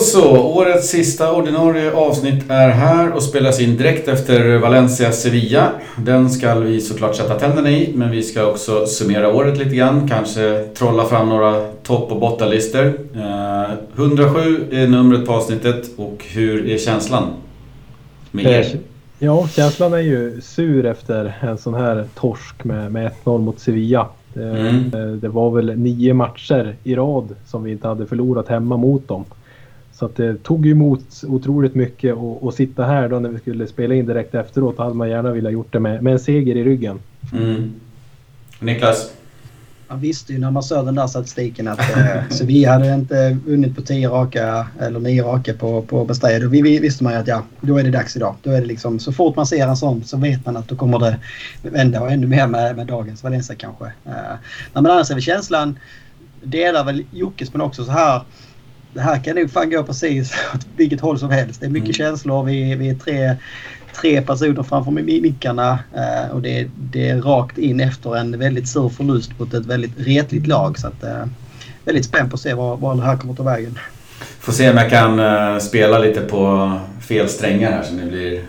Då så, årets sista ordinarie avsnitt är här och spelas in direkt efter Valencia-Sevilla. Den ska vi såklart sätta tänderna i, men vi ska också summera året lite grann. Kanske trolla fram några topp och bottenlistor. Eh, 107 är numret på avsnittet och hur är känslan? Med er? Ja, känslan är ju sur efter en sån här torsk med, med 1-0 mot Sevilla. Det, Mm. det var väl nio matcher i rad som vi inte hade förlorat hemma mot dem. Så att det tog ju emot otroligt mycket att sitta här då när vi skulle spela in direkt efteråt. Då hade man gärna velat gjort det med, med en seger i ryggen. Mm. Niklas? Man visste ju när man såg den där statistiken att eh, Sevilla hade inte vunnit på 10 raka eller 9 raka på, på. Och vi, vi visste man ju att ja, då är det dags idag. Då är det liksom, så fort man ser en sån så vet man att då kommer det vända och ännu mer med, med dagens Valencia kanske. Eh, men annars är väl känslan, delar väl Jockes men också så här. Det här kan nog fan gå precis åt vilket håll som helst. Det är mycket Mm. känslor. Vi, vi är tre, tre personer framför mi- mickarna eh, och det, det är rakt in efter en väldigt sur förlust mot ett väldigt retligt lag. Så att, eh, väldigt spänd på att se var, var det här kommer ta vägen. Får se om jag kan eh, spela lite på fel strängar här så ni blir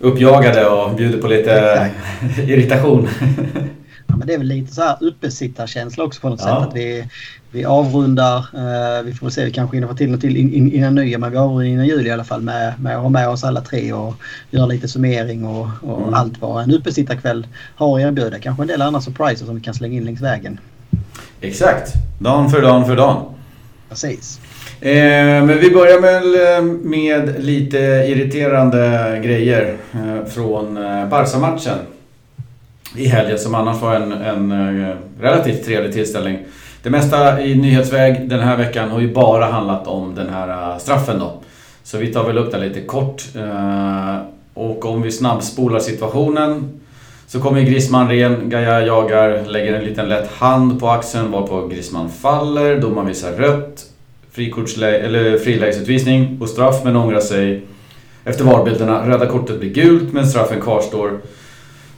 uppjagade och bjuder på lite irritation. Ja, men det är väl lite så här uppesittarkänsla också på något Ja. sätt. Att vi, vi avrundar, eh, vi får väl se, vi kanske hinner få till något till in, in, innan nyår, men vi avrundar innan jul i alla fall med, med att ha med oss alla tre och göra lite summering och, och Mm. allt vad en uppesittarkväll har att erbjuda. Kanske en del andra surpriser som vi kan slänga in längs vägen. Exakt. Dan för dan för dan. Precis. Eh, men vi börjar väl eh, med lite irriterande grejer eh, från Barca-matchen i helgen som annars var en, en eh, relativt trevlig tillställning. Det mesta i nyhetsväg den här veckan har ju bara handlat om den här eh, straffen då. Så vi tar väl upp den lite kort. Eh, och om vi snabbspolar situationen så kommer ju Grisman ren, Gaia jagar, lägger en liten lätt hand på axeln varpå Grisman faller, domaren visar rött. Eller frilägesutvisning och straff men ångrar sig efter varbilderna. Röda kortet blir gult men straffen kvarstår.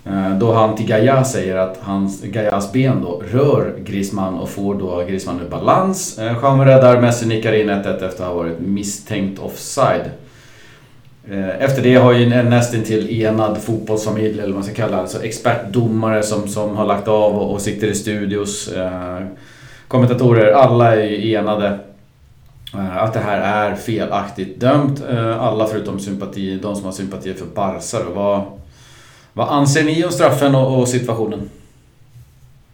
Eh, då han till Gaia säger att hans, Gaias ben då rör Griezmann och får då Griezmann ur balans. Eh, räddar, Messi nickar in 1-1 efter att ha varit misstänkt offside. Eh, efter det har ju en nästintill enad fotbollsfamilj, eller vad man ska kalla det, alltså expertdomare som, som har lagt av och, och sitter i studios. Eh, kommentatorer, alla är ju enade. eh, Att det här är felaktigt dömt. Eh, Alla förutom sympati, de som har sympati för Barca då. Vad, vad anser ni om straffen och, och situationen?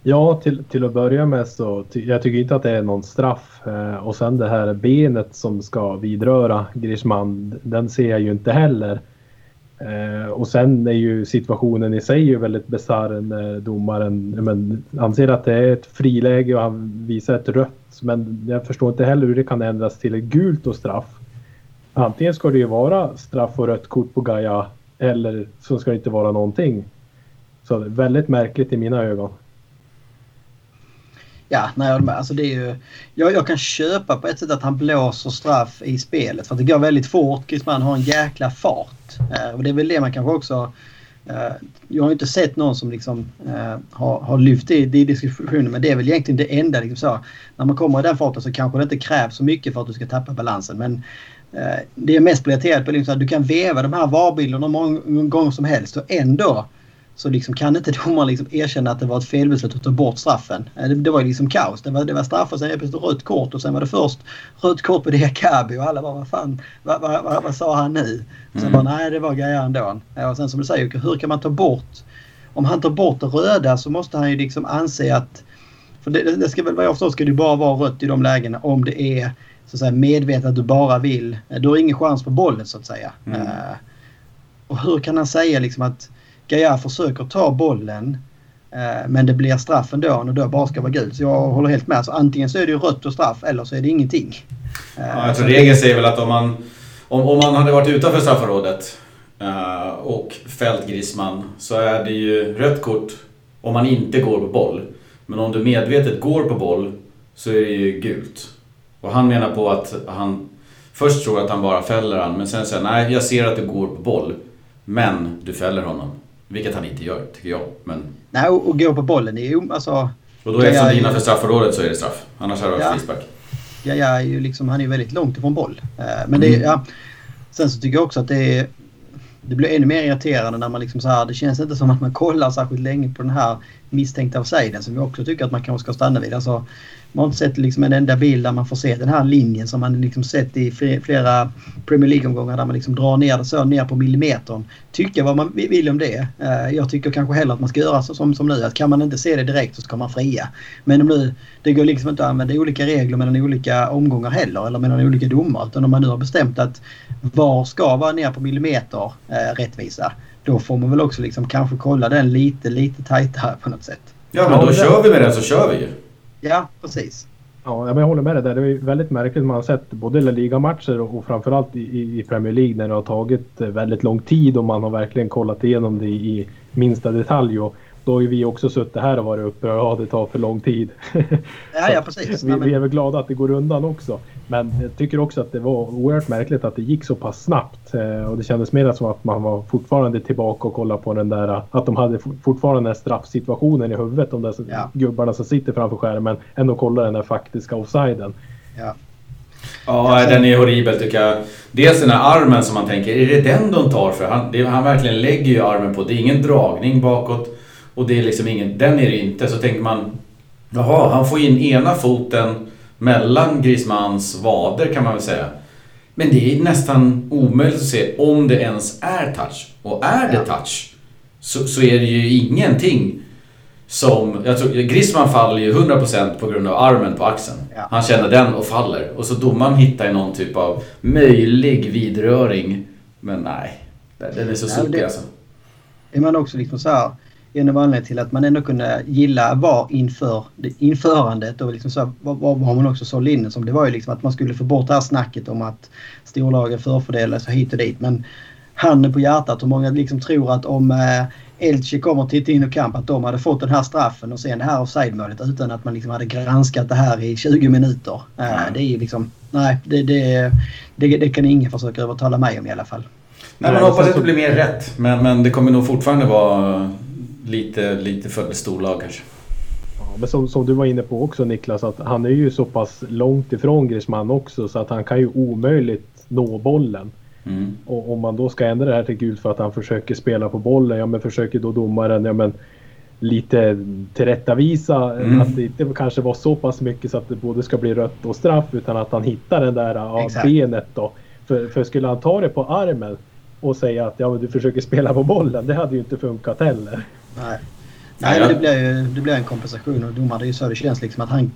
Ja, till, till att börja med så ty, jag tycker inte att det är någon straff. Eh, och sen det här benet som ska vidröra Griezmann, den ser jag ju inte heller. Eh, och sen är ju situationen i sig ju väldigt bisarr när domaren men, anser att det är ett friläge och han visar ett rött. Men jag förstår inte heller hur det kan ändras till ett gult och straff. Antingen ska det ju vara straff och rött kort på Gaia eller så ska det inte vara någonting. Så det är väldigt märkligt i mina ögon. Ja, nej, jag alltså det är ju, jag, jag kan köpa på ett sätt att han blåser straff i spelet. För att det går väldigt fort. Griezmann har en jäkla fart. Eh, och det är väl det man kanske också... Eh, jag har inte sett någon som liksom eh, har, har lyft det i diskussionen. Men det är väl egentligen det enda. Liksom så, när man kommer i den farten så kanske det inte krävs så mycket för att du ska tappa balansen. Men det är mest relaterat på liksom att du kan veva de här VAR-bilderna många gånger som helst och ändå så liksom kan inte domaren liksom erkänna att det var ett felbeslut att ta bort straffen. Eh, Det, det var ju liksom kaos. Det var, det var straff och sen helt plötsligt rött kort och sen var det först rött kort på Diakabi och alla bara vad fan, vad, vad, vad, vad sa han nu? Sen Mm. bara nej det var Gaia ändå. Ja, Och sen som du säger hur kan man ta bort, om han tar bort det röda så måste han ju liksom anse att, för det, det ska väl vad jag förstår ska det bara vara rött i de lägena om det är så att säga medvetet att du bara vill, du har ingen chans på bollen så att säga. Mm. Eh, och hur kan han säga liksom att Gaia försöker ta bollen eh, men det blir straff ändå och då bara ska vara gult. Så jag håller helt med. Så antingen så är det ju rött och straff eller så är det ingenting. Eh, Ja, jag tror så regeln säger väl att om man, om, om man hade varit utanför straffområdet eh, och fällt Griezmann så är det ju rött kort om man inte går på boll. Men om du medvetet går på boll så är det ju gult. Och han menar på att han först tror att han bara fäller han men sen säger nej jag ser att du går på boll. Men du fäller honom. Vilket han inte gör tycker jag. Men, Nej, och, och gå på bollen är ju alltså... och då eftersom Ja, det är ja. innanför straffområdet så är det straff. Annars hade det varit Ja. frispark. Gaia är ju liksom, han är väldigt långt ifrån boll. Eh, men det, mm. ja, sen så tycker jag också att det är det blir ännu mer irriterande när man liksom så här, det känns inte som att man kollar särskilt länge på den här misstänkta offsiden som jag också tycker att man kanske ska stanna vid. Alltså, man har inte sett liksom en enda bild där man får se den här linjen som man liksom sett i flera Premier League-omgångar där man liksom drar ner det så ner på millimetern. Tycka vad man vill om det. Eh, jag tycker kanske hellre att man ska göra så som, som nu. Att kan man inte se det direkt så ska man fria. Men om nu, det går liksom inte att använda olika regler mellan olika omgångar heller eller mellan olika domar. Utan om man nu har bestämt att VAR ska vara ner på millimeter eh, rättvisa. Då får man väl också liksom kanske kolla den lite, lite tajtare på något sätt. Ja, men då kör vi med den så kör vi ju. Ja, precis. Ja, men jag håller med dig där. Det är väldigt märkligt. Man har sett både La Liga-matcher och framförallt i, i Premier League när det har tagit väldigt lång tid och man har verkligen kollat igenom det i minsta detalj. Och då har ju vi också suttit här och varit upprörda. Ja, det tar för lång tid. Ja, ja precis. vi, vi, är väl glada att det går undan också. Men jag tycker också att det var oerhört märkligt att det gick så pass snabbt. Eh, och det kändes mer som att man var fortfarande tillbaka och kollade på den där... Att de hade fortfarande den straffsituationen i huvudet. De där ja. gubbarna som sitter framför skärmen. Än att kolla den där faktiska offsiden. Ja. Ja, den är horribel tycker jag. Dels den här armen som man tänker, är det den de tar för? Han, det, han verkligen lägger ju armen på. Det är ingen dragning bakåt. Och det är liksom ingen, den är det inte. Så tänker man, jaha, han får in ena foten mellan Griezmanns vader kan man väl säga. Men det är nästan omöjligt att se om det ens är touch. Och är det touch så, så är det ju ingenting som... Jag tror, Griezmann faller ju 100% på grund av armen på axeln. Ja. Han känner den och faller. Och så domaren hittar ju någon typ av möjlig vidröring. Men nej, den är så sopig alltså. Är man också liksom så här en av anledningarna till att man ändå kunde gilla VAR inför införandet och liksom så var, var man också såld in som det var ju liksom att man skulle få bort det här snacket om att storlagen förfördelar sig hit och dit. Men handen på hjärtat, hur många liksom tror att om eh, Elche kommer till Tino Camp att de hade fått den här straffen och sen det här offside-målet utan att man liksom hade granskat det här i 20 minuter. Mm. det är liksom, nej, det, det, det, det kan ingen försöka övertala mig om i alla fall. Nej, man hoppas att det blir mer rätt men, men det kommer nog fortfarande vara lite, lite för storlag kanske. Ja, men som, som, du var inne på också Niklas, att han är ju så pass långt ifrån Griezmann också så att han kan ju omöjligt nå bollen. Mm. Och om man då ska ändra det här till Gud för att han försöker spela på bollen, ja men försöker då domaren, ja men lite tillrättavisa mm. att det inte kanske var så pass mycket så att det både ska bli rött och straff utan att han hittar den där ja, benet då. För, för skulle han ta det på armen och säga att ja, men du försöker spela på bollen, det hade ju inte funkat heller. Nej, Nej men det blir ju det blir en kompensation och domaren, det är ju så det känns liksom att han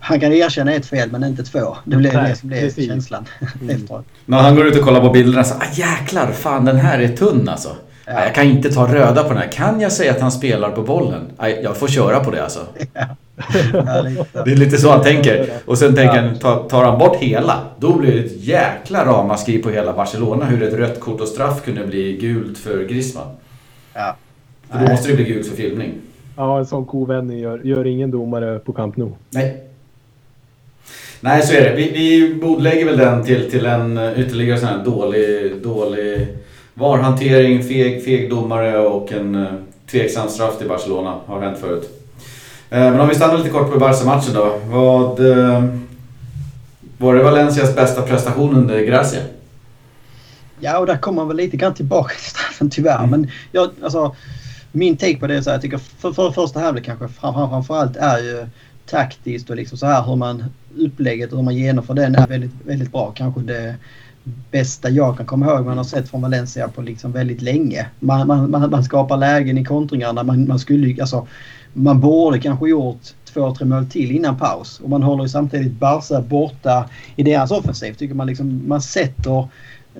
han kan erkänna ett fel men inte två. Det blir Nej, det som blir precis. känslan mm. efteråt. När han går ut och kollar på bilderna så ah, jäklar, fan den här är tunn alltså. Ja. Jag kan inte ta röda på den här. Kan jag säga att han spelar på bollen? Jag får köra på det alltså. Ja. det är lite så han tänker. Och sen tänker han, tar han bort hela, då blir det ett jäkla ramaskri på hela Barcelona hur ett rött kort och straff kunde bli gult för Griezmann. Ja. För då måste det bli gult för filmning. Ja, en sån kovändning gör, gör ingen domare på Camp Nou. Nej. Nej, så är det. Vi, vi bordlägger väl den till, till en ytterligare sån här dålig, dålig VAR-hantering, feg, feg domare och en uh, tveksam straff till Barcelona. Har hänt förut. Uh, men om vi stannar lite kort på Barca-matchen då. Vad... Var det Valencias bästa prestation under Gracia? Ja, och där kommer man väl lite grann tillbaka till straffen tyvärr. Mm. Men jag, alltså, min take på det är så här, jag tycker för, för första halvlek kanske fram, framförallt är ju taktiskt och liksom så här hur man upplägget och hur man genomför den är väldigt, väldigt bra. Kanske det bästa jag kan komma ihåg man har sett från Valencia på liksom väldigt länge. Man, man, man, man skapar lägen i kontringarna. Man, man, skulle, alltså, man borde kanske gjort två, tre mål till innan paus. Och man håller ju samtidigt Barca borta i deras offensiv. Tycker man, liksom, man sätter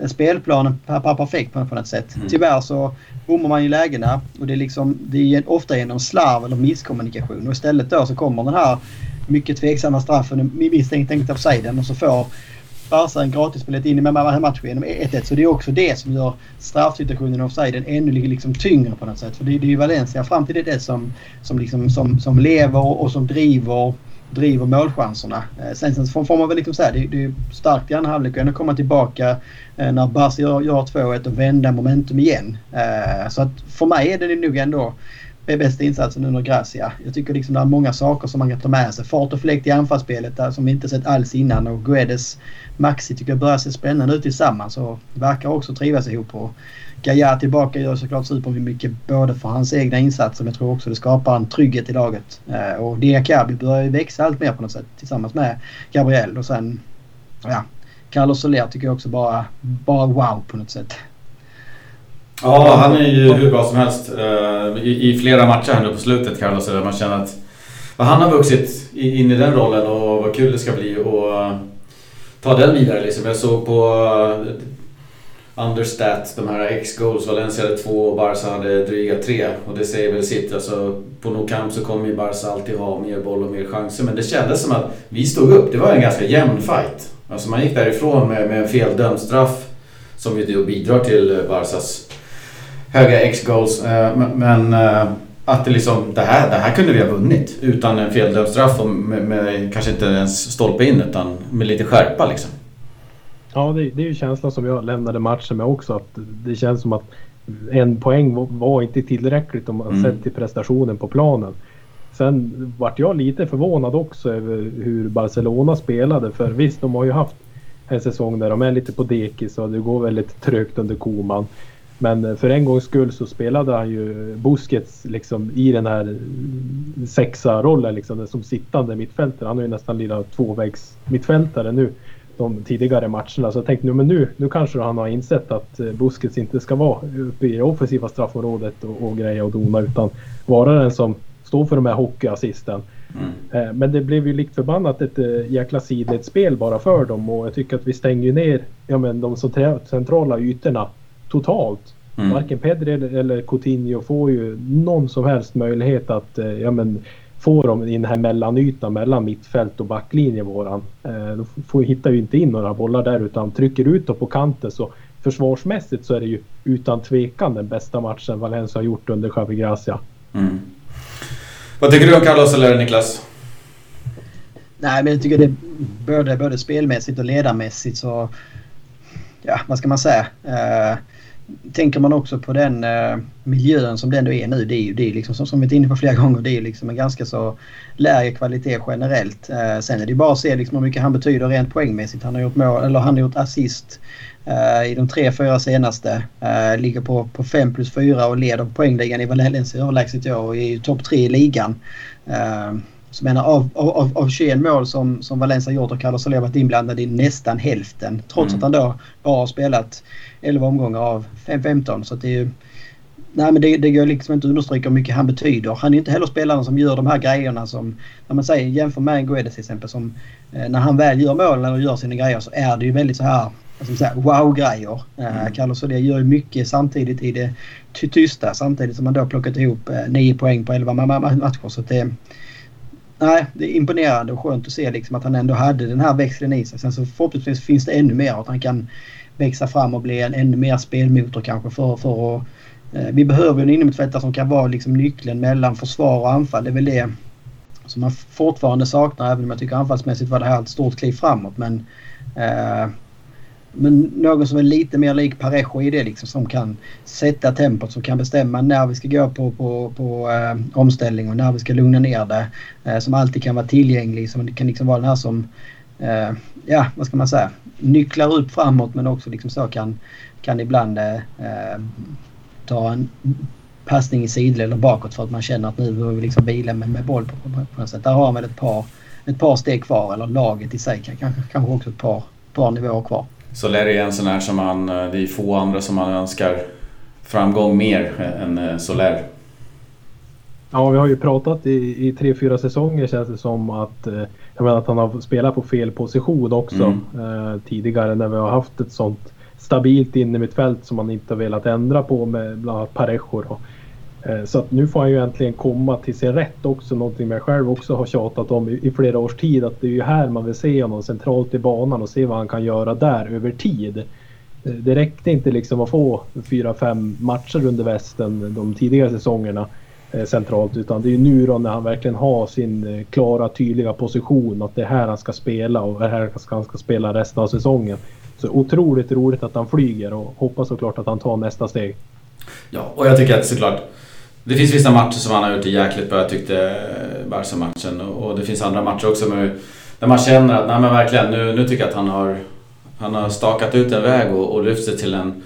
spelplanen perfekt på något sätt. Mm. Tyvärr så bommar man i lägena och det är, liksom, det är ofta genom slarv eller misskommunikation. Och istället då så kommer den här mycket tveksamma straffen misstänkt offsiden och så får Barca en gratisbiljett in i matchen genom 1-1. Så det är också det som gör straffsituationen i offsiden ännu liksom tyngre på något sätt. För det, det är ju Valencia fram till det som, som, liksom, som, som lever och som driver driver målchanserna. Eh, sen, sen får man väl liksom säga det, det är starkt i andra halvlek och ändå komma tillbaka eh, när Barca gör, gör 2-1 och vända momentum igen. Eh, så att för mig är det nog ändå bästa insatsen under Gracia. Jag tycker liksom det är många saker som man kan ta med sig. Fart och fläkt i anfallsspelet där som vi inte sett alls innan och Guedes Maxi tycker jag börjar se spännande ut tillsammans och verkar också trivas ihop. Och Gaia tillbaka gör såklart supermycket både för hans egna insatser men jag tror också det skapar en trygghet i laget. Eh, och Diakabi börjar ju växa allt mer på något sätt tillsammans med Gabriel och sen ja, Carlos Soler tycker jag också bara, bara wow på något sätt. Ja, han är ju hur bra som helst. Eh, I, I flera matcher här nu på slutet Carlos Soler. Man känner att han har vuxit in i den rollen och vad kul det ska bli att eh, ta den vidare liksom. Jag såg på Understat, de här X-goals. Valencia hade två och Barca hade dryga tre. Och det säger väl sitt. Alltså, på Nou Camp så kommer ju Barca alltid ha mer boll och mer chanser. Men det kändes som att vi stod upp. Det var en ganska jämn fight. Alltså man gick därifrån med, med en feldömd straff. Som ju då bidrar till Barcas höga X-goals. Eh, men eh, att det liksom, det här, det här kunde vi ha vunnit utan en feldömd straff och med, med, kanske inte ens stolpe in utan med lite skärpa liksom. Ja, det, det är ju känslan som jag lämnade matchen med också. Att det känns som att en poäng var inte tillräckligt om man mm. sett till prestationen på planen. Sen vart jag lite förvånad också över hur Barcelona spelade. För visst, de har ju haft en säsong där de är lite på dekis och det går väldigt trögt under Koman. Men för en gångs skull så spelade han ju Busquets liksom i den här sexa-rollen liksom som sittande mittfältare. Han är ju nästan lilla tvåvägs mittfältare nu de tidigare matcherna. Så jag tänkte nu, men nu, nu kanske han har insett att Busquets inte ska vara uppe i det offensiva straffområdet och, och greja och dona utan vara den som står för de här hockeyassisten. Mm. Eh, men det blev ju likt förbannat ett eh, jäkla sidledsspel bara för dem och jag tycker att vi stänger ner ja, men de centrala ytorna totalt. Mm. Varken Pedri eller Coutinho får ju någon som helst möjlighet att eh, ja, men, få dem i den här mellanytan mellan mittfält och backlinje våran. De får, hittar ju inte in några bollar där utan trycker ut dem på kanten så försvarsmässigt så är det ju utan tvekan den bästa matchen Valencia har gjort under Xavi Gracia. Mm. Vad tycker du om Carlos eller Niklas? Nej, men jag tycker det både, både spelmässigt och ledarmässigt så... Ja, vad ska man säga? Uh, tänker man också på den eh, miljön som det ändå är nu. Det är ju det är liksom, som, som vi varit inne på flera gånger, det är liksom en ganska så lägre kvalitet generellt. Eh, sen är det bara att se liksom hur mycket han betyder rent poängmässigt. Han har gjort mål, eller han har gjort assist eh, i de tre, fyra senaste. Eh, ligger på, på 5 plus 4 och leder poängligan i Valencia överlägset i år och är ju topp 3 i ligan. Eh, så menar, av, av, av 21 mål som, som Valencia gjort har Carlos Soler varit inblandad i nästan hälften. Trots mm. att han då bara har spelat 11 omgångar av 5-15. Så det är ju... Nej men det, det går liksom inte att understryka hur mycket han betyder. Han är inte heller spelaren som gör de här grejerna som... När man säger jämför med Guedes till exempel som... Eh, när han väl gör mål eller gör sina grejer så är det ju väldigt så här wow-grejer. Eh, mm. Carlos Soler gör ju mycket samtidigt i det tysta samtidigt som man då plockat ihop eh, 9 poäng på 11 matcher. Så det, nej, det är imponerande och skönt att se liksom att han ändå hade den här växeln i sig. Sen så förhoppningsvis finns det ännu mer att han kan växa fram och bli en ännu mer spelmotor kanske för, för att... Eh, vi behöver en innermittfältare som kan vara liksom nyckeln mellan försvar och anfall. Det är väl det som man fortfarande saknar även om jag tycker anfallsmässigt var det här ett stort kliv framåt. Men eh, men någon som är lite mer lik Parejo i det liksom som kan sätta tempot, som kan bestämma när vi ska gå på, på, på eh, omställning och när vi ska lugna ner det. Eh, som alltid kan vara tillgänglig, som kan liksom vara den här som, eh, ja vad ska man säga, nycklar upp framåt men också liksom så kan, kan ibland eh, eh ta en passning i sidled eller bakåt för att man känner att nu behöver vi liksom bila med, med boll på, på, på något sätt. Där har man ett par, ett par steg kvar eller laget i sig kanske, kanske också ett par, par nivåer kvar. Soler är en sån här som man, eh, det är få andra som man önskar framgång mer än eh, Soler. Ja, vi har ju pratat i, i tre, fyra säsonger känns det som att, eh, jag menar, att han har spelat på fel position också mm. eh, tidigare när vi har haft ett sånt stabilt innermittfält som man inte har velat ändra på med bland annat Parejo. Då. Eh, så att nu får han ju äntligen komma till sin rätt också. Någonting jag själv också har tjatat om i, flera års tid. Att det är ju här man vill se honom centralt i banan och se vad han kan göra där över tid. Eh, det räckte inte liksom att få fyra, fem matcher under västen de tidigare säsongerna eh, centralt. Utan det är ju nu då när han verkligen har sin klara, tydliga position. Att det är här han ska spela och det är här han ska spela resten av säsongen. Så otroligt roligt att han flyger och hoppas såklart att han tar nästa steg. Ja, och jag tycker att såklart det finns vissa matcher som han har gjort det jäkligt bra. Jag tyckte eh, Barca-matchen och det finns andra matcher också med, där man känner att nej men verkligen nu, nu tycker jag att han har, han har stakat ut en väg och, och lyft sig till en,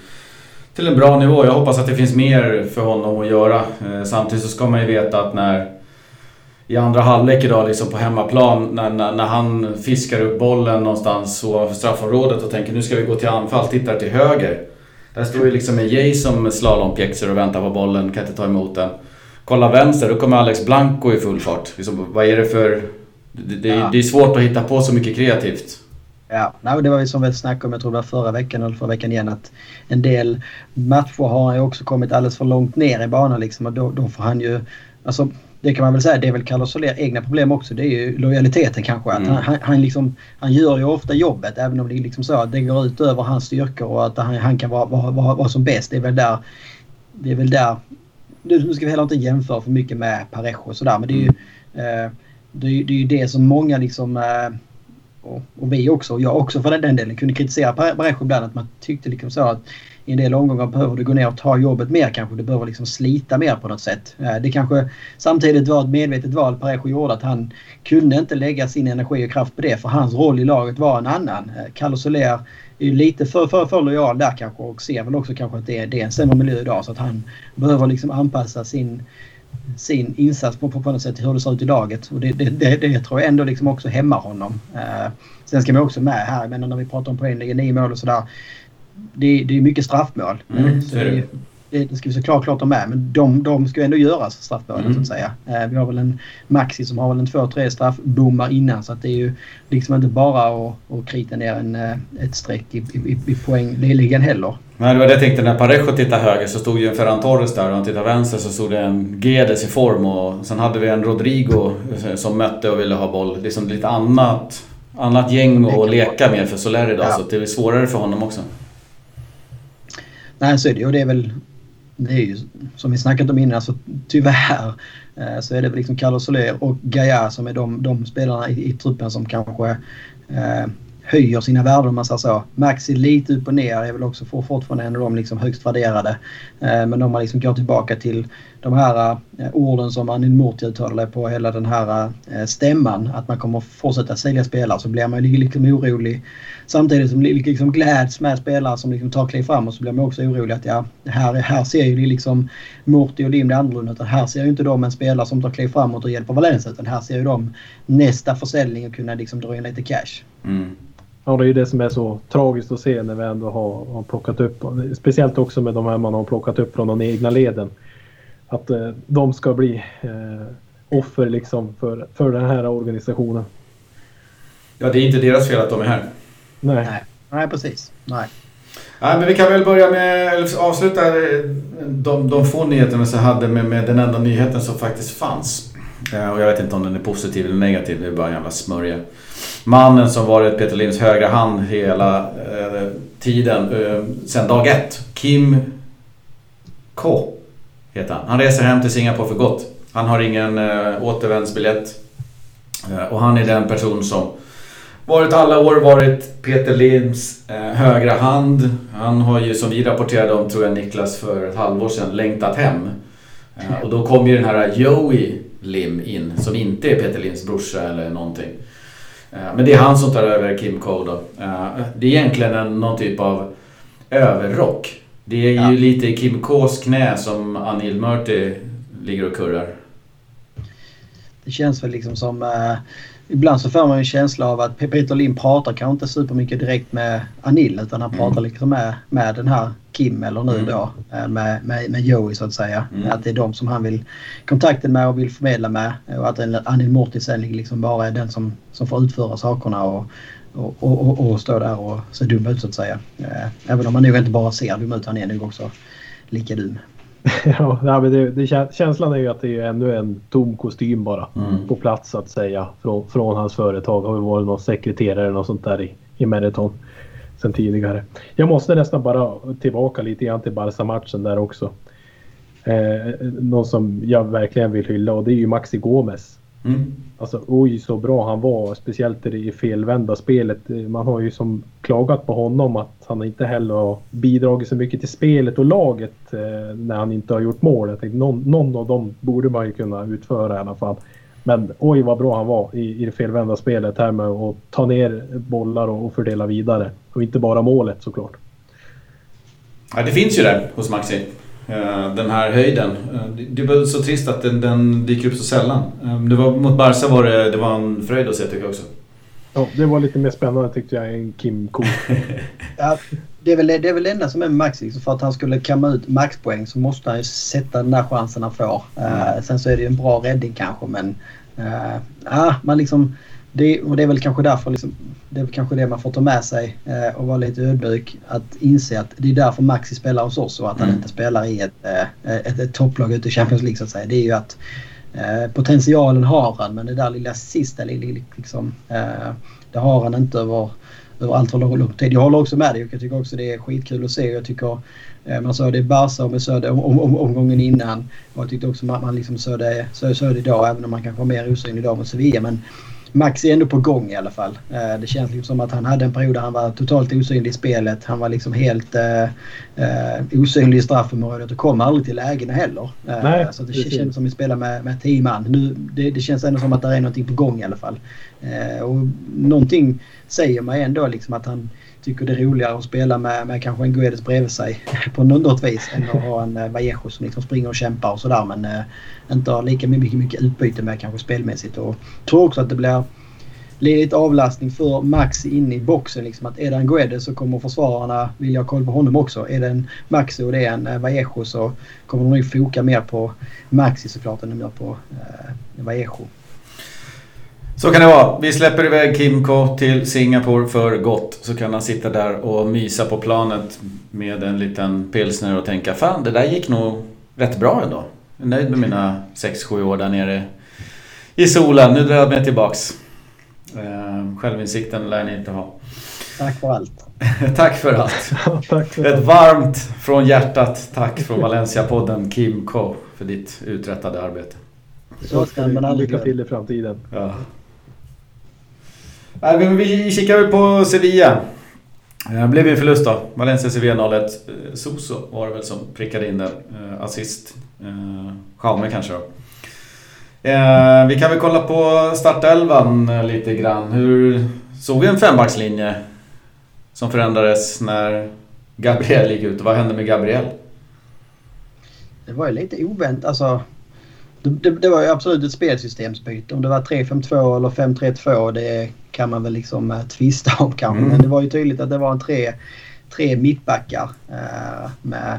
till en bra nivå. Jag hoppas att det finns mer för honom att göra. Eh, samtidigt så ska man ju veta att när i andra halvlek idag liksom på hemmaplan när, när, när, han fiskar upp bollen någonstans ovanför straffområdet och tänker nu ska vi gå till anfall, tittar till höger. Där står ju liksom en Jay som slalompjäxor och väntar på bollen, kan inte ta emot den. Kolla vänster, då kommer Alex Blanco i full fart. Liksom, vad är det för... Det, det, ja. det, är svårt att hitta på så mycket kreativt. Ja, det var ju som vi snackade om, jag tror det var förra veckan eller förra veckan igen, att en del matcher har han ju också kommit alldeles för långt ner i banan liksom och då, då får han ju... Alltså, det kan man väl säga, det är väl Carlos Soler egna problem också. Det är ju lojaliteten kanske. Att mm. han, han, liksom, han gör ju ofta jobbet även om det är liksom så att det går ut över hans styrkor och att han, han kan vara, vara, vara, vara som bäst. Det är väl där... Det är väl där... Nu ska vi heller inte jämföra för mycket med Parejo och sådär men det är ju... Mm. Eh, det, är, det är det som många liksom... Eh, och, och, vi också, och jag också för den delen, kunde kritisera Parejo ibland. Att man tyckte liksom så att i en del omgångar behöver du gå ner och ta jobbet mer kanske. Du behöver liksom slita mer på något sätt. Eh, det kanske samtidigt var ett medvetet val Parejo gjorde att han kunde inte lägga sin energi och kraft på det för hans roll i laget var en annan. Eh, Carlos Soler är ju lite för, för, för lojal där kanske och ser väl också kanske att det är, det är en sämre miljö idag så att han behöver liksom anpassa sin sin insats på, på, på något sätt hur det ser ut i laget. Och det, det, det, det tror jag ändå liksom också hämmar honom. Eh, sen ska man också med här, men när vi pratar om poäng, nio mål och sådär det, det är mycket straffmål. Mm, så det, det, det ska vi såklart klart ha med. Men de, de ska ändå göras straffmålen mm. så att säga. Eh, vi har väl en Maxi som har väl en två, tre straffbommar innan. Så att det är ju liksom inte bara att, att krita ner en, eh, ett streck i, i, i poängligan heller. Nej, det var det jag tänkte. När Parejo tittade höger så stod ju en Ferran Torres där och han tittade vänster så stod det en Gedes i form och sen hade vi en Rodrigo eh, som mötte och ville ha boll. Liksom lite annat, annat gäng att leka med för Soler idag ja. så det är svårare för honom också. Nej, så är det Och det är väl... Det är ju som vi snackat om innan, så tyvärr eh, så är det väl liksom Carlos Soler och Gaia som är de, de spelarna i, i truppen som kanske eh, höjer sina värden om man säger så. Maxi lite upp och ner är väl också fortfarande en av de liksom högst värderade. Eh, men om man liksom går tillbaka till de här eh, orden som Anil Murti uttalade på hela den här eh, stämman. Att man kommer fortsätta sälja spelare så blir man ju liksom orolig. Samtidigt som liksom gläds med spelare som liksom tar kliv fram och så blir man också orolig att ja, här, här ser ju liksom Murti och Lim det annorlunda. Utan här ser ju inte de en spelare som tar kliv framåt och hjälper Valencia. Utan här ser ju de nästa försäljning och kunna liksom dra in lite cash. Mm. Ja, det är ju det som är så tragiskt att se när vi ändå har, har plockat upp. Speciellt också med de här man har plockat upp från de egna leden. Att eh, de ska bli eh, offer liksom för, för den här organisationen. Ja, det är inte deras fel att de är här. Nej. Nej, Nej precis. Nej. Nej, men vi kan väl börja med, eller avsluta de, de få nyheterna som jag hade med, med den enda nyheten som faktiskt fanns. Eh, och jag vet inte om den är positiv eller negativ, det är bara en jävla smörja mannen som varit Peter Linds högra hand hela eh, tiden eh, sedan dag ett. Kim K heter han. Han reser hem till Singapore för gott. Han har ingen eh, återvändsbiljett. Eh, och han är den person som varit alla år varit Peter Linds eh, högra hand. Han har ju som vi rapporterade om, tror jag Niklas, för ett halvår sedan längtat hem. Eh, och då kom ju den här Joey Lim in som inte är Peter Linds brorsa eller någonting. Eh, men det är han som tar över Kim Cole då. Eh, det är egentligen en, någon typ av överrock. Det är ju ja. lite i Kim Ks knä som Anil Murti ligger och kurrar. Det känns väl liksom som... Uh, ibland så får man en känsla av att Peter Lim pratar kanske inte supermycket direkt med Anil utan han mm. pratar liksom med, med den här Kim eller nu mm. då eh, med, med, med Joey så att säga. Mm. Att det är de som han vill kontakten med och vill förmedla med. Och att Anil Mortisen liksom bara är den som, som får utföra sakerna och, och, och, och, stå där och se dum ut så att säga. Eh, även om han nog inte bara ser dum ut, han är nog också lika dum. ja, men det, det, känslan är ju att det är ännu en tom kostym bara mm. på plats så att säga från, från hans företag. Har väl varit någon sekreterare eller något sånt där i, i Meriton sen tidigare. Jag måste nästan bara tillbaka lite grann till Barca-matchen där också. Eh, någon som jag verkligen vill hylla och det är ju Maxi Gomes. Mm. Alltså oj så bra han var, speciellt i felvända spelet. Man har ju som klagat på honom att han inte heller har bidragit så mycket till spelet och laget eh, när han inte har gjort mål. Jag tänkte, någon, någon av dem borde man ju kunna utföra i alla fall. Men oj vad bra han var i, i det felvända spelet här med att ta ner bollar och, och fördela vidare. Och inte bara målet såklart. Ja, det finns ju där hos Maxi. Eh, den här höjden. Eh, det är så trist att den, den dyker upp så sällan. Eh, det var, mot Barca var det, det var en fröjd att se tycker jag också. Ja, det var lite mer spännande tyckte jag än Kim Ko. ja, det, är väl, det är väl det enda som är med Maxi. För att han skulle kamma ut maxpoäng så måste han ju sätta den där chansen han får. Mm. Uh, sen så är det ju en bra räddning kanske men... Uh, uh, man liksom det, och det är väl kanske därför liksom, det är kanske det man får ta med sig eh, och vara lite ödmjuk. Att inse att det är därför Maxi spelar hos oss och att han mm. inte spelar i ett, eh, ett, ett topplag ute i Champions League så att säga. Det är ju att eh, potentialen har han men det där lilla sista liksom, eh, det har han inte över, över allt för lång, tid. Jag håller också med dig jag tycker också det är skitkul att se. Jag tycker eh, man såg det i Barca och såg det om, om, om, omgången innan. Och jag tyckte också man, man liksom såg det, såg, såg det idag även om man kanske var mer osynlig idag mot Sevilla. Men Max är ändå på gång i alla fall. Eh, det känns liksom som att han hade en period där han var totalt osynlig i spelet. Han var liksom helt eh, eh osynlig i straffområdet och kom aldrig till lägena heller. Eh, Nej, så det precis. känns som att vi spelar med, med tio man. Nu, det, det, känns ändå som att det är någonting på gång i alla fall. Eh, och någonting säger mig ändå liksom att han tycker det är roligare att spela med, med kanske en Guedes bredvid sig på något vis än att ha en eh, Vallejo som liksom springer och kämpar och sådär men eh, inte har lika mycket, mycket utbyte med kanske spelmässigt. Och tror också att det blir lite avlastning för Max in i boxen. Liksom att är det en Guedes så kommer försvararna vilja ha koll på honom också. Är det en Maxi och det är en eh, Vallejo så kommer de nog foka mer på Maxi såklart än de gör på eh, Vallejo. Så kan det vara. Vi släpper iväg Kimko till Singapore för gott. Så kan han sitta där och mysa på planet med en liten pilsner och tänka Fan, det där gick nog rätt bra ändå. Jag är nöjd med mina 6-7 år där nere i solen. Nu drar jag mig tillbaks. Eh, självinsikten lär ni inte ha. Tack för allt. tack för allt. tack för Ett varmt från hjärtat tack från Valencia-podden Kim Ko för ditt uträttade arbete. Så ska man aldrig Lycka till i framtiden. Ja. Vi kikar väl på Sevilla. Det blev ju en förlust då. Valencia Sevilla 0-1. Eh, Soso var det väl som prickade in den. Eh, assist. Jaume kanske då. Vi kan väl kolla på startelvan lite grann. Hur såg vi en fembackslinje som förändrades när Gabriel gick ut? Vad hände med Gabriel? Det var ju lite oväntat. Alltså, det, det, var ju absolut ett spelsystemsbyte. Om det var 3-5-2 eller 5-3-2 det kan man väl liksom uh, tvista om kanske. Mm. Men det var ju tydligt att det var en tre, tre mittbackar uh, med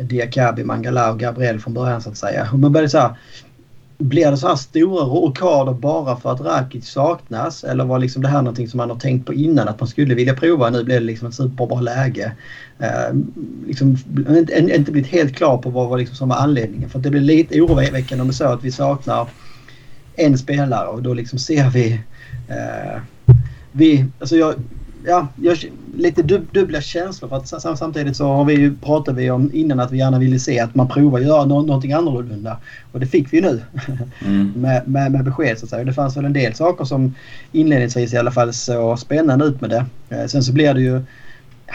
Diakabi, Mangala och Gabriel från början så att säga. Och man började så här, blir det så här stora rockader bara för att Rakic saknas? Eller var liksom det här någonting som man har tänkt på innan att man skulle vilja prova? Nu blev det liksom ett superbra läge. Eh, liksom, inte, inte blivit helt klar på vad var liksom som var anledningen. För det blir lite oroväckande om det är så att vi saknar en spelare och då liksom ser vi... Eh, vi alltså jag, ja, jag, lite dub, dubbla känslor. För att samtidigt så har vi ju, pratade vi om innan att vi gärna ville se att man provar göra no någonting annorlunda. Och det fick vi nu mm. med, med, med besked så att säga. Det fanns väl en del saker som inledningsvis i alla fall såg spännande ut med det. Eh, sen så blir det ju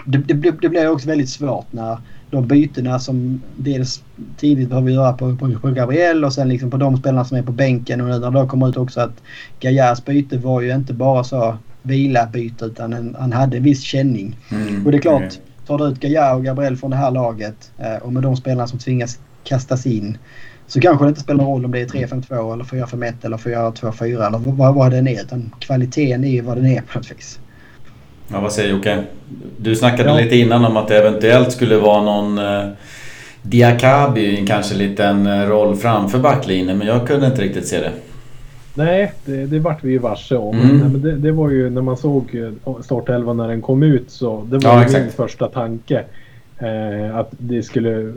det, det, det blir också väldigt svårt när de bytena som dels tidigt behöver göra på, på, på Gabriel och sen liksom på de spelarna som är på bänken och nu när det kommer ut också att Gaillards byte var ju inte bara så vila byte utan en, han hade en viss känning. Mm, och det är klart, tar du ut Gaia och Gabriel från det här laget eh, och med de spelarna som tvingas kastas in så kanske det inte spelar någon roll om det är 3-5-2 eller 4-5-1 eller 4-2-4 eller vad, vad den är. Utan kvaliteten är ju vad den är på något vis. Ja, vad säger Jocke? Du snackade ja. lite innan om att det eventuellt skulle vara någon eh, Diakabi i en kanske liten eh, roll framför backlinjen men jag kunde inte riktigt se det. Nej, det, det vart vi ju varse om. Mm. Men det, det, var ju när man såg eh, startelvan när den kom ut så det var ja, min första tanke. Eh, att det skulle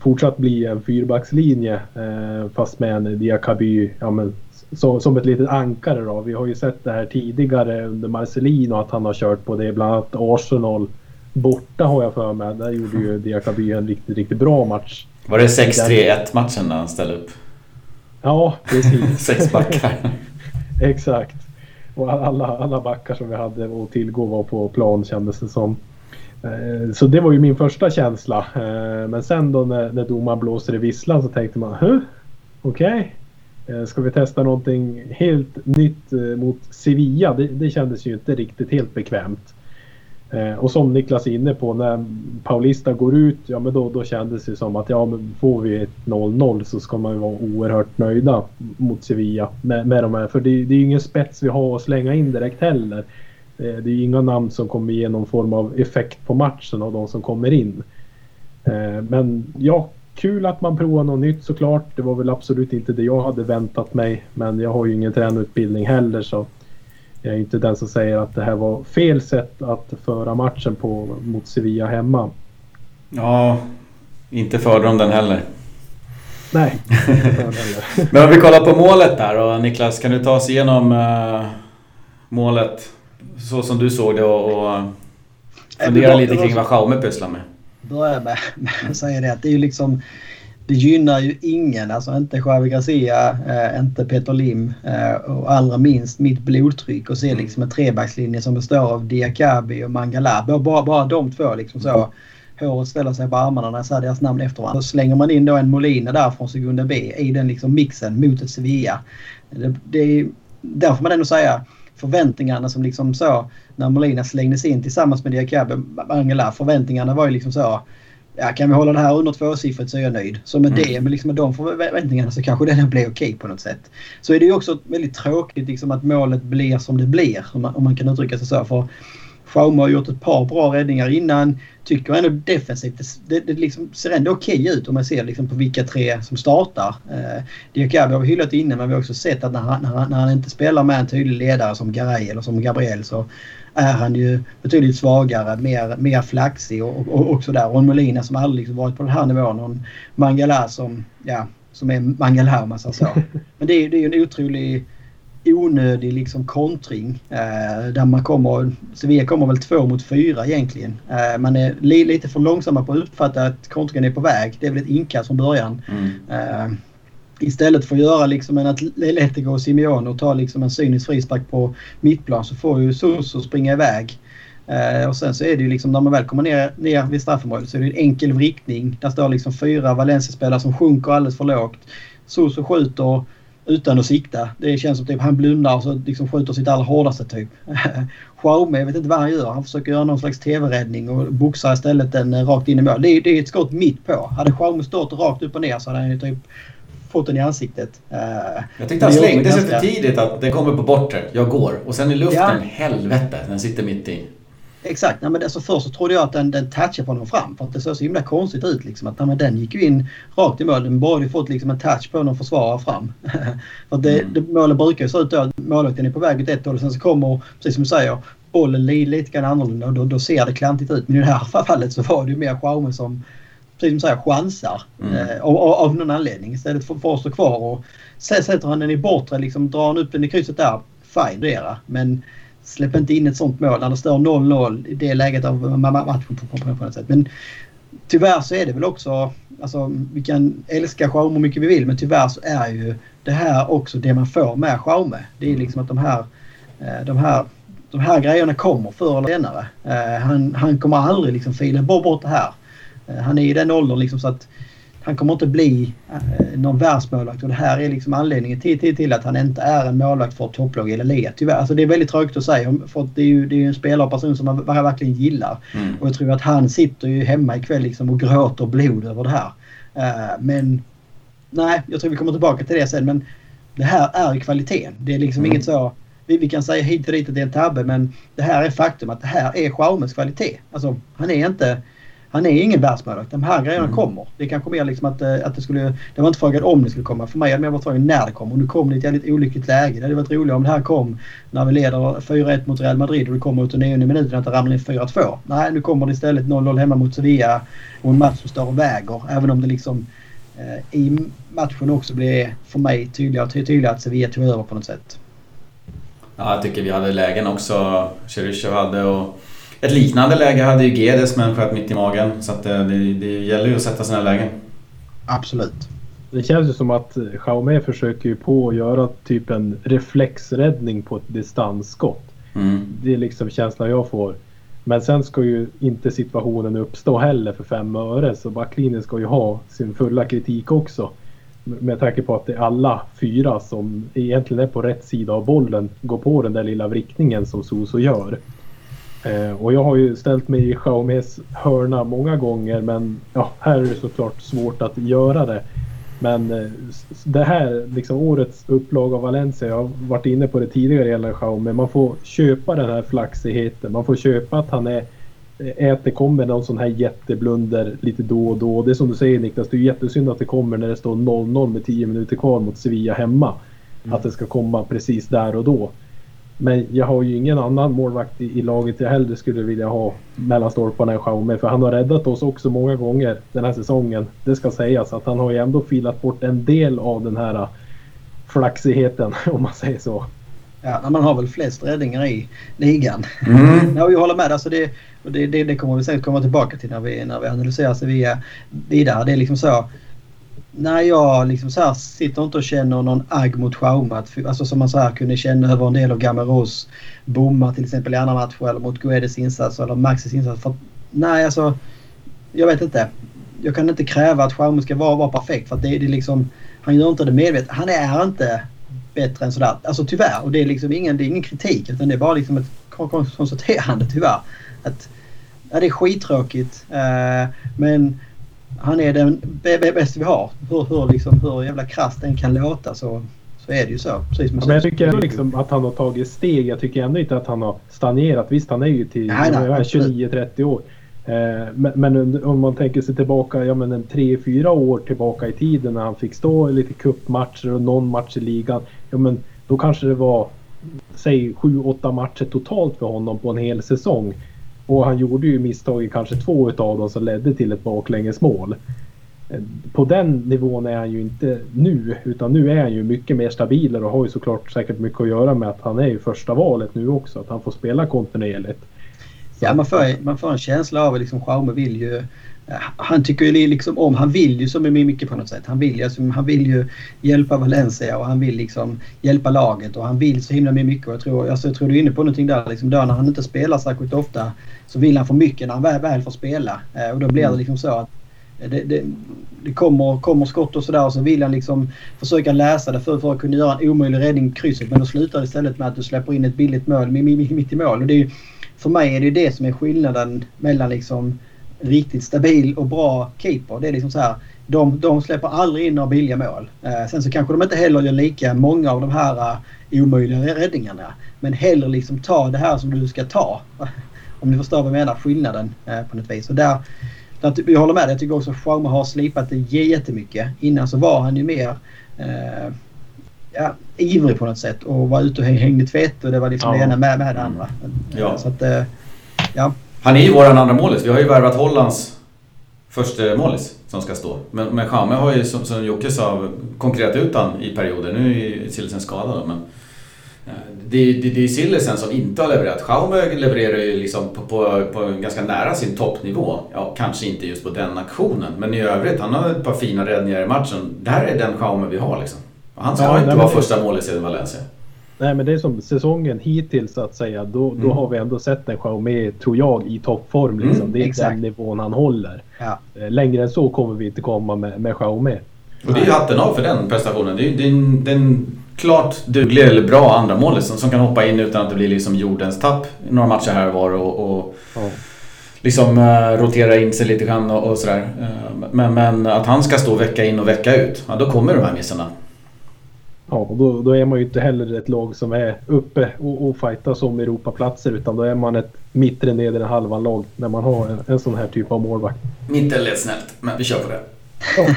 fortsatt bli en fyrbackslinje eh, fast med en Diakaby ja, men, så, som ett litet ankare. Då. Vi har ju sett det här tidigare under Marcelino att han har kört på det. Bland annat Arsenal borta har jag för mig. Där gjorde ju Diakaby en riktigt, riktigt bra match. Var det 6-3-1 matchen när han ställde upp? Ja, precis. Sex backar. Exakt. Och alla, alla backar som vi hade att tillgå var på plan kändes det som. Eh, så det var ju min första känsla. Eh, men sen då när, när domaren blåser i visslan så tänkte man? Okej. Okay. Eh, ska vi testa någonting helt nytt eh, mot Sevilla? Det, det kändes ju inte riktigt helt bekvämt. Eh, och som Niklas är inne på, när Paulista går ut, ja men då, då kändes det som att ja, men får vi ett 0-0 så ska man ju vara oerhört nöjda mot Sevilla med, med de här. För det, det är ju ingen spets vi har att slänga in direkt heller. Det är ju inga namn som kommer ge någon form av effekt på matchen av de som kommer in. Men ja, kul att man provar något nytt såklart. Det var väl absolut inte det jag hade väntat mig. Men jag har ju ingen tränarutbildning heller så jag är inte den som säger att det här var fel sätt att föra matchen på mot Sevilla hemma. Ja, inte förde de den heller. Nej, inte den heller. Men om vi kollar på målet där och Niklas, kan du ta oss igenom uh, målet så som du såg det och, och fundera lite kring vad Schaume pysslar med? Börja med, med att säga det att det är ju liksom det gynnar ju ingen, alltså inte Javi Garcia, eh, inte Peter Lim eh, och allra minst mitt blodtryck och se mm. liksom en trebackslinje som består av Diakabi och Mangala. Bara, bara de två liksom så. Håret ställer sig på armarna när jag säger deras namn efter varandra. Så slänger man in då en Molina där från Segunda B i den liksom mixen mot ett Sevilla. Det, det är, där får man ändå säga förväntningarna som liksom så när Molina slängdes in tillsammans med Diakabi och Mangala. Förväntningarna var ju liksom så ja, kan vi hålla det här under tvåsiffrigt så är jag nöjd. Så med mm. det, med, liksom med de förväntningarna så kanske den blir okej på något sätt. Så är det ju också väldigt tråkigt liksom att målet blir som det blir, om man, om man kan uttrycka sig så. För Schaume har gjort ett par bra räddningar innan. Tycker ändå defensivt, det, det liksom ser ändå okej okay ut om man ser liksom på vilka tre som startar. Eh, Diakabi har vi hyllat innan men vi har också sett att när han, när han, när han inte spelar med en tydlig ledare som Garay eller som Gabriel så är han ju betydligt svagare, mer, mer flaxig och, och, och också där. En Molina som aldrig liksom varit på den här nivån. Och Mangala som, ja, som är Mangala om man säger så. Men det är, det är en otrolig onödig liksom kontring. Eh, där man kommer, Sevilla kommer väl två mot fyra egentligen. Eh, man är li, lite för långsamma på att uppfatta att kontringen är på väg. Det är väl ett inkast från början. Mm. Eh, istället för att göra liksom en Atletico och Simeone och ta liksom en cynisk frispark på mittplan så får ju Suso springa iväg. Eh, och sen så är det ju liksom när man väl kommer ner, ner vid straffområdet så är det en enkel vrickning. Där står liksom fyra Valencia-spelare som sjunker alldeles för lågt. Suso skjuter utan att sikta. Det känns som typ han blundar och så liksom skjuter sitt allra hårdaste typ. Jaume, jag vet inte vad han gör. Han försöker göra någon slags tv-räddning och boxar istället den rakt in i mål. Det är, det är ett skott mitt på. Hade Jaume stått rakt upp och ner så hade han ju typ fått den i ansiktet. Uh, jag tyckte han slängde sig för tidigt att den kommer på bortre, jag går. Och sen i luften, ja. helvete, den sitter mitt i. Exakt. Nej, men alltså först så trodde jag att den, den touchade på honom fram. För att det såg så himla konstigt ut. Liksom, att, nej, den gick ju in rakt i mål. Den borde ju fått liksom, en touch på någon försvarare fram. för det, mm. det, målet brukar ju se ut då att målvakten är på väg åt ett håll och sen så kommer, precis som du säger, bollen lite grann annorlunda och då, då ser det klantigt ut. Men i det här fallet så var det ju mer Schaume som precis som du säger, chansar. Mm. Eh, av, av, någon anledning. Istället för, för att stå kvar och sen sätter han den i bortre, liksom, drar han upp den i krysset där, fine Men släpp inte in ett sånt mål när det står 0-0 i det läget av matchen på, något sätt. Men tyvärr så är det väl också, alltså vi kan älska Schaume hur mycket vi vill men tyvärr så är ju det här också det man får med Schaume. Det är liksom att de här, eh, de här de här grejerna kommer förr eller senare. Uh, han, han kommer aldrig liksom fila bort det här. Eh, han är i den åldern liksom så att han kommer inte bli eh, någon världsmålvakt och det här är liksom anledningen till, till, till att han inte är en målvakt för topplag i La Liga. Tyvärr. Alltså det är väldigt tråkigt att säga för det är ju, det är en spelare och person som man verkligen gillar. Mm. Och jag tror att han sitter ju hemma ikväll liksom och gråter blod över det här. Uh, men nej, jag tror vi kommer tillbaka till det sen men det här är kvaliteten. Det är liksom mm. inget så vi, vi, kan säga hit och dit att det är en tabbe men det här är faktum att det här är Schaumes kvalitet. Alltså han är inte han är ingen världsmålvakt. De här grejerna mm. kommer. Det är kanske mer liksom att, eh, att det skulle... Det var inte frågan om det skulle komma. För mig hade det mer varit frågan när det kom. Och nu kom det i ett jävligt olyckligt läge. Det hade varit roligare om det här kom när vi leder 4-1 mot Real Madrid och det kommer ut i nionde minuten att det ramlar in 4-2. Nej, nu kommer det istället 0-0 hemma mot Sevilla och en match som står och väger. Även om det liksom eh, i matchen också blir för mig tydligare, tydligare att Sevilla tog över på något sätt. Ja, jag tycker vi hade lägen också. Cheryshev hade och ett liknande läge hade ju Gedes men sköt mitt i magen. Så att det, det, det gäller ju att sätta sina lägen. Absolut. Det känns ju som att Jaume försöker ju på att göra typ en reflexräddning på ett distansskott. Mm. Det är liksom känslan jag får. Men sen ska ju inte situationen uppstå heller för fem öre så backlinjen ska ju ha sin fulla kritik också. Med tanke på att det är alla fyra som egentligen är på rätt sida av bollen går på den där lilla vrickningen som Soso gör. Eh, och jag har ju ställt mig i Xiaomis hörna många gånger men ja, här är det såklart svårt att göra det. Men eh, det här, liksom årets upplag av Valencia, jag har varit inne på det tidigare gällande Xiaomi, man får köpa den här flaxigheten. Man får köpa att han är äter kommer någon sån här jätteblunder lite då och då. Det är som du säger Niklas, det är jättesynd att det kommer när det står 0-0 med 10 minuter kvar mot Sevilla hemma. Mm. Att det ska komma precis där och då. Men jag har ju ingen annan målvakt i, i laget jag hellre skulle vilja ha mellan stolparna än Jaume. För han har räddat oss också många gånger den här säsongen. Det ska sägas att han har ju ändå filat bort en del av den här äh, flaxigheten om man säger så. Ja, man har väl flest räddningar i ligan. Mm. ja, jag håller med. Alltså det, det, det, det kommer vi säkert komma tillbaka till när vi, när vi analyserar Sevilla vidare. Det är liksom så Nej, jag liksom så här sitter inte och känner någon agg mot Schauma. Alltså som man så här kunde känna över en del av Gameros bommar till exempel i andra matcher eller mot Guedes insats eller Maxis insats. För, nej, alltså. Jag vet inte. Jag kan inte kräva att Schauma ska vara, vara perfekt för att det, det är liksom. Han gör inte det medvetet. Han är inte bättre än sådär. Alltså tyvärr. Och det är liksom ingen, det är ingen kritik utan det är bara liksom ett konstaterande tyvärr. Att, ja, det är skittråkigt. Uh, men han är den bästa vi har. Hur, hur, liksom, hur jävla krasst den kan låta så, så är det ju så. Precis ja, men jag tycker ändå liksom att han har tagit steg. Jag tycker ändå inte att han har stagnerat. Visst, han är ju till 29-30 år. Eh, men, men, om man tänker sig tillbaka ja, men en 3-4 år tillbaka i tiden när han fick stå i lite cupmatcher och någon match i ligan. Ja, men då kanske det var säg 7-8 matcher totalt för honom på en hel säsong. Och han gjorde ju misstag i kanske två utav dem som ledde till ett baklängesmål. Eh, på den nivån är han ju inte nu utan nu är han ju mycket mer stabilare och har ju såklart säkert mycket att göra med att han är ju första valet nu också. Att han får spela kontinuerligt. Ja, man får, man får en känsla av att liksom Schaume vill ju han tycker ju liksom om, han vill ju så mycket på något sätt. Han vill, ju, alltså, han vill ju hjälpa Valencia och han vill liksom hjälpa laget och han vill så himla mycket. Och jag, tror, alltså, jag tror du är inne på någonting där. Liksom, då när han inte spelar särskilt ofta så vill han för mycket när han väl, väl får spela. Eh, och då blir det mm. liksom så att det, det, det kommer, kommer skott och sådär och så vill han liksom försöka läsa det för, för att kunna göra en omöjlig räddning krysset. Men då slutar det istället med att du släpper in ett billigt mål mitt i mål. Och det är, för mig är det det som är skillnaden mellan liksom riktigt stabil och bra keeper. Det är liksom så här. De, de släpper aldrig in några billiga mål. Eh, sen så kanske de inte heller gör lika många av de här uh, omöjliga räddningarna. Men hellre liksom ta det här som du ska ta. Om du förstår vad jag menar. Skillnaden uh, på något vis. Och där, där, jag håller med. Jag tycker också att Schaume har slipat det jättemycket. Innan så var han ju mer uh, ja, ivrig på något sätt och var ute och hängde tvätt och det var liksom ja. det ena med, med det andra. Ja. Så att, ja. Han är ju våran andra målis. Vi har ju värvat Hollands första målis som ska stå. Men, men Jaume har ju som, som Jocke sa konkurrerat ut han i perioder. Nu är Sillesen skadad men det, det, det är Sillesen som inte har levererat. Jaume levererar ju liksom på, på, på ganska nära sin toppnivå. Ja, kanske inte just på den aktionen, men i övrigt. Han har ett par fina räddningar i matchen. Det här är den Jaume vi har liksom. Han ska ja, inte vara första målis i Valencia. Nej men det är som säsongen hittills så att säga. Då, mm. då har vi ändå sett en Xiaomi, tror jag, i toppform. Liksom. Mm, det är exakt. den nivån han håller. Ja. Eh, längre än så kommer vi inte komma med, med Xiaomi. Och det är ju hatten av för den prestationen. Det är, det är, en, det är en klart duglig eller bra andra mål som, som kan hoppa in utan att det blir liksom jordens tapp i några matcher här och var. Och, och ja. liksom uh, rotera in sig lite grann och, och sådär. Uh, men, men att han ska stå vecka in och vecka ut, ja, då kommer de här missarna. Ja, och då, då, är man ju inte heller ett lag som är uppe och, och fightas om Europaplatser utan då är man ett mittre nedre halvan lag när man har en, en sån här typ av målvakt. Mitten lät snällt, men vi kör på det. Ja.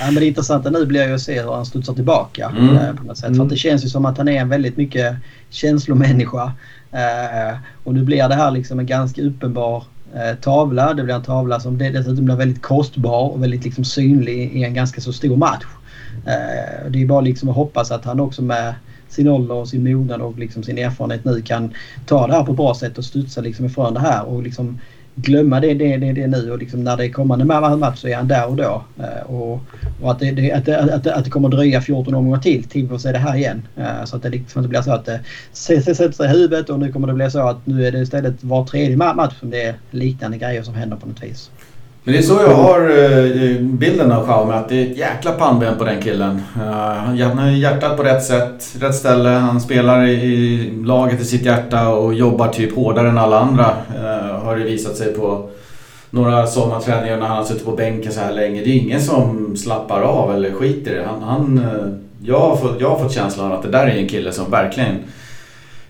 ja, men det intressanta nu blir ju att se hur han studsar tillbaka. Mm. Eh, på något sätt. Mm. För det känns ju som att han är en väldigt mycket känslomänniska. Eh, och nu blir det här liksom en ganska uppenbar eh, tavla. Det blir en tavla som dessutom blir väldigt kostbar och väldigt liksom synlig i en ganska så stor match. Eh, det är bara liksom att hoppas att han också med sin ålder och sin mognad och liksom sin erfarenhet nu kan ta det här på ett bra sätt och studsa liksom ifrån det här och liksom glömma det, det, det, det nu och liksom när det är kommande match så är han där och då. Eh, och, och att, det, det, att, det, att, att det kommer dröja 14 omgångar till till vi får se det här igen. Eh, så att det liksom inte blir så att det sätter sig i huvudet och nu kommer det bli så att nu är det istället var tredje match som det är liknande grejer som händer på något vis. Men det är så jag har eh, bilden av Xiaomi, att det är ett jäkla pannben på den killen. Eh, han har hjärtat på rätt sätt, rätt ställe. Han spelar i laget i sitt hjärta och jobbar typ hårdare än alla andra. Eh, har det visat sig på några sommarträningar när han har suttit på bänken så här länge. Det är ingen som slappar av eller skiter i det. Han, han, jag, har fått, jag har fått känslan av att det där är en kille som verkligen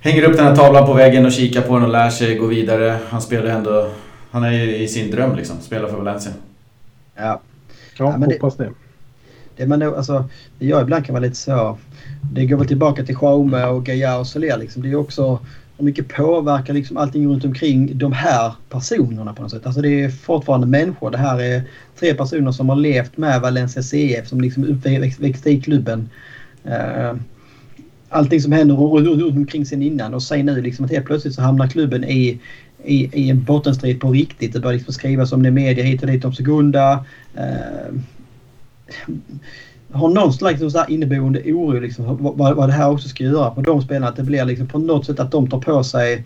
hänger upp den här tavlan på väggen och kikar på den och lär sig gå vidare. Han spelar ändå... Han är i sin dröm liksom. Spelar för Valencia. Ja. Ja, ja hoppas det. Det, men alltså, det jag ibland kan vara lite så... Det går väl tillbaka till Jaume och Gaia och Soler liksom. Det är också hur mycket påverkar liksom allting runt omkring de här personerna på något sätt. Alltså det är fortfarande människor. Det här är tre personer som har levt med Valencia CF som liksom uppväxt i klubben. Uh, allting som händer runt omkring sen innan och sen nu liksom att helt plötsligt så hamnar klubben i, i, i en bottenstrid på riktigt. Det börjar liksom skrivas om det i media hit och dit om Segunda. Eh, har någon slags liksom inneboende oro liksom, vad, vad det här också ska göra på de spelarna. Att det blir liksom på något sätt att de tar på sig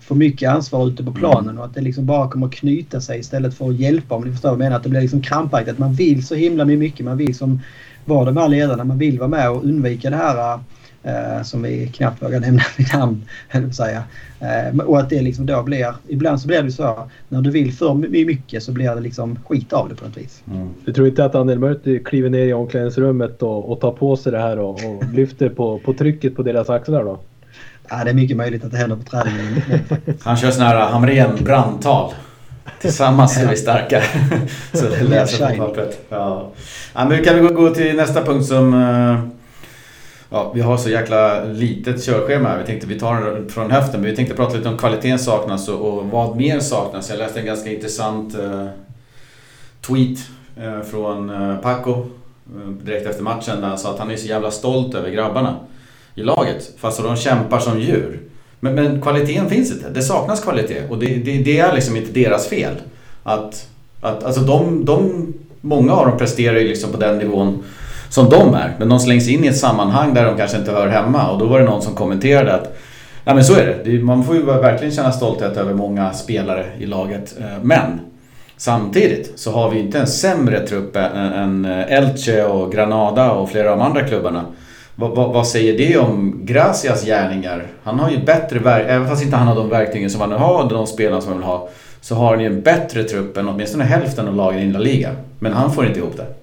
för mycket ansvar ute på planen och att det liksom bara kommer att knyta sig istället för att hjälpa om ni förstår vad jag menar. Att det blir liksom krampaktigt. Man vill så himla mycket. Man vill som vara de här ledarna. Man vill vara med och undvika det här eh, eh, som vi knappt vågar nämna vid namn. Säga. Eh, och att det liksom då blir, ibland så blir det så när du vill för mycket så blir det liksom skit av det på något vis. Mm. Du tror inte att Daniel Mörti kliver ner i omklädningsrummet och, och tar på sig det här och, och lyfter på, på trycket på deras axlar då? Ja, det är mycket möjligt att det händer på träningen. Han kör sådana här Hamrén brandtal. Tillsammans är vi starka. så det läser på pappret. Ja. Ja, men kan vi gå till nästa punkt som uh, Ja, vi har så jäkla litet körschema. här, Vi tänkte vi tar det från höften, men vi tänkte prata lite om kvaliteten saknas och, och vad mer saknas. Jag läste en ganska intressant uh, tweet uh, från uh, Paco direkt efter matchen där han sa att han är så jävla stolt över grabbarna i laget. Fast de kämpar som djur. Men, men kvaliteten finns inte. Det saknas kvalitet och det, det, det är liksom inte deras fel. Att, att, alltså de, de, många av dem presterar ju liksom på den nivån som de är. Men de slängs in i ett sammanhang där de kanske inte hör hemma och då var det någon som kommenterade att Ja men så är det. Man får ju verkligen känna stolthet över många spelare i laget. Eh, men samtidigt så har vi inte en sämre trupp än eh, Elche och Granada och flera av de andra klubbarna. Vad, vad, vad, säger det om Gracias gärningar? Han har ju bättre verktyg, även fast inte han har de verktygen som han har har, de spelarna som han vill ha. Så har han ju en bättre trupp än åtminstone hälften av lagen i La Liga. Men han får inte ihop det.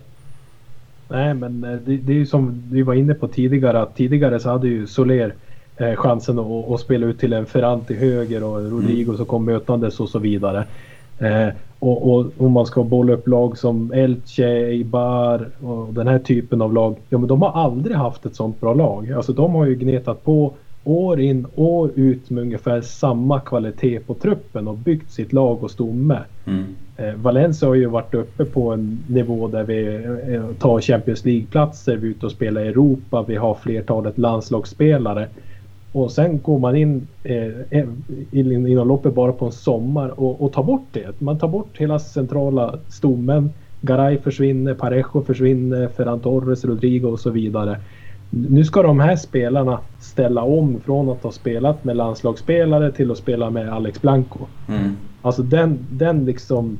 Nej, men eh, det, det är ju som vi var inne på tidigare. Att tidigare så hade ju Soler eh, chansen att, att, spela ut till en Ferran till höger och Rodrigo mm. som kom mötandes och så vidare. Eh, och, och, om man ska bolla upp lag som Elche, Eibar och den här typen av lag. Ja, men de har aldrig haft ett sånt bra lag. Alltså de har ju gnetat på år in år ut med ungefär samma kvalitet på truppen och byggt sitt lag och stomme. Mm. Eh, Valencia har ju varit uppe på en nivå där vi eh, tar Champions League-platser, vi är ute och spelar i Europa, vi har flertalet landslagsspelare. Och sen går man in eh, inom loppet bara på en sommar och, och tar bort det. Man tar bort hela centrala stommen. Garay försvinner, Parejo försvinner, Ferran Torres, Rodrigo och så vidare. Nu ska de här spelarna ställa om från att ha spelat med landslagsspelare till att spela med Alex Blanco. Mm. Alltså den, den liksom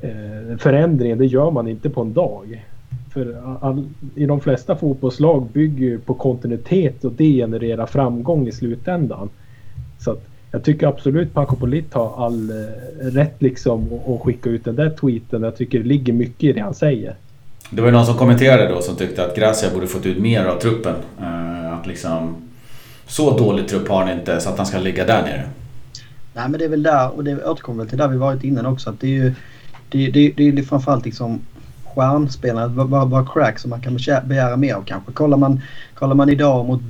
eh, förändringen, det gör man inte på en dag. För all, i de flesta fotbollslag bygger ju på kontinuitet och det genererar framgång i slutändan. Så att jag tycker absolut Paco Polit har all eh, rätt liksom att skicka ut den där tweeten. Jag tycker det ligger mycket i det han säger. Det var ju någon som kommenterade då som tyckte att Gracia borde fått ut mer av truppen. Eh, att liksom... Så dålig trupp har han inte så att han ska ligga där nere. Nej men det är väl där och det återkommer väl till där vi varit innan också. Att det är ju det, det, det är liksom framförallt liksom stjärnspelare, bara, bara crack som man kan begära mer av kanske. Kollar man, kollar man idag mot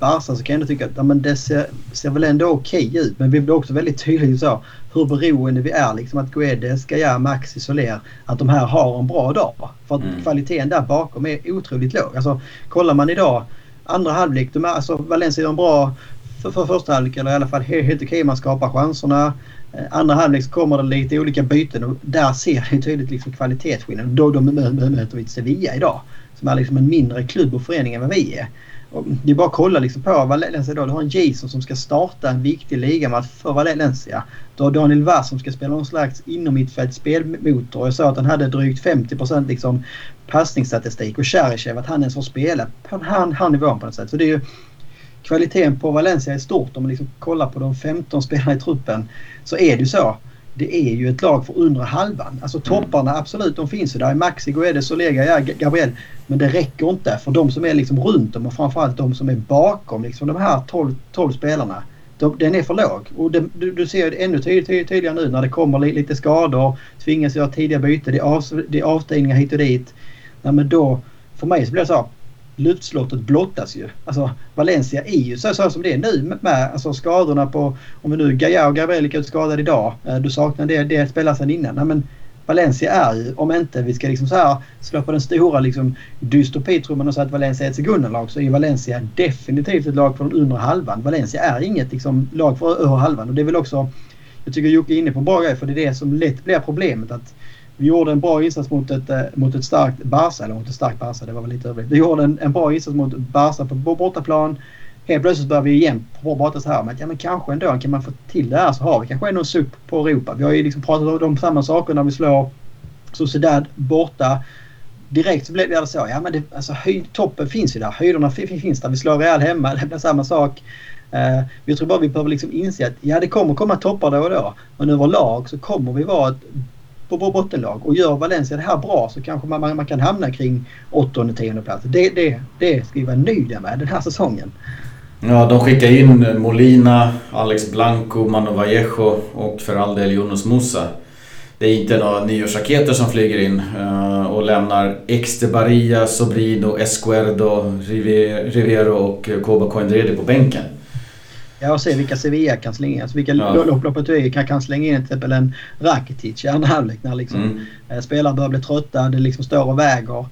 Barca så kan jag ändå tycka att ja, men det ser, ser väl ändå okej okay ut. Men vi blir också väldigt tydligt så hur beroende vi är. Liksom att Guedes, Gaia, Maxi, Soler. Att de här har en bra dag. För att mm. kvaliteten där bakom är otroligt låg. Alltså, kollar man idag andra halvlek. De är, alltså, Valencia är en bra för, för första halvlek eller i alla fall helt, helt okej. Man skapar chanserna. Eh, andra halvlek så kommer det lite olika byten och där ser vi tydligt liksom kvalitetsskillnad. Då de möter vi Sevilla idag som är liksom en mindre klubb och förening än vad vi är. Det är bara att kolla liksom på Valencia idag. Du har en Jason som ska starta en viktig ligamatch för Valencia. Du har Daniel Vass som ska spela någon slags inommittfält spelmotor. Jag sa att han hade drygt 50% liksom passningsstatistik och Cherichev att han ens får spela på den här nivån på något sätt. Så det är ju kvaliteten på Valencia är stort. Om man liksom kollar på de 15 spelarna i truppen så är det ju så. Det är ju ett lag för undre halvan. Alltså mm. topparna absolut, de finns ju där. Maxi, Guedes, Solega, ja, Gabriel. Men det räcker inte för de som är liksom runt dem och framförallt de som är bakom liksom de här 12, 12 spelarna. De, den är för låg. Och det, du, du, ser det ännu tyd, tyd, tydligare nu när det kommer lite skador. Tvingas göra tidiga byten. Det är, av, det är avstängningar hit och dit. Ja, men då, för mig så blir det så luftslottet blottas ju. Alltså Valencia är ju så, så som det är nu med alltså, skadorna på, om vi nu Gaia och Gabriel gick ut skadade idag. Eh, du saknar det, det spelar sedan innan. Nej men Valencia är ju, om inte vi ska liksom så här slå på den stora liksom dystopitrumman och säga att Valencia är ett sekundenlag så är Valencia definitivt ett lag för den undre halvan. Valencia är inget liksom, lag för övre halvan och det är väl också, jag tycker Jocke är inne på en bra grej för det är det som lätt blir problemet att vi gjorde en bra insats mot ett, eh, mot ett starkt Barca, eller mot ett starkt Barca, det var väl lite överdrivet. Vi gjorde en, en bra insats mot Barca på bortaplan. Helt plötsligt börjar vi igen prata så här med att ja, men kanske ändå kan man få till det här så har vi kanske ändå en sup på Europa. Vi har ju liksom pratat om samma saker när vi slår Sociedad borta. Direkt så blir det så. Ja men det, alltså, höj, toppen finns ju där. Höjderna finns där. Vi slår Real hemma. Det blir samma sak. Uh, jag tror bara vi behöver liksom inse att ja det kommer komma toppar då och då. Men överlag så kommer vi vara ett på bottenlag. Och gör Valencia det här bra så kanske man, man, man kan hamna kring åttonde, tionde plats. Det, det, det ska vi vara nöjda med den här säsongen. Ja, de skickar in Molina, Alex Blanco, Mano Vallejo och för all del Jonas Musa. Det är inte några nyårsraketer som flyger in eh, och lämnar Extebaria, Sobrino, Esquerdo, Rivero och Koba Coindredi på bänken. Ja, och se vilka Sevilla kan slänga in. Alltså vilka ja. Lopetegui kan, kan slänga in till exempel en Rakitic i andra halvlek när liksom, mm. Eh, spelare börjar bli trötta. Det liksom står och väger.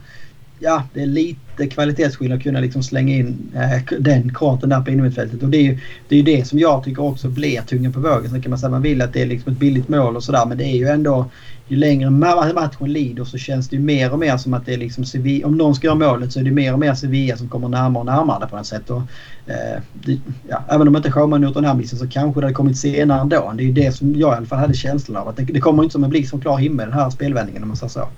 Ja, det är lite kvalitetsskillnad att kunna liksom slänga in eh, den korten där på innermittfältet. Och det är ju det, är det som jag tycker också blir tungan på vågen. Sen kan man säga att man vill att det är liksom ett billigt mål och sådär. Men det är ju ändå ju längre matchen lider så känns det ju mer och mer som att det är liksom Sevilla, om någon ska göra målet så är det mer och mer Sevilla som kommer närmare och närmare på något sätt. Och, eh, det, ja, även om inte Sjöman gjort den här missen så kanske det hade kommit senare ändå. Det är ju det som jag i alla fall hade känslan av. Att det, det kommer inte som en blixt från klar himmel den här spelvändningen om man säger så.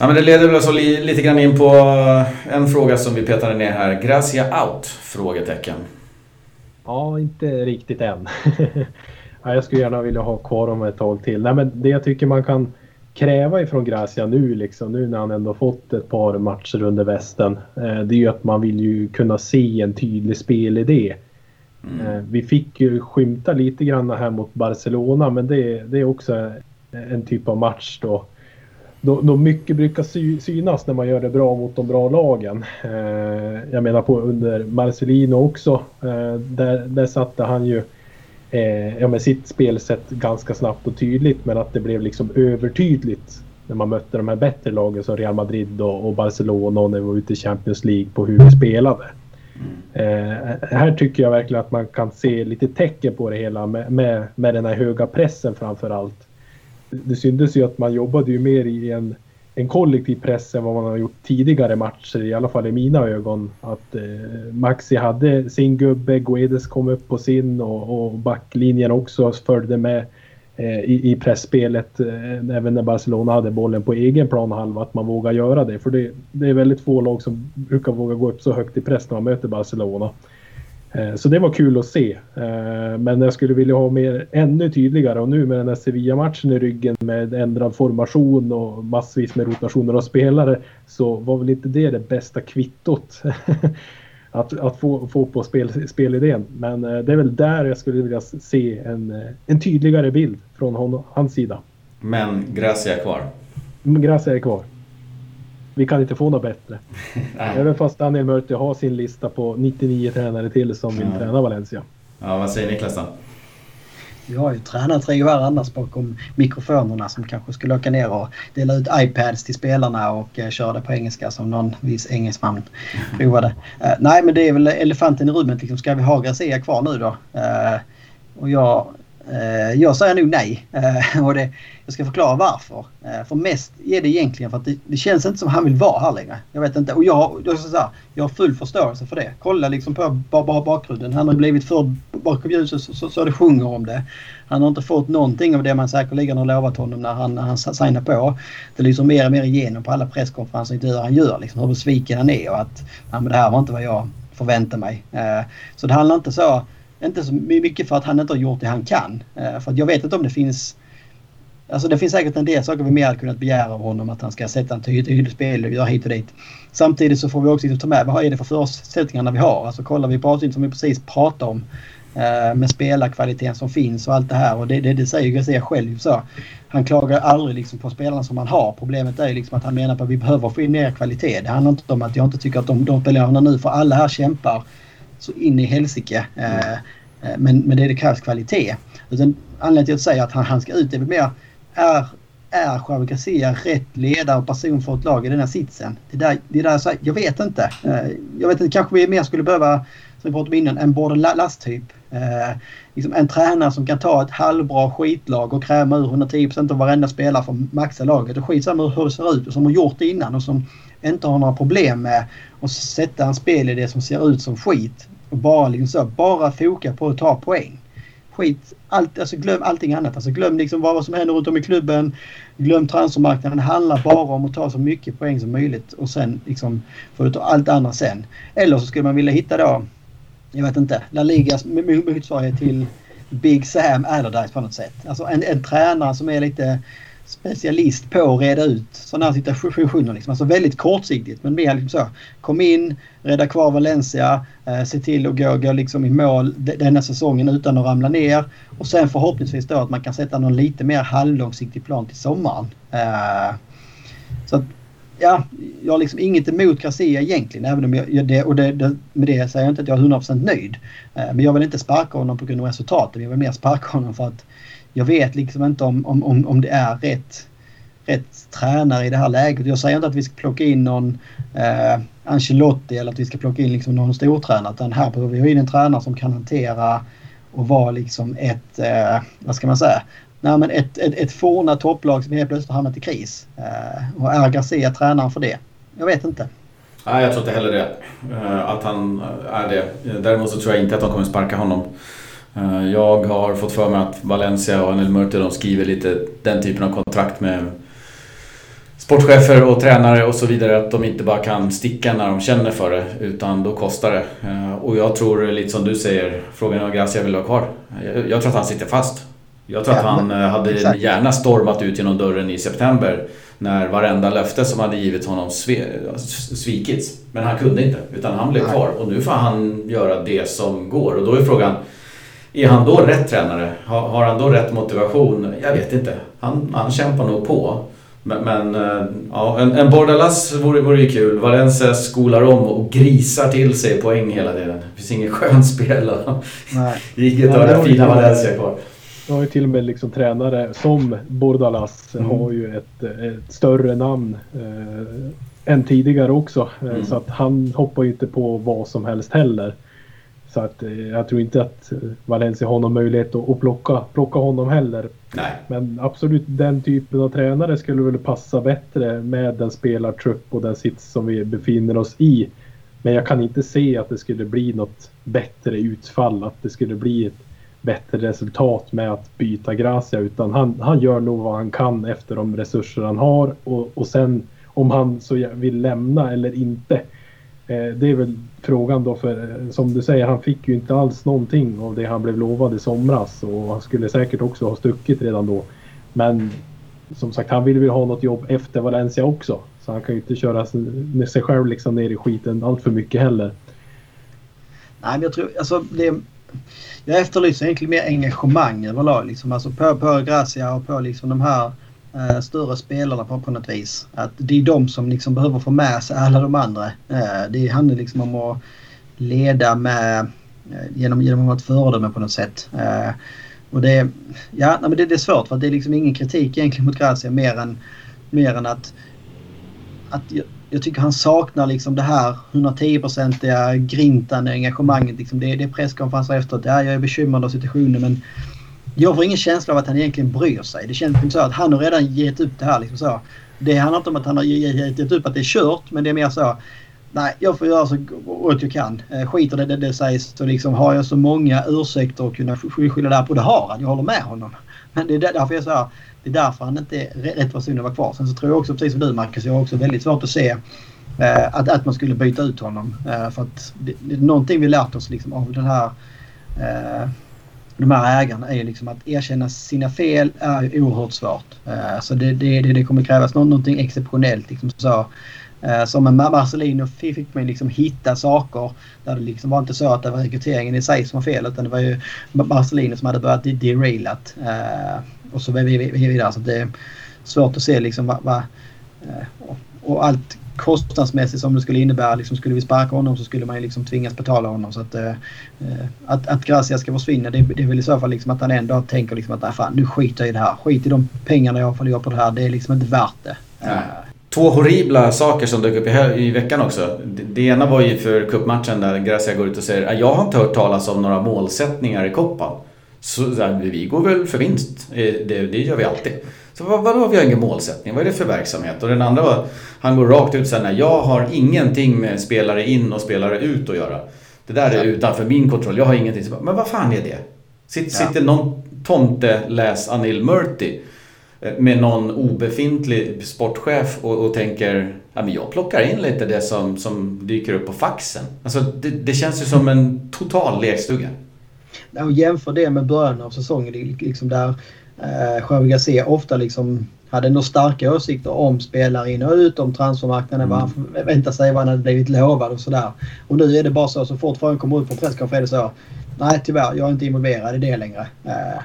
Ja, men det leder väl alltså lite grann in på en fråga som vi petade ner här. Gracia out? Frågetecken. Ja, inte riktigt än. jag skulle gärna vilja ha kvar dem ett tag till. Nej, men det jag tycker man kan kräva ifrån Gracia nu, liksom, nu när han ändå fått ett par matcher under västen, eh, det är ju att man vill ju kunna se en tydlig spelidé. Mm. Eh, vi fick ju skymta lite grann här mot Barcelona, men det, det är också en typ av match då då, då mycket brukar sy, synas när man gör det bra mot de bra lagen. Eh, jag menar på under Marcelino också. Eh, där, där satte han ju eh, ja, med sitt spelsätt ganska snabbt och tydligt men att det blev liksom övertydligt när man mötte de här bättre lagen som Real Madrid och, och Barcelona och när vi var ute i Champions League på hur vi spelade. Eh, här tycker jag verkligen att man kan se lite tecken på det hela med, med, med den här höga pressen framför allt. Det syntes ju att man jobbade ju mer i en, en kollektiv press än vad man har gjort tidigare matcher, i alla fall i mina ögon. Att eh, Maxi hade sin gubbe, Guedes kom upp på sin och, och backlinjen också följde med eh, i, i pressspelet. Eh, även när Barcelona hade bollen på egen planhalva, att man vågar göra det. För det, det är väldigt få lag som brukar våga gå upp så högt i press när man möter Barcelona. Eh, så det var kul att se. Eh, men jag skulle vilja ha mer, ännu tydligare och nu med den här Sevilla-matchen i ryggen med ändrad formation och massvis med rotationer av spelare så var väl inte det det bästa kvittot. att, att få, få på spel, spelidén. Men eh, det är väl där jag skulle vilja se en, en tydligare bild från hon, hans sida. Men Gracia är kvar? Gracia är kvar. Vi kan inte få något bättre. Även fast Daniel Mörte har sin lista på 99 tränare till som vill ja. träna Valencia. Ja, vad säger Niklas då? Vi har ju tränartrio här annars bakom mikrofonerna som kanske skulle åka ner och dela ut iPads till spelarna och eh, köra det på engelska som någon viss engelsman provade. Uh, nej, men det är väl elefanten i rummet. Liksom, ska vi ha Garcia kvar nu då? Uh, och jag, Eh, jag säger nog nej. Eh, och det, jag ska förklara varför. Eh, för mest är det egentligen för att det, det, känns inte som han vill vara här längre. Jag vet inte. Och jag, jag, så här, jag har full förståelse för det. Kolla liksom på bara bakgrunden. Han har blivit för bakom ljuset så, så, så det sjunger om det. Han har inte fått någonting av det man säkerligen har lovat honom när han, när han signar på. Det lyser mer och mer igenom på alla presskonferenser och intervjuer han gör. Liksom, hur besviken han är och att nej, men det här var inte vad jag förväntade mig. Eh, så det handlar inte så, inte så mycket för att han inte har gjort det han kan. Eh, för att jag vet inte om det finns Alltså det finns säkert en del saker vi mer hade kunnat begära av honom. Att han ska sätta en tydlig spel och göra hit och dit. Samtidigt så får vi också liksom ta med vad är det för förutsättningarna vi har. Alltså kollar vi på avsnitt som vi precis pratade om. Eh, med spelarkvaliteten som finns och allt det här. Och det, det, det säger Garcia själv. Så. Han klagar aldrig liksom på spelarna som han har. Problemet är liksom att han menar på att vi behöver få in mer kvalitet. Det handlar inte om att jag inte tycker att de, de spelarna nu, för alla här kämpar så in i helsike. Eh, eh, men, men det, det krävs kvalitet. Utan anledningen till att säga att han, han ska ut är väl mer är, är Javi Garcia rätt ledare och person för ett lag i den här sitsen? Det där, det där så, jag vet inte. Eh, jag vet inte, kanske vi mer skulle behöva, som vi pratade om innan, en både lasttyp. Eh, liksom en tränare som kan ta ett halvbra skitlag och kräma ur 110% av varenda spelare för att maxa laget. Och skitsamma hur det ser ut och som har gjort det innan och som inte har några problem med att sätta en spel i det som ser ut som skit. Och bara liksom så, bara foka på att ta poäng skit. Allt, alltså glöm allting annat. Alltså glöm liksom vad som händer runt om i klubben. Glöm transfermarknaden. Det handlar bara om att ta så mycket poäng som möjligt och sen liksom få ut allt annat sen. Eller så skulle man vilja hitta då, jag vet inte, La Ligas motsvarighet till Big Sam Allardyce på något sätt. Alltså en, en tränare som är lite specialist på att reda ut sådana här situationer. Liksom. Alltså väldigt kortsiktigt men mer liksom så. Kom in, rädda kvar Valencia, eh, se till att gå, gå liksom i mål denna säsongen utan att ramla ner. Och sen förhoppningsvis då att man kan sätta någon lite mer halvlångsiktig plan till sommaren. Eh, så att, ja, jag har liksom inget emot Garcia egentligen. Även om jag, det, och det, det, med det säger jag inte att jag är 100% nöjd. Eh, men jag vill inte sparka honom på grund av resultaten. Jag vill mer sparka honom för att jag vet liksom inte om, om, om, om det är rätt, rätt tränare i det här läget. Jag säger inte att vi ska plocka in någon eh, Ancelotti eller att vi ska plocka in liksom någon stortränare. Utan här behöver vi ha in en tränare som kan hantera och vara liksom ett, eh, vad ska man säga, Nej, men ett, ett, ett forna topplag som helt plötsligt har hamnat i kris. Eh, och är Garcia tränaren för det? Jag vet inte. Nej, jag tror inte heller det. Eh, att han är det. Däremot så tror jag inte att de kommer sparka honom. Eh, jag har fått för mig att Valencia och Anel Murte de skriver lite den typen av kontrakt med sportchefer och tränare och så vidare att de inte bara kan sticka när de känner för det utan då kostar det. Eh, och jag tror lite som du säger, frågan är om Gracia vill ha kvar. Jag, tror att han sitter fast. Jag tror att han eh, hade gärna stormat ut genom dörren i september när varenda löfte som hade givits honom svikits. Men han kunde inte, utan han blev kvar. Och nu får han göra det som går. Och då är frågan, är han då rätt tränare? Har, har han då rätt motivation? Jag vet inte. Han, han kämpar nog på. Men, men eh, ja, en, en Bordalas vore, vore ju kul. Valencia skolar om och grisar till sig poäng hela tiden. Det finns ingen skön spel. Inget av det fina Valencia kvar. Du har ju till och med liksom tränare som Bordalas mm. har ju ett, ett större namn eh, än tidigare också. Eh, mm. Så att han hoppar ju inte på vad som helst heller. Så att eh, jag tror inte att eh, Valencia har någon möjlighet att, att plocka, plocka honom heller. Nej. Men absolut den typen av tränare skulle väl passa bättre med den spelartrupp och den sits som vi befinner oss i. Men jag kan inte se att det skulle bli något bättre utfall, att det skulle bli ett bättre resultat med att byta Gracia utan han, han gör nog vad han kan efter de resurser han har och, och sen om han så vill lämna eller inte Eh, det är väl frågan då för eh, som du säger han fick ju inte alls någonting av det han blev lovad i somras och han skulle säkert också ha stuckit redan då. Men som sagt han vill väl ha något jobb efter Valencia också. Så han kan ju inte köra med sig själv liksom ner i skiten allt för mycket heller. Nej men jag tror alltså det jag efterlyser egentligen mer engagemang överlag. Liksom. Alltså på, på Gracia och på liksom de här eh, större spelarna på, på något vis. Att det är de som liksom behöver få med sig alla de andra. Eh, det handlar liksom om att leda med eh, genom, genom att vara ett föredöme på något sätt. Eh, Och det, ja, men det, det är svårt för det är liksom ingen kritik egentligen mot Gracia mer än, mer än att, att jag, jag tycker han saknar liksom det här 110-procentiga grintande engagemanget. Liksom det, det är presskonferenser efteråt. Ja, jag är bekymrad av situationen men jag får ingen känsla av att han egentligen bryr sig. Det känns som så att han har redan gett upp det här. Liksom så. Det handlar inte om att han har gett upp att det är kört men det är mer så Nej, jag får göra så gott jag kan. Eh, Skiter det, det, det sägs så liksom har jag så många ursäkter att kunna skylla det här på. Det har han. Jag håller med honom. Men det är därför jag säger det är därför han inte är rätt person att vara kvar. Sen så tror jag också precis som du Marcus, jag har också väldigt svårt att se eh, att, att man skulle byta ut honom. Eh, för att det, det är någonting vi lärt oss liksom av den här eh, de här ägarna är liksom att erkänna sina fel är oerhört svårt. Eh, så det, det, det, kommer krävas någonting exceptionellt. Liksom så eh, som med Marcelino fick man liksom hitta saker där det liksom var inte så att det var rekryteringen i sig som var fel utan det var ju Marcelino som hade börjat derailat. Eh, och så vidare. Så det är svårt att se liksom vad... vad eh, och allt kostnadsmässigt som det skulle innebära. Liksom skulle vi sparka honom så skulle man ju liksom tvingas betala honom. Så att, eh, eh att, att Gracia ska försvinna det, det är väl i så fall liksom att han ändå tänker liksom att äh, fan, nu skiter jag i det här. Skit i de pengarna jag förlorar på det här. Det är liksom inte värt det. Nej två horribla saker som dök upp i, i veckan också. Det, det ena var ju för kuppmatchen där Gracia går ut och säger ah, jag har inte hört talas om några målsättningar i koppan. Så vi går väl för vinst. Eh, det, det gör vi alltid. Så vad, vadå vi har ingen målsättning? Vad är det för verksamhet? Och den andra var, han går rakt ut och säger jag har ingenting med spelare in och spelare ut att göra. Det där är utanför min kontroll. Jag har ingenting. Men vad fan är det? Sitter, ja. sitter någon tomte läs Anil Murti Eh, med någon obefintlig sportchef och, och tänker ja, men jag plockar in lite det som, som dyker upp på faxen. Alltså, det, det känns ju som en total lekstuga. Ja, och jämför det med början av säsongen liksom där eh, Javi Garcia ofta liksom hade nog starka åsikter om spelare in och ut, om transfermarknaden, mm. vad han förväntar sig, vad han hade blivit lovad och sådär. Och nu är det bara så, så fort frågan kommer ut på presskonferens så Nej tyvärr, jag är inte involverad i det längre. Eh,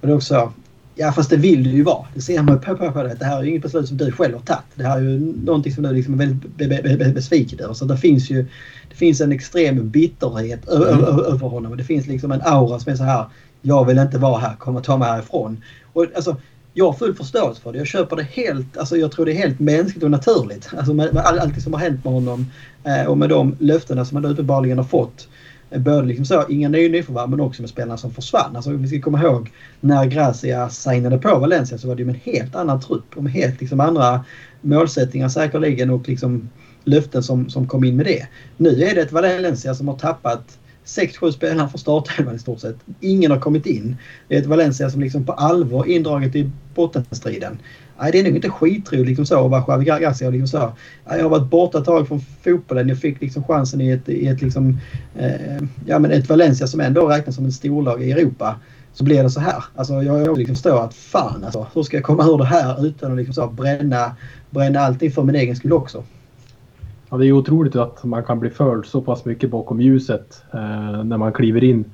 och det är också Ja fast det vill du ju vara. Det ser man på, på, på det. Det här är ju inget beslut som du själv har tagit. Det här är ju någonting som du liksom är väldigt be, be, be, besviken över. Så det finns ju det finns en extrem bitterhet mm. över honom. Och det finns liksom en aura som är så här. Jag vill inte vara här, kom och ta mig härifrån. Och alltså, jag har full förståelse för det. Jag köper det helt, alltså jag tror det är helt mänskligt och naturligt. Alltså med, med allt som har hänt med honom eh, och med de löftena som han uppenbarligen har fått. Eh, både liksom så, inga nya nyförvärv men också med spelarna som försvann. Alltså, vi ska komma ihåg när Gracia signade på Valencia så var det ju med en helt annan trupp och med helt liksom, andra målsättningar säkerligen och liksom, löften som, som kom in med det. Nu är det ett Valencia som har tappat 6-7 spelare från startelvan i stort sett. Ingen har kommit in. Det är ett Valencia som liksom på allvar indraget i bottenstriden. Nej, det är nog inte skitroligt liksom så att vara Javi Garcia. Liksom så. Jag har varit borta ett tag från fotbollen. Jag fick liksom chansen i ett, i ett, liksom, eh, ja, men ett Valencia som ändå räknas som ett storlag i Europa. Så blir det så här. Alltså, jag liksom står att fan alltså, hur ska jag komma ur det här utan att liksom så, bränna, bränna allting för min egen skull också. Ja, det är otroligt att man kan bli förd så pass mycket bakom ljuset eh, när man kliver in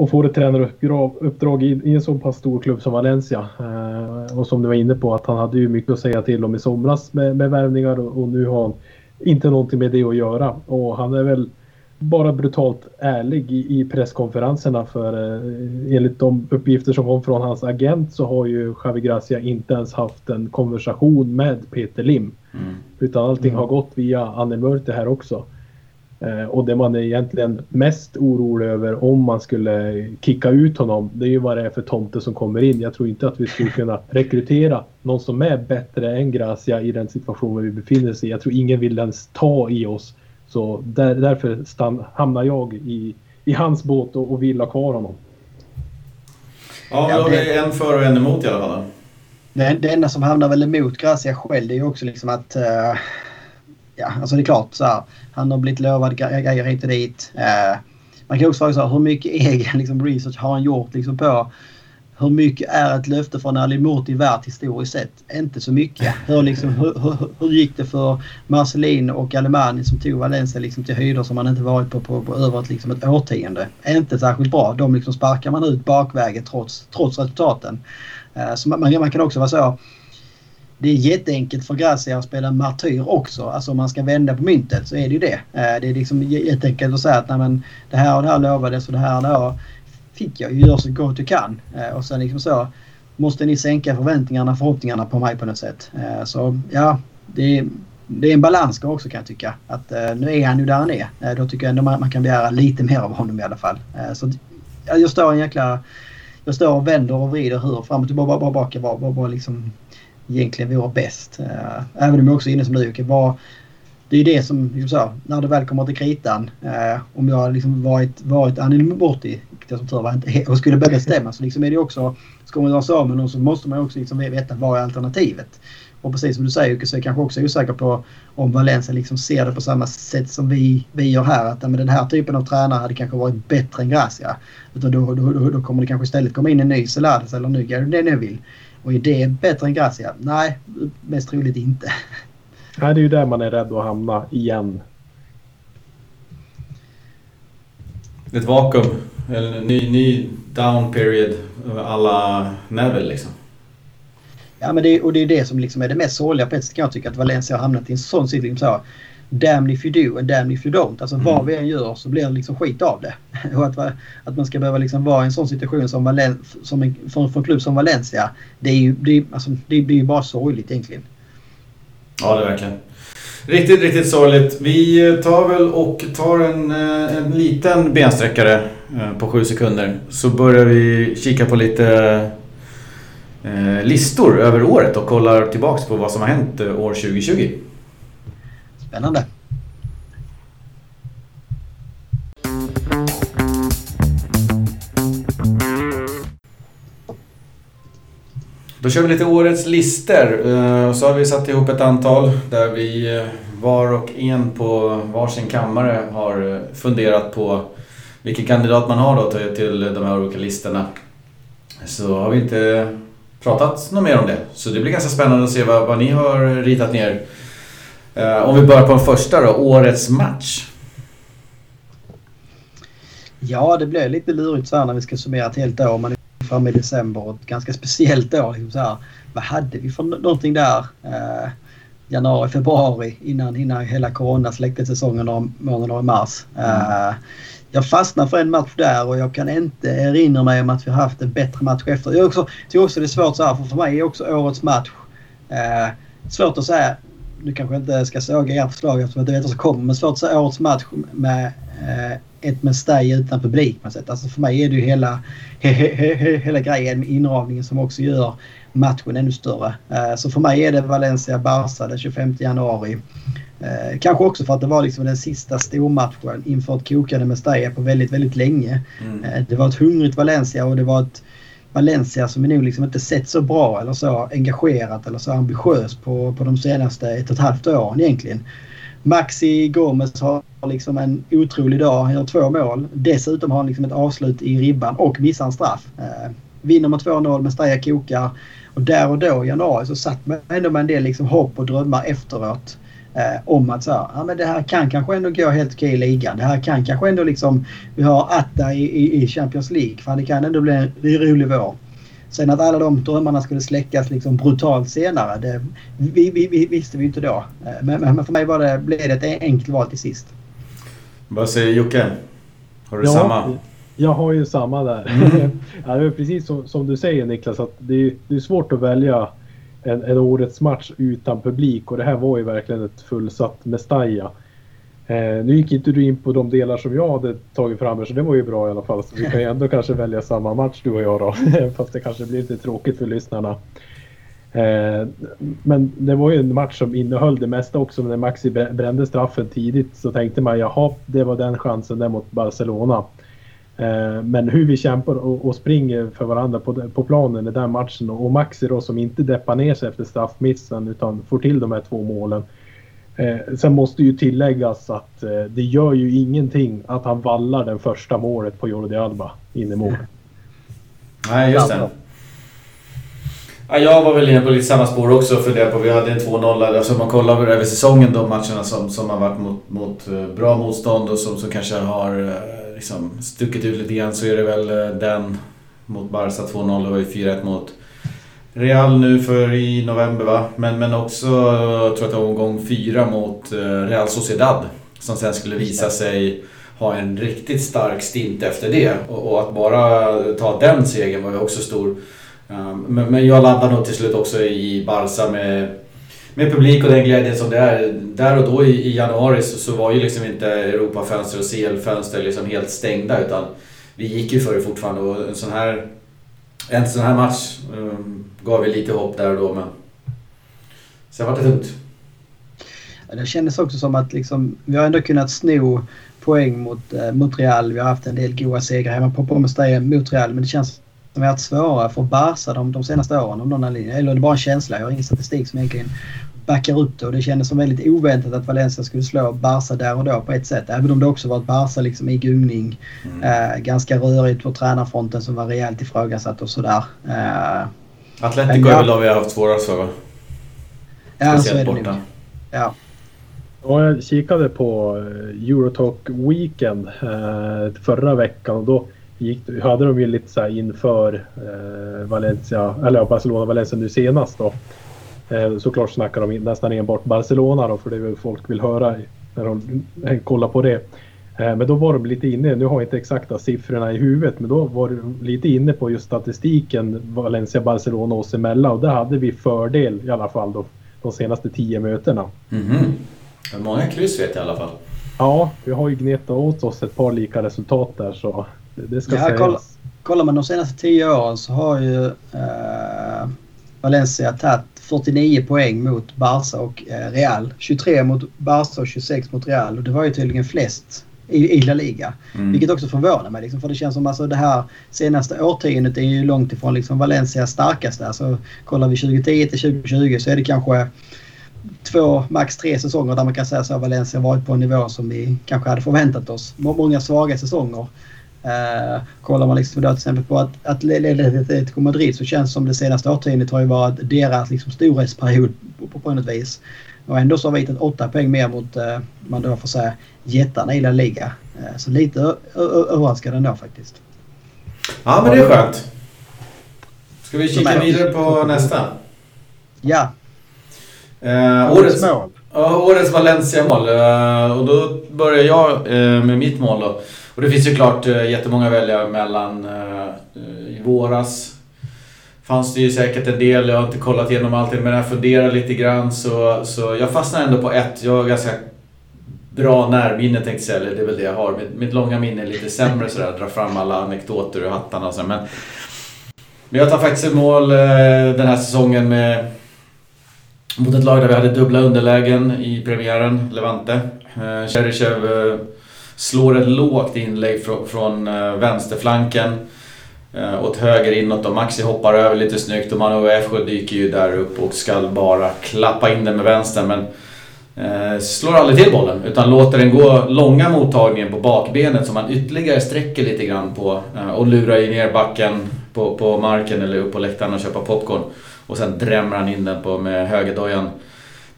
och får ett tränaruppdrag i, i en så pass stor klubb som Valencia. Eh, och som du var inne på att han hade ju mycket att säga till om i somras med, med värvningar och, och, nu har han inte någonting med det att göra. Och han är väl bara brutalt ärlig i, i presskonferenserna för eh, enligt de uppgifter som kom från hans agent så har ju Javi Gracia inte ens haft en konversation med Peter Lim. Mm. Utan allting mm. har gått via Anne Mörte här också. Eh, och det man är egentligen mest orolig över om man skulle kicka ut honom, det är ju vad det är för tomte som kommer in. Jag tror inte att vi skulle kunna rekrytera någon som är bättre än Gracia i den situationen vi befinner oss i. Jag tror ingen vill ens ta i oss. Så där, därför stann, hamnar jag i, i hans båt och, och vill ha kvar honom. Ja, då har vi en för och en emot i alla fall. Det, det enda som hamnar väl emot Gracia själv det är ju också liksom att uh ja, alltså det är klart så här, han har blivit lovad grejer hit och dit. Uh, man kan också fråga sig hur mycket egen liksom, research har han gjort liksom, på hur mycket är ett löfte från Ali Murti värt historiskt sett? Inte så mycket. Hur, liksom, hur, hur, hur gick det för Marcelin och Alemani som tog Valencia liksom till höjder som man inte varit på på, på över ett, liksom ett årtionde? Inte särskilt bra. De liksom sparkar man ut bakvägen trots, trots resultaten. Eh, så man, man, kan också vara så det är jätteenkelt för Gracia att spela martyr också. Alltså om man ska vända på myntet så är det ju det. Eh, det är liksom jätteenkelt att säga att nej, men det här och det här lovades och det här och det här fick jag ju så gott jag kan. Eh, och sen liksom så måste ni sänka förväntningarna, förhoppningarna på mig på något sätt. Så ja, det är, det är en balansgång också kan jag tycka. Att nu är han ju där han är. Då tycker jag ändå man, man kan begära lite mer av honom i alla fall. Så jag står en jäkla... Jag står och vänder och vrider hur fram och tillbaka, bara, bara, bara, bara, bara liksom egentligen vore bäst. Eh, även om jag också är inne som du Jocke. Det är ju det som, liksom så, när det väl kommer till kritan. Uh, om jag liksom varit, varit anonym vilket jag som tur var inte och skulle börja bestämma så liksom är det också, ska man göra sig av med någon så måste man också liksom veta vad är alternativet. Och precis som du säger Jocke så är jag kanske också osäker på om Valencia liksom ser det på samma sätt som vi, vi gör här. Att men den här typen av tränare hade kanske varit bättre än Gracia. Utan då, då, då, då kommer det kanske istället komma in en ny Celades eller en ny Gary Neville. Och är det bättre än Gracia? Nej, mest troligt inte. Nej, det är ju där man är rädd att hamna igen. Ett vakuum. En ny, ny down period alla Neville liksom. Ja, men det, och det är det som liksom är det mest sorgliga på ett sätt kan jag tycka att Valencia har hamnat i en sån situation. Så, damn if you do and damn if you don't. Alltså mm. vad vi än gör så blir det liksom skit av det. och att, att man ska behöva liksom vara i en sån situation som, Valen, som en, för, för en klubb som Valencia. Det, är ju, det, alltså, det blir ju bara sorgligt egentligen. Ja, det är verkligen. Riktigt, riktigt sorgligt. Vi tar väl och tar en, eh, en liten bensträckare eh, på sju sekunder. Så börjar vi kika på lite eh, listor över året och kollar tillbaks på vad som har hänt år 2020. Spännande. Då kör vi lite årets lister. Eh, så har vi satt ihop ett antal där vi eh, var och en på varsin kammare har eh, funderat på vilken kandidat man har då till de här olika listorna. Så har vi inte pratat något mer om det. Så det blir ganska spännande att se vad, vad ni har ritat ner. Om vi börjar på den första då, årets match. Ja, det blir lite lurigt så här när vi ska summera ett helt år. Man framme i december. Ett ganska speciellt år. Liksom så här, vad hade vi för någonting där? Eh, januari, februari innan, innan hela corona släckte säsongen några månader i mars. Eh, jag fastnar för en match där och jag kan inte erinra mig om att vi har haft en bättre match efter. Jag också, tycker också det är svårt så här, för för mig är också årets match eh, svårt att säga. Nu kanske jag inte ska såga ert förslag eftersom jag inte vet vad som kommer. Men svårt att säga årets match med eh, ett Mestay utan publik på något sätt. Alltså för mig är det ju hela, he, he, he, hela grejen med inramningen som också gör matchen ännu större. Uh, så för mig är det Valencia-Barca den 25 januari. Uh, kanske också för att det var liksom den sista stormatchen inför ett kokande Mestalla på väldigt, väldigt länge. Mm. Uh, det var ett hungrigt Valencia och det var ett Valencia som är nog liksom inte sett så bra eller så engagerat eller så ambitiös på, på de senaste ett och ett halvt åren egentligen. Maxi Gomez har liksom en otrolig dag. Han gör två mål. Dessutom har han liksom ett avslut i ribban och missar en straff. Eh, vinner med 2-0 men Staya kokar. Och där och då i januari så satt man ändå med en del liksom hopp och drömmar efteråt. Eh, om att så här, ja, men det här kan kanske ändå gå helt okej i ligan. Det här kan kanske ändå liksom... Vi har Atta i, i, i Champions League. Fan, det kan ändå bli en rolig vår. Sen att alla de drömmarna skulle släckas liksom brutalt senare, det vi, vi, vi visste vi inte då. Eh, men, men, för mig var det, blev det ett enkelt val till sist. Vad säger Jocke? Har du ja, samma? Jag har ju samma där. Mm. ja, det är precis som, som, du säger Niklas, att det är, det är svårt att välja en, en årets match utan publik och det här var ju verkligen ett fullsatt Mestalla. Eh, nu gick inte du in på de delar som jag hade tagit fram så det var ju bra i alla fall. Så vi kan ju ändå kanske välja samma match du och jag då. Fast det kanske blir lite tråkigt för lyssnarna. Eh, men det var ju en match som innehöll det mesta också. När Maxi brände straffen tidigt så tänkte man jaha, det var den chansen där mot Barcelona. Eh, men hur vi kämpar och, springer för varandra på, planen i den matchen och Maxi då som inte deppar ner sig efter straffmissen utan får till de här två målen. Eh, sen måste ju tilläggas att eh, det gör ju ingenting att han vallar den första målet på Jordi Alba in i mål. Nej, just det. Ja, jag var väl inne på lite samma spår också för det på. Vi hade en 2-0. Alltså man kollar över säsongen de matcherna som, som har varit mot, mot bra motstånd och som, som kanske har liksom stuckit ut lite grann så är det väl eh, den mot Barca 2-0. Det var ju 4-1 mot Real nu för i november va? Men, men också, jag tror att det var omgång fyra mot eh, Real Sociedad. Som sen skulle visa sig ha en riktigt stark stint efter det. Och, och att bara ta den segern var ju också stor. Um, men, men jag landade nog till slut också i Barca med, med publik och den glädjen som det är. Där och då i, i januari så, så var ju liksom inte Europafönster och CL-fönster liksom helt stängda utan vi gick ju för det fortfarande och en sån här, en sån här match um, gav ju lite hopp där och då men sen var det tungt. Det kändes också som att liksom, vi har ändå kunnat sno poäng mot, eh, mot Real. Vi har haft en del goda segrar hemma på Pommes mot Real men det känns som har varit svårare för Barca de, de senaste åren. Om någon Eller är det bara en känsla? Jag har ingen statistik som egentligen backar upp det och det kändes som väldigt oväntat att Valencia skulle slå Barca där och då på ett sätt. Även om det också var ett Barca liksom i gungning. Mm. Eh, ganska rörigt på tränarfronten som var rejält ifrågasatt och sådär. Eh, Atletico är väl de vi har haft svårast för va? Ja, så är det borta. Ja. Och jag kikade på eh, Eurotalk Weekend eh, förra veckan och då gick, hade de ju lite så inför eh, Valencia, eller Barcelona-Valencia nu senast då. Eh, såklart snackar de nästan enbart Barcelona då för det är väl folk vill höra när de eh, kollar på det. Eh, men då var de lite inne, nu har jag inte exakta siffrorna i huvudet, men då var de lite inne på just statistiken Valencia-Barcelona oss emellan och där hade vi fördel i alla fall då de senaste tio mötena. Mm -hmm. Många kryss vet jag i alla fall. Ja, vi har ju gnetat åt oss ett par lika resultat där så det ska ja, sägas. Kolla, kollar man de senaste tio åren så har ju eh, Valencia tagit 49 poäng mot Barca och eh, Real. 23 mot Barca och 26 mot Real. Och det var ju tydligen flest i, i La Liga. Mm. Vilket också förvånar mig. Liksom, för det känns som alltså det här senaste årtiondet är ju långt ifrån liksom Valencias starkaste. Alltså, kollar vi 2010 till 2020 så är det kanske två, max tre säsonger där man kan säga så att Valencia varit på en nivå som vi kanske hade förväntat oss. Många svaga säsonger. Uh, kollar man liksom då till exempel på att, att Atletico Madrid så känns det som det senaste årtiondet har ju varit deras liksom storhetsperiod på, på, på något vis. Och ändå så har vi hittat åtta poäng mer mot, uh, man då får säga, jättarna i La Liga. Uh, så lite överraskande ändå faktiskt. Ja men det är skönt. Ska vi kika vidare på nästa? Ja. Uh, årets mål. Ja, årets Valencia-mål. och då börjar jag med mitt mål då. Och det finns ju klart eh, jättemånga att välja mellan. Eh, eh, I våras fanns det ju säkert en del, jag har inte kollat igenom allting, men jag funderar lite grann så, så jag fastnar ändå på ett. Jag har ganska bra närminne tänkte jag säga, eller det är väl det jag har. Mitt, mitt långa minne är lite sämre sådär, dra fram alla anekdoter ur hattarna och så, men, men jag tar faktiskt ett mål eh, den här säsongen med mot ett lag där vi hade dubbla underlägen i premiären, Levante. Cheryshev Slår ett lågt inlägg från, från vänsterflanken. Eh, åt höger inåt och Maxi hoppar över lite snyggt och Manu Efsjö dyker ju där upp och ska bara klappa in den med vänstern men eh, slår aldrig till bollen utan låter den gå långa mottagningen på bakbenet som han ytterligare sträcker lite grann på eh, och lurar ju ner backen på, på marken eller upp på läktaren och köpa popcorn. Och sen drämmer han in den på med högerdojan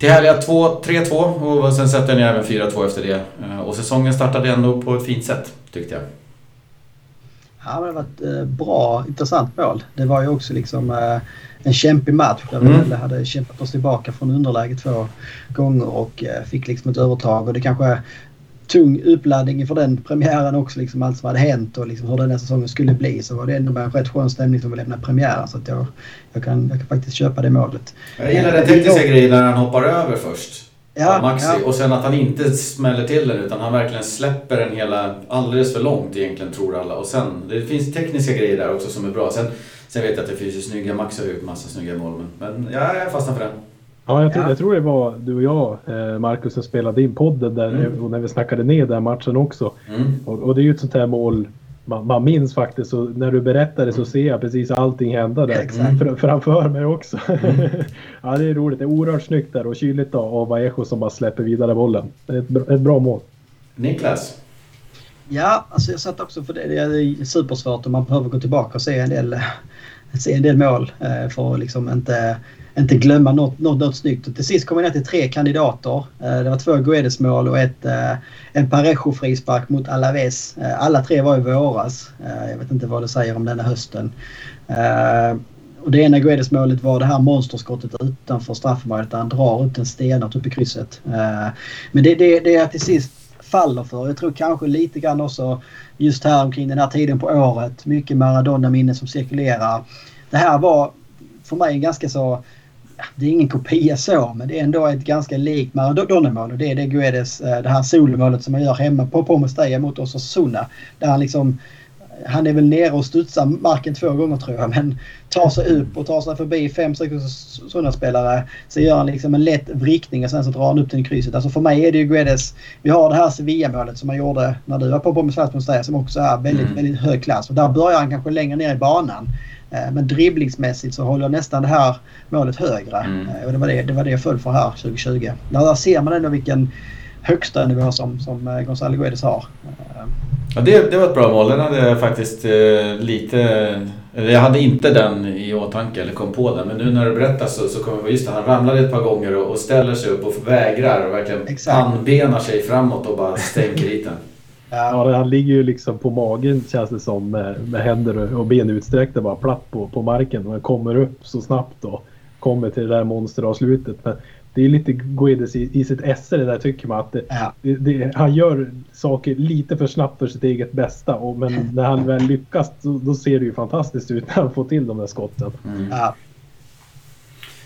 till härliga 3-2 och sen sätter ni även 4-2 efter det. Eh, och säsongen startade ändå på ett fint sätt, tyckte jag. Ja, men det var ett eh, bra, intressant mål. Det var ju också liksom eh, en kämpig match där mm. vi hade kämpat oss tillbaka från underläge två gånger och fick liksom ett övertag. Och det kanske tung uppladdning inför den premiären också. Liksom allt som hade hänt och liksom hur den här säsongen skulle bli. Så var det ändå en rätt skön stämning som vi lämnade premiären. Så att jag, jag, kan, jag kan faktiskt köpa det målet. Jag gillar den tekniska grejen när han hoppar över först. Ja, Maxi. Ja. Och sen att han inte smäller till den utan han verkligen släpper den hela alldeles för långt egentligen tror alla. Och sen, det finns tekniska grejer där också som är bra. Sen, sen vet jag att det finns ju snygga, Max har gjort massa snygga mål men, men ja, jag fastnar för den. Ja, jag tror, ja. jag tror det var du och jag, eh, Marcus, som spelade in podden där mm. när vi snackade ner den matchen också. Mm. Och, och, det är ju ett sånt här mål man, man minns faktiskt. Och när du berättar det så ser jag precis allting hända där mm. framför mig också. Mm. ja, det är roligt. Det är oerhört snyggt där och kyligt då av Vallejo som bara släpper vidare bollen. Det är ett, ett bra mål. Niklas? Ja, alltså jag satt också för det. Det är supersvårt och man behöver gå tillbaka och se en del, se en del mål eh, för att liksom inte inte glömma något, något, något snyggt. Och till sist kom vi ner till tre kandidater. Eh, det var två Guedes-mål och ett, eh, en Parejo-frispark mot Alaves. Eh, alla tre var i våras. Jag vet inte vad det säger om denna hösten. Och det ena Guedes-målet var det här monsterskottet utanför straffområdet där han drar ut en stenart upp i krysset. Men det, det, det jag till sist faller för. Jag tror kanske lite grann också just här omkring den här tiden på året. Mycket Maradona-minnen som cirkulerar. Det här var för mig ganska så det är ingen kopia så, men det är ändå ett ganska likt Maradona-mål. Och det är det Guedes, eh, det här solomålet som han gör hemma på Pomestaya mot Osasuna. Där han liksom han är väl nere och studsar marken två gånger tror jag men tar sig upp och tar sig förbi fem, sex sådana spelare. Så gör han liksom en lätt vrickning och sen så drar han upp den i krysset. Alltså för mig är det ju Guedes. Vi har det här Sevilla-målet som han gjorde när du var på Fastmonstär som också är väldigt, mm. väldigt hög klass. Och där börjar han kanske längre ner i banan. Eh, men dribblingsmässigt så håller nästan det här målet högre. Mm. Eh, och det var det, det var det jag föll för här 2020. Där ser man ändå vilken högsta nivå som, som eh, Gonzalo Guedes har. Ja, det, det var ett bra mål. Den hade jag faktiskt eh, lite... Eller jag hade inte den i åtanke eller kom på den. Men nu när du berättar så, så kommer jag just det, han ramlar ett par gånger och, och ställer sig upp och vägrar och verkligen anbenar sig framåt och bara stänker hit den. Ja, han ligger ju liksom på magen känns det som med, med händer och ben utsträckta bara platt på, på marken och kommer upp så snabbt och kommer till det där monsteravslutet. Men det är lite Guedes i, i sitt esse det där tycker man att det, ja. det, det, han gör saker lite för snabbt för sitt eget bästa. Och, men när han väl lyckas då, då ser det ju fantastiskt ut när han får till de där skotten. Mm. Ja.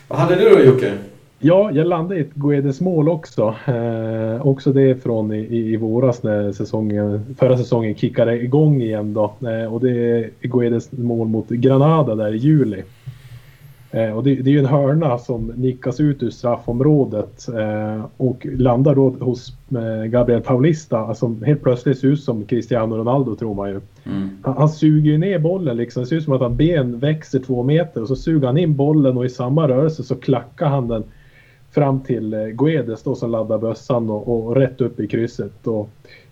Vad hade du då Jocke? Ja, jag landade i ett Guedes mål också. Eh, också det från i, i, våras när säsongen, förra säsongen kickade igång igen då. Eh, och det är Guedes mål mot Granada där i juli. Eh, och det, det, är ju en hörna som nickas ut ur straffområdet eh, och landar då hos eh, Gabriel Paulista som helt plötsligt ser ut som Cristiano Ronaldo tror man ju. Mm. Han, han, suger ju ner bollen liksom. Det ser ut som att hans ben växer två meter och så suger han in bollen och i samma rörelse så klackar han den fram till eh, Guedes då som laddar bössan och, och rätt upp i krysset. Och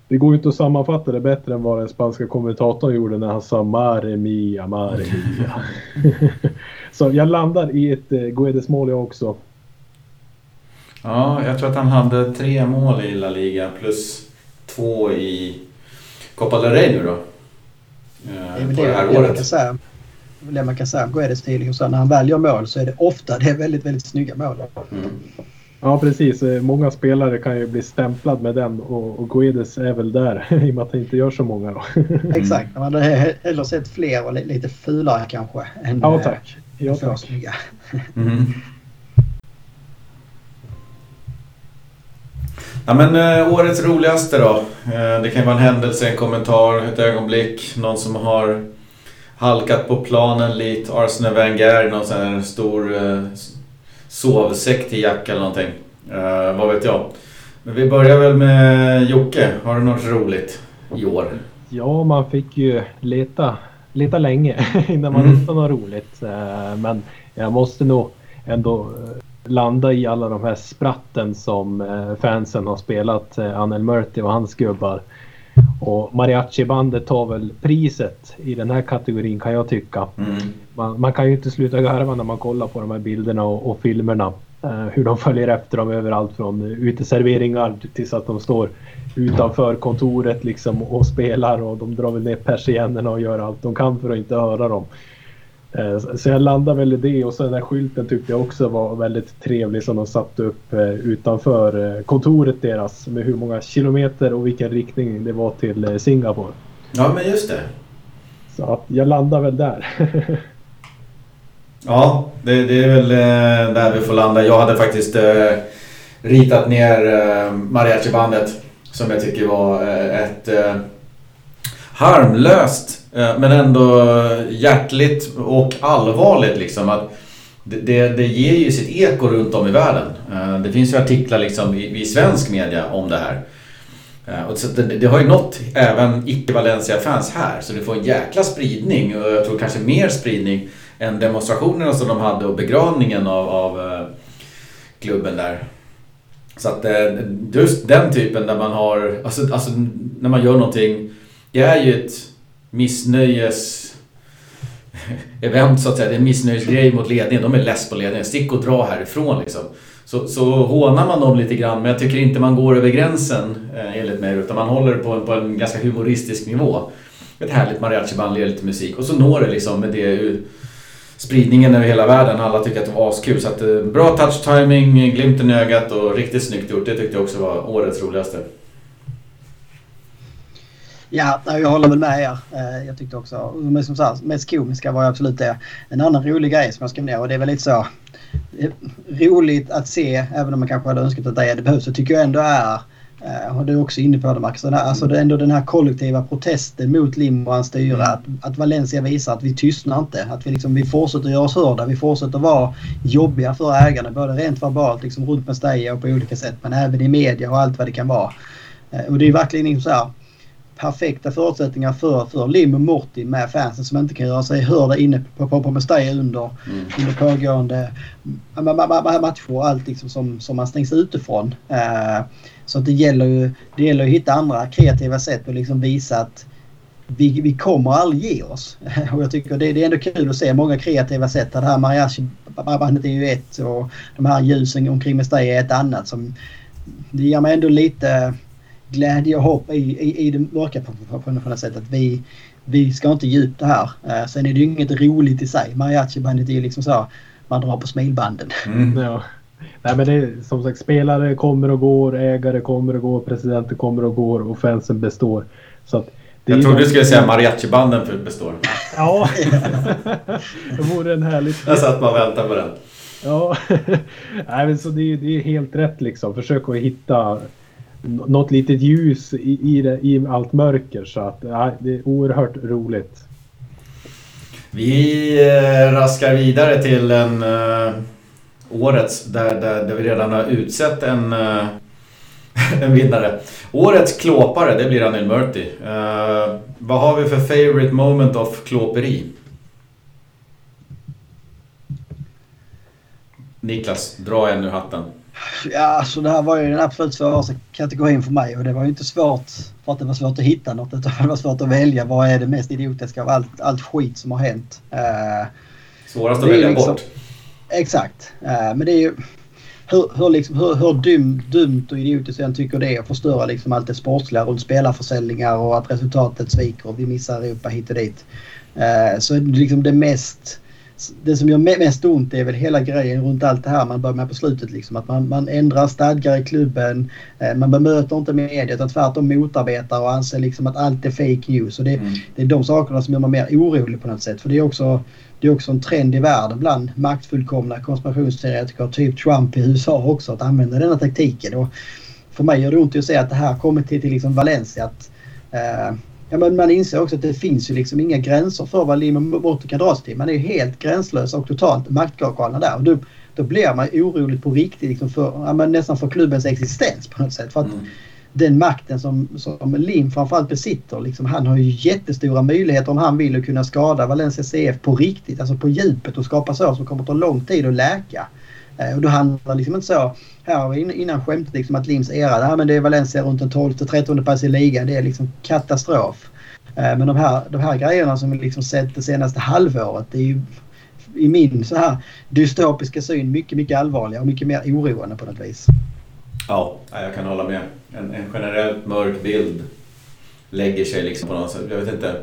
det går ju inte att sammanfatta det bättre än vad den spanska kommentatorn gjorde när han sa Mare mia, mare mia. Så jag landar i ett eh, Guedes mål jag också. Ja, jag tror att han hade tre mål i La Liga plus två i Copa del Rey nu då. Eh, det är väl det, det här året. Man kan säga, det man kan säga om Guedes stil. när han väljer mål så är det ofta det är väldigt, väldigt snygga mål. Mm. Ja precis, eh, många spelare kan ju bli stämplad med den och, och Guedes är väl där i och med att han inte gör så många då. Exakt, man hade hellre sett fler och lite fulare kanske. Än, ja tack. Ja, tack. snygga. Mm. Ja men eh, årets roligaste då. Eh, det kan ju vara en händelse, en kommentar, ett ögonblick. Någon som har halkat på planen likt Arsenal Wenger, någon sån här stor eh, sovsäck till Jack eller någonting. Eh, vad vet jag. Men vi börjar väl med Jocke. Har du något roligt i år? Ja, man fick ju leta leta länge innan man mm. hittade något roligt. Eh, men jag måste nog ändå landa i alla de här spratten som fansen har spelat Anel Murti och hans gubbar. Och mariachi-bandet tar väl priset i den här kategorin kan jag tycka. Mm. Man, man, kan ju inte sluta garva när man kollar på de här bilderna och, och filmerna. Uh, hur de följer efter dem överallt från uteserveringar tills att de står utanför kontoret liksom och spelar och de drar väl ner persiennerna och gör allt de kan för att inte höra dem. Eh, så jag landar väl i det och sen den här skylten tyckte jag också var väldigt trevlig som de satte upp eh, utanför eh, kontoret deras med hur många kilometer och vilken riktning det var till Singapore. Ja men just det. Så att jag landar väl där. ja, det, det, är väl där vi får landa. Jag hade faktiskt ritat ner mariachi-bandet som jag tycker var ett harmlöst Eh, men ändå hjärtligt och allvarligt liksom. Att det, det, det, ger ju sitt eko runt om i världen. Eh, det finns ju artiklar liksom i, i svensk media om det här. Eh, och så det, det, har ju nått även icke-Valencia-fans här så det får en jäkla spridning och jag tror kanske mer spridning än demonstrationerna som de hade och begravningen av, av klubben där. Så att just den typen där man har, alltså, alltså när man gör någonting, det är ju ett missnöjes event så att säga. Det är en missnöjesgrej mot ledningen. De är less på ledningen. Stick och dra härifrån liksom. Så, så hånar man dem lite grann men jag tycker inte man går över gränsen eh, enligt mig utan man håller på, på en ganska humoristisk nivå. Ett härligt mariachiband, lite musik och så når det liksom med det spridningen över hela världen. Alla tycker att det var askul. Så att, eh, bra touch timing, glimten i ögat och riktigt snyggt gjort. Det tyckte jag också var årets roligaste. Ja, jag håller väl med er. Eh, jag tyckte också, men som sagt, mest komiska var absolut det. En annan rolig grej som jag skrev ner och det är väl lite så roligt att se, även om man kanske hade önskat att det hade behövts, så tycker jag ändå är Uh, och du är också inne på det Max. Den här, alltså det ändå den här kollektiva protesten mot Lim och hans styre. Mm. Att, att, Valencia visar att vi tystnar inte. Att vi, liksom, vi fortsätter göra oss hörda. Vi fortsätter vara jobbiga för ägarna. Både rent verbalt liksom, runt Mestalla och på olika sätt. Men även i media och allt vad det kan vara. Och det är verkligen liksom så här, perfekta förutsättningar för, för Lim och Morty med fansen som inte kan göra sig hörda inne på, på, på Mestalla under, mm. under pågående matcher och allt liksom som, som man stängs utifrån. Uh, så det gäller ju det gäller att hitta andra kreativa sätt och liksom visa att vi, vi kommer aldrig ge oss. Och jag tycker det, det är ändå kul att se många kreativa sätt. Det här mariachi-bandet är ju ett och de här ljusen omkring Mestalla är ett annat. Som, det ger mig ändå lite glädje och hopp i, i, i det mörka på, på, på, något sätt. Att vi, vi ska inte ge upp det här. Uh, sen är det ju inget roligt i sig. Mariachi-bandet är ju liksom så man drar på smilbanden. Mm. Ja. Nej men det är som sagt spelare kommer och går, ägare kommer och går, presidenter kommer och går och fansen består. Så att jag trodde du skulle säga mariachibanden består. Ja, det vore en härlig... Jag satt man och väntade på den. Ja, Nej, men så det, är, det är helt rätt liksom. Försök att hitta något litet ljus i, i, det, i allt mörker. Så att, ja, det är oerhört roligt. Vi eh, raskar vidare till en äh, årets där, där, där vi redan har utsett en, äh, en vinnare. Årets klåpare, det blir Anil Murti. Äh, vad har vi för favorite moment of klåperi? Niklas, dra en ur hatten. Ja, alltså det här var ju den absolut svåraste kategorin för mig och det var ju inte svårt för att det var svårt att hitta något utan det var svårt att välja vad är det mest idiotiska av allt, allt skit som har hänt. Uh, Svårast att välja liksom, bort. Exakt. Uh, men det är ju hur, hur, liksom, hur, hur dum, dumt och idiotiskt jag tycker det är att förstöra liksom allt det sportsliga runt spelarförsäljningar och att resultatet sviker och vi missar Europa hit och dit. Uh, så liksom det mest det som gör mest ont är väl hela grejen runt allt det här man börjar med på slutet. Liksom. Att man, man ändrar stadgar i klubben. Eh, man bemöter inte mediet utan tvärtom motarbetar och anser liksom att allt är fake news. Och det, mm. det är de sakerna som gör mig mer orolig på något sätt. För det är också, det är också en trend i världen bland maktfullkomna konspirationsteoretiker, typ Trump i USA också, att använda denna taktiken. Och för mig gör det ont att se att det här kommer till, till liksom Valencia. Att, eh, Ja, men man inser också att det finns ju liksom inga gränser för vad Lima Motor kan dras till. Man är ju helt gränslös och totalt maktgalna där. Och då, då blir man orolig på riktigt liksom för, ja, men nästan för klubbens existens på något sätt. För att mm. Den makten som, som Lim framförallt besitter, liksom, han har ju jättestora möjligheter om han vill att kunna skada Valencia CF på riktigt, alltså på djupet och skapa så som kommer att ta lång tid att läka. Eh, och då handlar det liksom inte så. Här var innan skämtet liksom att Lims era, ja, men det är Valencia runt den 12-13 plats i ligan. Det är liksom katastrof. Eh, men de här, de här grejerna som vi liksom sett det senaste halvåret, det är ju i min så här dystopiska syn mycket, mycket allvarligare och mycket mer oroande på något vis. Ja, jag kan hålla med. En, en generellt mörk bild lägger sig liksom på något sätt. Jag vet inte.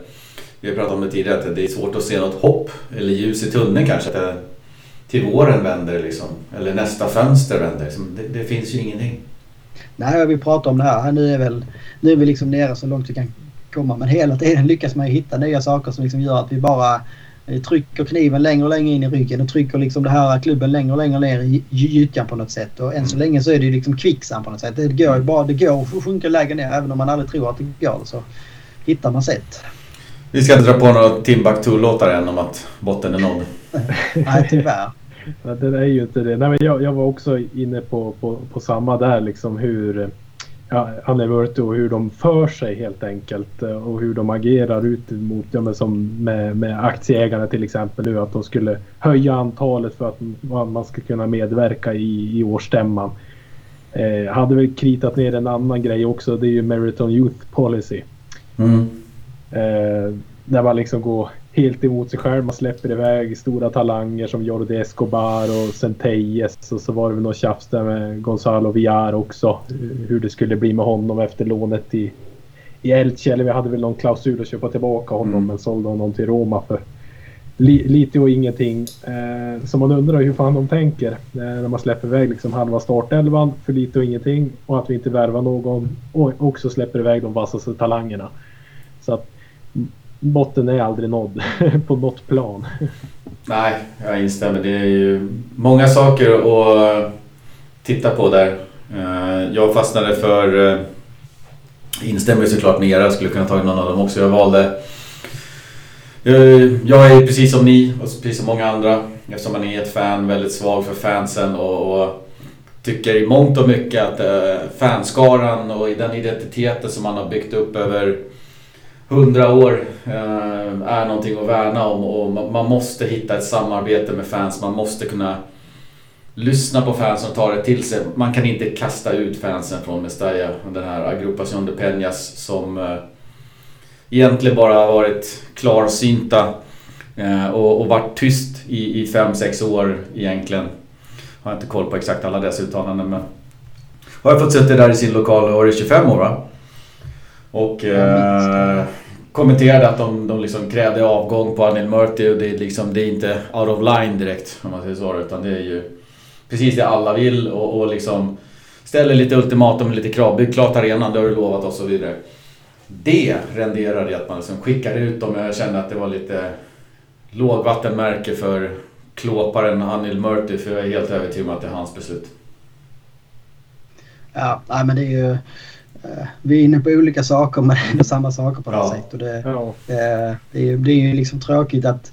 Vi har pratat om det tidigare att det är svårt att se något hopp eller ljus i tunneln kanske. Att det, till våren vänder liksom. Eller nästa fönster vänder. Liksom. Det, det, finns ju ingenting. Nej, vi pratar om det här. Nu är, väl, nu är vi liksom nere så långt vi kan komma. Men hela tiden lyckas man hitta nya saker som liksom gör att vi bara trycker kniven längre och längre in i ryggen och trycker liksom det här klubben längre och längre ner i gyttjan på något sätt. Och än så mm. länge så är det ju liksom kvicksand på något sätt. Det går ju bara, det går att sjunka lägre ner även om man aldrig tror att det går. Så hittar man sätt. Vi ska inte dra på några Timbuktu-låtar än om att botten är nådd. Nej, tyvärr. Ja, det är ju inte det. Nej, men jag, jag var också inne på, på, på samma där liksom hur ja, Anneverto och hur de för sig helt enkelt eh, och hur de agerar ut mot, ja, som med, med aktieägarna till exempel nu att de skulle höja antalet för att man ska kunna medverka i, i årsstämman. Eh, hade väl kritat ner en annan grej också, det är ju Meriton Youth Policy. Mm. Eh, där man liksom går helt emot sig själv. Man släpper iväg stora talanger som Jordi Escobar och Centelles. Och så var det väl något tjafs där med Gonzalo Villar också. Hur det skulle bli med honom efter lånet i, i Elche. Eller vi hade väl någon klausul att köpa tillbaka honom mm. men sålde honom till Roma för li, lite och ingenting. Eh, så man undrar hur fan de tänker eh, när man släpper iväg liksom halva startelvan för lite och ingenting. Och att vi inte värvar någon och också släpper iväg de vassaste talangerna. Så att botten är aldrig nådd på något plan. Nej, jag instämmer. Det är ju många saker att titta på där. Eh, jag fastnade för, eh, instämmer såklart med era, skulle kunna tagit någon av dem också. Jag valde jag är precis som ni och precis som många andra eftersom man är ett fan väldigt svag för fansen och, och tycker i mångt och mycket att äh, fanskaran och den identiteten som man har byggt upp över hundra år äh, är någonting att värna om och man måste hitta ett samarbete med fans. Man måste kunna lyssna på fansen och ta det till sig. Man kan inte kasta ut fansen från Mestalla, den här Agrupación de Peñas som äh, egentligen bara har varit klarsynta eh, och, och varit tyst i, i fem, sex år egentligen. Har inte koll på exakt alla dess uttalanden men har jag fått suttit där i sin lokal och är 25 år va? Och eh, kommenterade att de, de liksom krävde avgång på Anil Murti och det är, liksom, det är inte out of line direkt om man säger så utan det är ju precis det alla vill och, och liksom ställer lite ultimatum, lite krav. Bygg klart arenan, det har du lovat och så vidare det renderade i att man liksom skickade ut dem. Jag kände att det var lite lågvattenmärke för klåparen Anil Murti för jag är helt övertygad om att det är hans beslut. Ja, nej, men det är ju... Uh, vi är inne på olika saker men det är samma saker på något ja. sätt. Och det, ja. det, det, är, det är ju liksom tråkigt att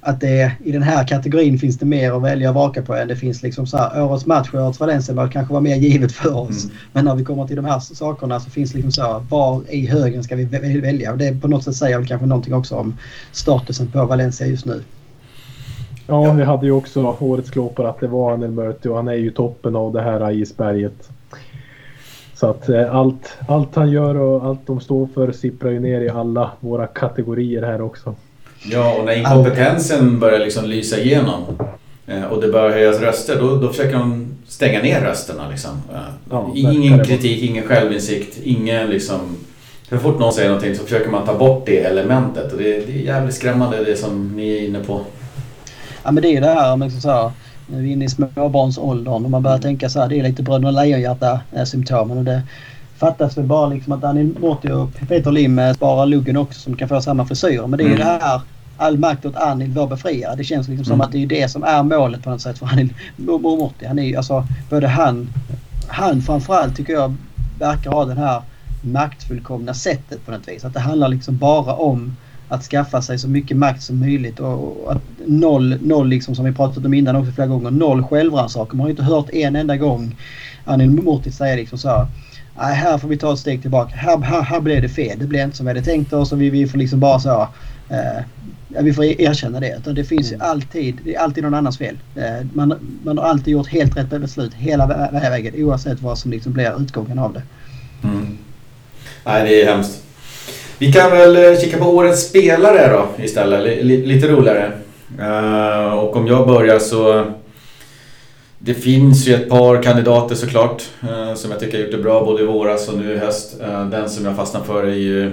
att det i den här kategorin finns det mer att välja och vaka på än det finns liksom så här, årets match och årets Valencia kanske var mer givet för oss. Mm. Men när vi kommer till de här sakerna så finns det liksom så här, var i högen ska vi välja? Och det på något sätt säger väl kanske någonting också om statusen på Valencia just nu. Ja, vi hade ju också årets klåpare att det var Anel Murti och han är ju toppen av det här isberget. Så att eh, allt, allt han gör och allt de står för sipprar ju ner i alla våra kategorier här också. Ja, och när inkompetensen börjar liksom lysa igenom eh, och det börjar höjas röster, då, då försöker de stänga ner rösterna. Liksom. Eh, ja, ingen kritik, ingen självinsikt, ingen liksom... Så fort någon säger någonting så försöker man ta bort det elementet och det, det är jävligt skrämmande det som ni är inne på. Ja men det är det här med liksom så här, nu är vi inne i småbarnsåldern och man börjar tänka så här, det är lite Bröderna Lejonhjärta-symptomen och det fattas väl bara liksom att Daniel Morty och Peter Lim sparar luggen också som kan få samma frisyr. Men det är ju mm. det här all makt åt Anil, vår befriare. Det känns liksom mm. som att det är det som är målet på något sätt för Anil Morty. Han är ju alltså både han, han framförallt tycker jag verkar ha det här maktfullkomna sättet på något vis. Att det handlar liksom bara om att skaffa sig så mycket makt som möjligt och, och att noll, noll liksom som vi pratat om innan också flera gånger, noll självrannsakan. Man har inte hört en enda gång Anil Morty säga liksom så här, nej, här får vi ta ett steg tillbaka. Här, här, här blev det fel. Det blev inte som vi hade tänkt oss och vi, vi får liksom bara så... Eh, vi får erkänna det. Utan det finns mm. ju alltid, det är alltid någon annans fel. Eh, man, man har alltid gjort helt rätt beslut hela vägen oavsett vad som liksom blir utgången av det. Mm. Nej, det är hemskt. Vi kan väl eh, kika på årets spelare då istället. L lite roligare. Uh, och om jag börjar så det finns ju ett par kandidater såklart eh, som jag tycker har gjort det bra både i våras och nu i höst. Den som jag fastnar för är ju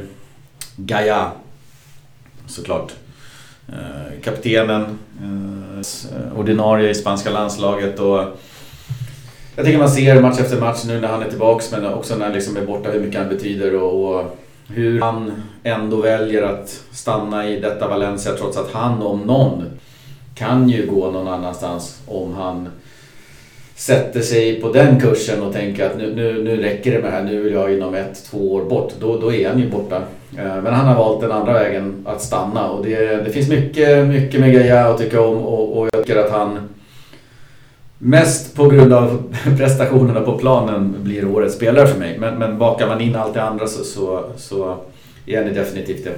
Gaia. Såklart. Kaptenen, ordinarie i spanska landslaget och jag tycker man ser match efter match nu när han är tillbaks men också när han liksom är borta hur mycket han betyder och, och hur han ändå väljer att stanna i detta Valencia trots att han om någon kan ju gå någon annanstans om han sätter sig på den kursen och tänker att nu, nu, nu räcker det med det här, nu vill jag inom ett, två år bort. Då, då är han ju borta. Eh, men han har valt den andra vägen att stanna och det, det finns mycket, mycket med Gaia att tycka om och, och jag tycker att han Mest på grund av prestationerna på planen blir årets spelare för mig. Men, men bakar man in allt det andra så, så, så är han definitivt det.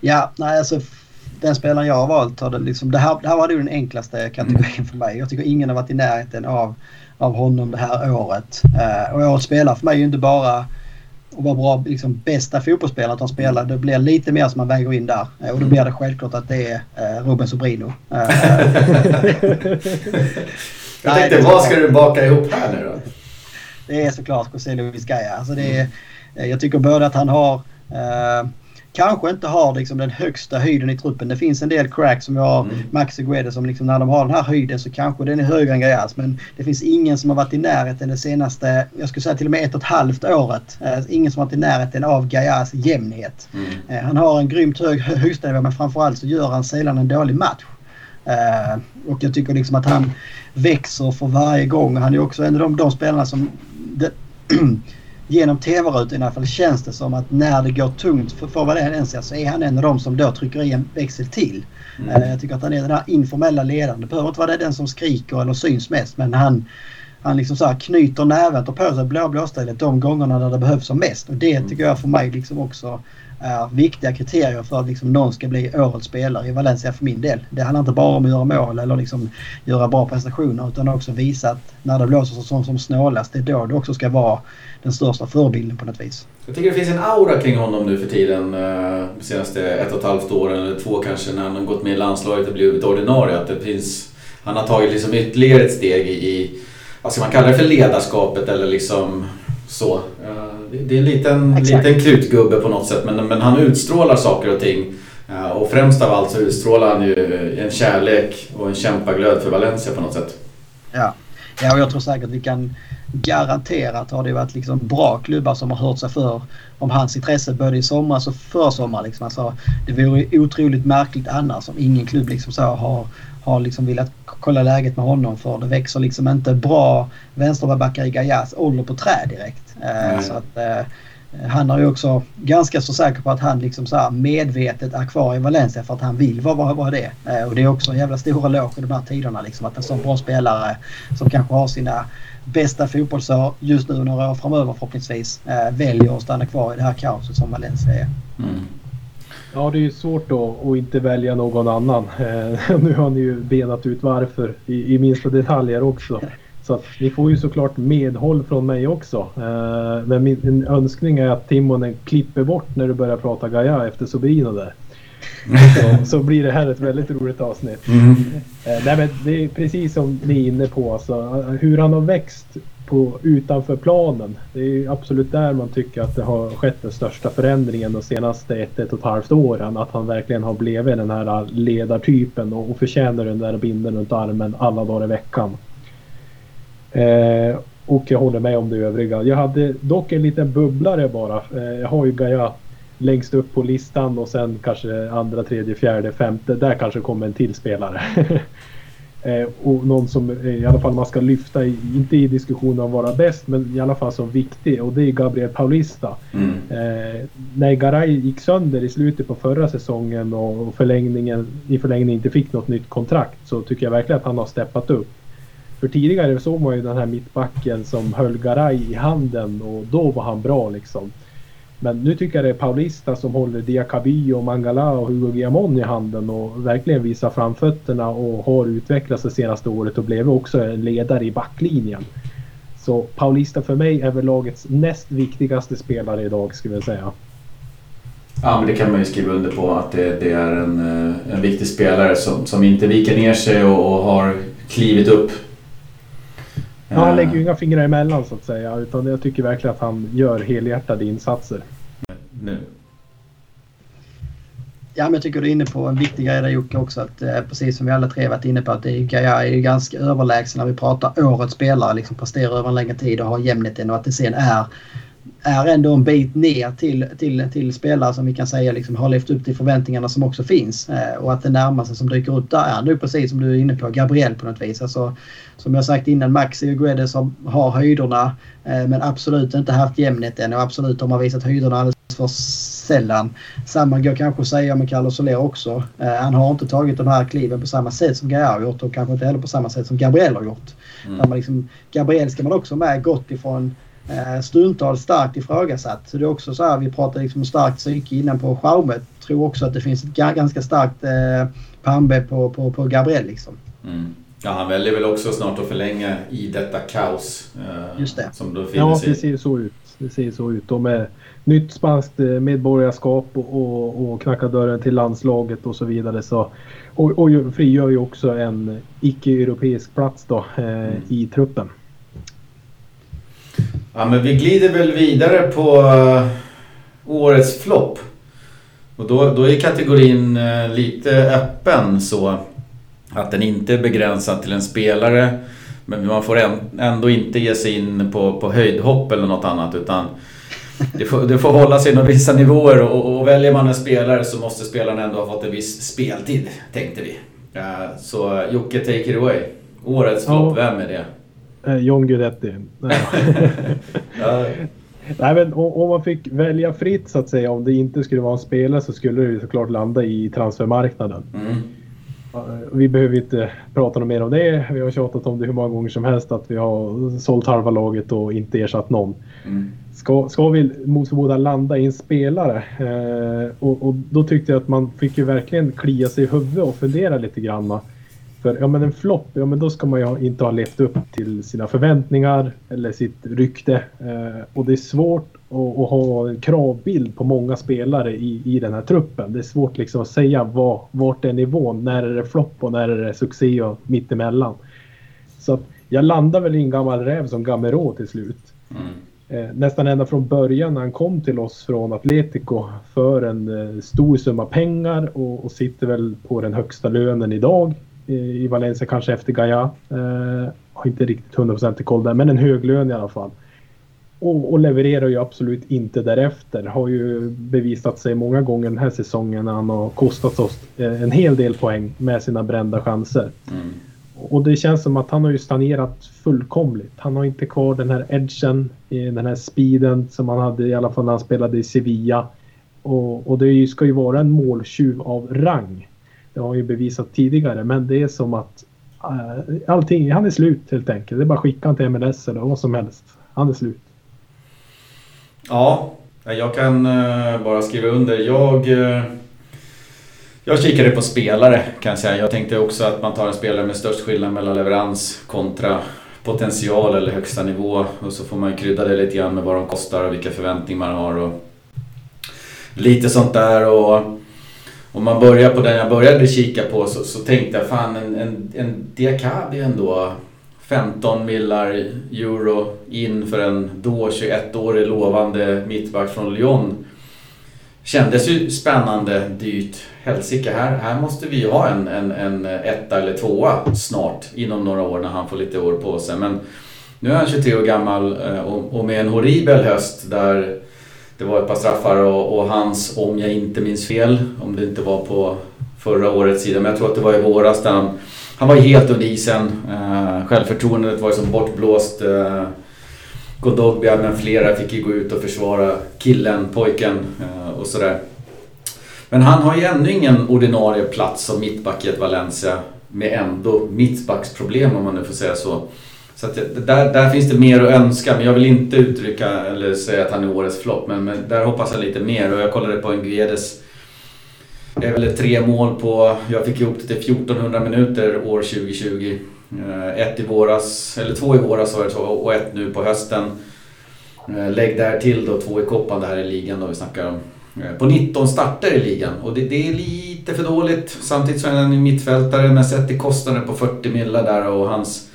Ja, nej alltså den spelaren jag har valt har det liksom, det här, det här var den enklaste kategorin mm. för mig. Jag tycker ingen har varit i närheten av, av honom det här året. Uh, och årets spelare för mig är ju inte bara att vara bra, liksom bästa fotbollsspelare att han spelar. Det blir lite mer som man väger in där. Uh, och då blir det självklart att det är uh, Ruben Sobrino. jag tänkte, Nej, vad ska du baka ihop här nu då? Det är såklart José Luis Gaia. Alltså det är, jag tycker både att han har kanske inte har liksom den högsta höjden i truppen. Det finns en del cracks som vi har mm. Maxi Guedes som liksom när de har den här höjden så kanske den är högre än Gajas. Men det finns ingen som har varit i närheten det senaste, jag skulle säga till och med ett och ett halvt året. Eh, ingen som har varit i närheten av Gajas jämnhet. Mm. Eh, han har en grymt hög högsta nivå men framförallt så gör han sällan en dålig match. Uh, och jag tycker liksom att han växer för varje gång. Han är också en av de, de spelarna som... Det, genom tv-rutan i alla fall känns det som att när det går tungt för, för vad det än så är han en av de som då trycker i en växel till. Mm. Uh, jag tycker att han är den här informella ledaren. Det behöver inte vara den som skriker eller syns mest men han, han liksom så knyter näven, tar på sig blå blåstället de gångerna där det behövs som mest. Och det tycker jag för mig liksom också är viktiga kriterier för att liksom någon ska bli årets spelare i Valencia för min del. Det handlar inte bara om att göra mål eller liksom göra bra prestationer utan också visa att när det blåser så som snålast det är då det också ska vara den största förebilden på något vis. Jag tycker det finns en aura kring honom nu för tiden. Eh, de senaste ett och ett halvt åren eller två kanske när han har gått med i landslaget och blivit ordinarie. Att det finns, han har tagit liksom ytterligare ett steg i, vad ska man kalla det för ledarskapet eller liksom så. Eh, det är en liten, liten krutgubbe på något sätt men, men han utstrålar saker och ting. Eh, och främst av allt så utstrålar han ju en kärlek och en kämpaglöd för Valencia på något sätt. Ja, ja och jag tror säkert vi kan garantera att har det varit liksom bra klubbar som har hört sig för om hans intresse både i somras och försommar. Liksom. Alltså, det vore otroligt märkligt annars om ingen klubb liksom så har, har liksom velat kolla läget med honom för det växer liksom inte bra vänsterbackar i Gajas ålder på träd direkt. Mm. Så att, eh, han är ju också ganska så säker på att han liksom så medvetet är kvar i Valencia för att han vill vara, vara det. Eh, och det är också en jävla stora låg i de här tiderna. Liksom, att en sån bra spelare som kanske har sina bästa fotbollsår just nu några år framöver förhoppningsvis väljer att stanna kvar i det här kaoset som Valencia är. Mm. Ja, det är ju svårt då att inte välja någon annan. nu har ni ju benat ut varför i, i minsta detaljer också. Så ni får ju såklart medhåll från mig också. Eh, men min, min önskning är att Timonen klipper bort när du börjar prata Gaia efter Sobrino där. Så, så, blir det här ett väldigt roligt avsnitt. Mm. Eh, nej, men det är precis som ni är inne på. Alltså, hur han har växt på, utanför planen. Det är absolut där man tycker att det har skett den största förändringen de senaste ett, ett och ett halvt åren. Att han verkligen har blivit den här ledartypen och, och förtjänar den där binden runt armen alla dagar i veckan. Eh, och jag håller med om det övriga. Jag hade dock en liten bubblare bara. Eh, jag har ju Gaia längst upp på listan och sen kanske andra, tredje, fjärde, femte. Där kanske kommer en till spelare. eh, och någon som eh, i alla fall man ska lyfta, i, inte i diskussionen om vara bäst, men i alla fall som viktig. Och det är Gabriel Paulista. Mm. Eh, när Garay gick sönder i slutet på förra säsongen och förlängningen, i förlängningen inte fick något nytt kontrakt så tycker jag verkligen att han har steppat upp. För tidigare såg man ju den här mittbacken som höll Garay i handen och då var han bra liksom. Men nu tycker jag det är Paulista som håller Diakaby och Mangala och Hugo Guillamon i handen och verkligen visar framfötterna och har utvecklats det senaste året och blev också en ledare i backlinjen. Så Paulista för mig är väl lagets näst viktigaste spelare idag skulle jag säga. Ja, men det kan man ju skriva under på att det, det är en, eh, en viktig spelare som, som inte viker ner sig och, och har klivit upp Ja, han lägger ju inga fingrar emellan så att säga. Utan jag tycker verkligen att han gör helhjärtade insatser. Nu. Ja, men jag tycker du är inne på en viktig grej där Jocke också. Att, eh, precis som vi alla tre varit inne på att Gaia är ganska överlägsen när vi pratar årets spelare. Liksom presterar över en längre tid och har jämnheten och att det sen är är ändå en bit ner till, till, till spelare som vi kan säga liksom har levt upp till förväntningarna som också finns. Eh, och att det närmaste som dyker upp där är nu precis som du är inne på, Gabriel på något vis. Alltså, som jag sagt innan, Maxi och Guedes har, har höjderna eh, men absolut inte haft jämnheten och absolut har visat höjderna alldeles för sällan. Samma går kanske att säga om Carlos Soler också. Eh, han har inte tagit de här kliven på samma sätt som Gaia har gjort och kanske inte heller på samma sätt som Gabriel har gjort. Mm. man liksom, Gabriel ska man också med gått ifrån stundtals starkt ifrågasatt. Så det är också så här, vi pratade liksom om starkt psyke innan på Schaume. Tror också att det finns ett ganska starkt eh, pannbe på, på, på Gabriel liksom. Mm. Ja, han väljer väl också snart att förlänga i detta kaos. Eh, Just det. Som då ja, det ser så ut. Det ser så ut. Och med nytt spanskt eh, medborgarskap och, och, och knacka dörren till landslaget och så vidare. Så, och, och frigör ju också en icke-europeisk plats då eh, mm. i truppen. Ja, men vi glider väl vidare på uh, årets flopp. Och då, då är kategorin eh, lite öppen så att den inte är begränsad till en spelare. Men man får ändå inte ge sig in på, på höjdhopp eller något annat utan det får, det får hålla sig inom vissa nivåer och, och väljer man en spelare så måste spelaren ändå ha fått en viss speltid, tänkte vi. Så Jocke, take it away. Årets flopp, ja. vem är det? Eh, John Guidetti. Nej, men om man fick välja fritt så att säga, om det inte skulle vara en spelare så skulle det såklart landa i transfermarknaden. Mm. Vi behöver inte prata något mer om det. Vi har tjatat om det hur många gånger som helst att vi har sålt halva laget och inte ersatt någon. Mm. Ska, ska vi mot förmodan landa i en spelare eh, och, och, då tyckte jag att man fick ju verkligen klia sig i huvudet och fundera lite grann. För ja men en flopp, ja men då ska man ju inte ha levt upp till sina förväntningar eller sitt rykte. Eh, och det är svårt att, att, ha en kravbild på många spelare i, i den här truppen. Det är svårt liksom att säga vad, vart är nivån, när är det flopp och när är det succé och mittemellan. Så att jag landar väl i en gammal räv som Gamero till slut. Mm. Eh, nästan ända från början när han kom till oss från Atletico för en eh, stor summa pengar och, och sitter väl på den högsta lönen idag i Valencia, kanske efter Gaia. Eh, har inte riktigt 100% koll där, men en hög lön i alla fall. Och, och, levererar ju absolut inte därefter. Har ju bevisat sig många gånger den här säsongen när han har kostat oss eh, en hel del poäng med sina brända chanser. Mm. Och det känns som att han har ju stagnerat fullkomligt. Han har inte kvar den här edgen, den här speeden som han hade i alla fall när han spelade i Sevilla. Och, och det ska ju vara en måltjuv av rang. Det har han ju bevisat tidigare, men det är som att uh, allting, han är slut helt enkelt. Det är bara att skicka han till MLS eller vad som helst. Han är slut. Ja, jag kan uh, bara skriva under. Jag, uh, jag kikade på spelare kan jag säga. Jag tänkte också att man tar en spelare med störst skillnad mellan leverans kontra potential eller högsta nivå. Och så får man krydda det lite grann med vad de kostar och vilka förväntningar man har. Och lite sånt där. Och om man börjar på den jag började kika på så, så tänkte jag fan en, en, en Diakabi ändå 15 millar euro in för en då 21-årig lovande mittback från Lyon. Kändes ju spännande, dyrt. Helsike, här, här måste vi ju ha en, en, en etta eller tvåa snart inom några år när han får lite år på sig. Men nu är han 23 år gammal eh, och, och med en horribel höst där det var ett par straffar och, och, hans, om jag inte minns fel, om det inte var på förra årets sida, men jag tror att det var i våras där han, han var helt under isen. Eh, självförtroendet var ju som bortblåst. Eh, Godogbia men flera fick ju gå ut och försvara killen, pojken eh, och sådär. Men han har ju ännu ingen ordinarie plats som mittback i ett Valencia med ändå mittbacksproblem om man nu får säga så. Så att där, där finns det mer att önska, men jag vill inte uttrycka eller säga att han är årets flopp. Men, men, där hoppas jag lite mer och jag kollade på en Guedes. Det är väl tre mål på, jag fick ihop det till 1400 minuter år 2020. Eh, ett i våras, eller två i våras var det så, och ett nu på hösten. Eh, lägg där till då två i koppan det här i ligan då vi snackar om. Eh, på 19 starter i ligan och det, det är lite för dåligt. Samtidigt så är han en mittfältare men sett till kostnaden på 40 millar där och hans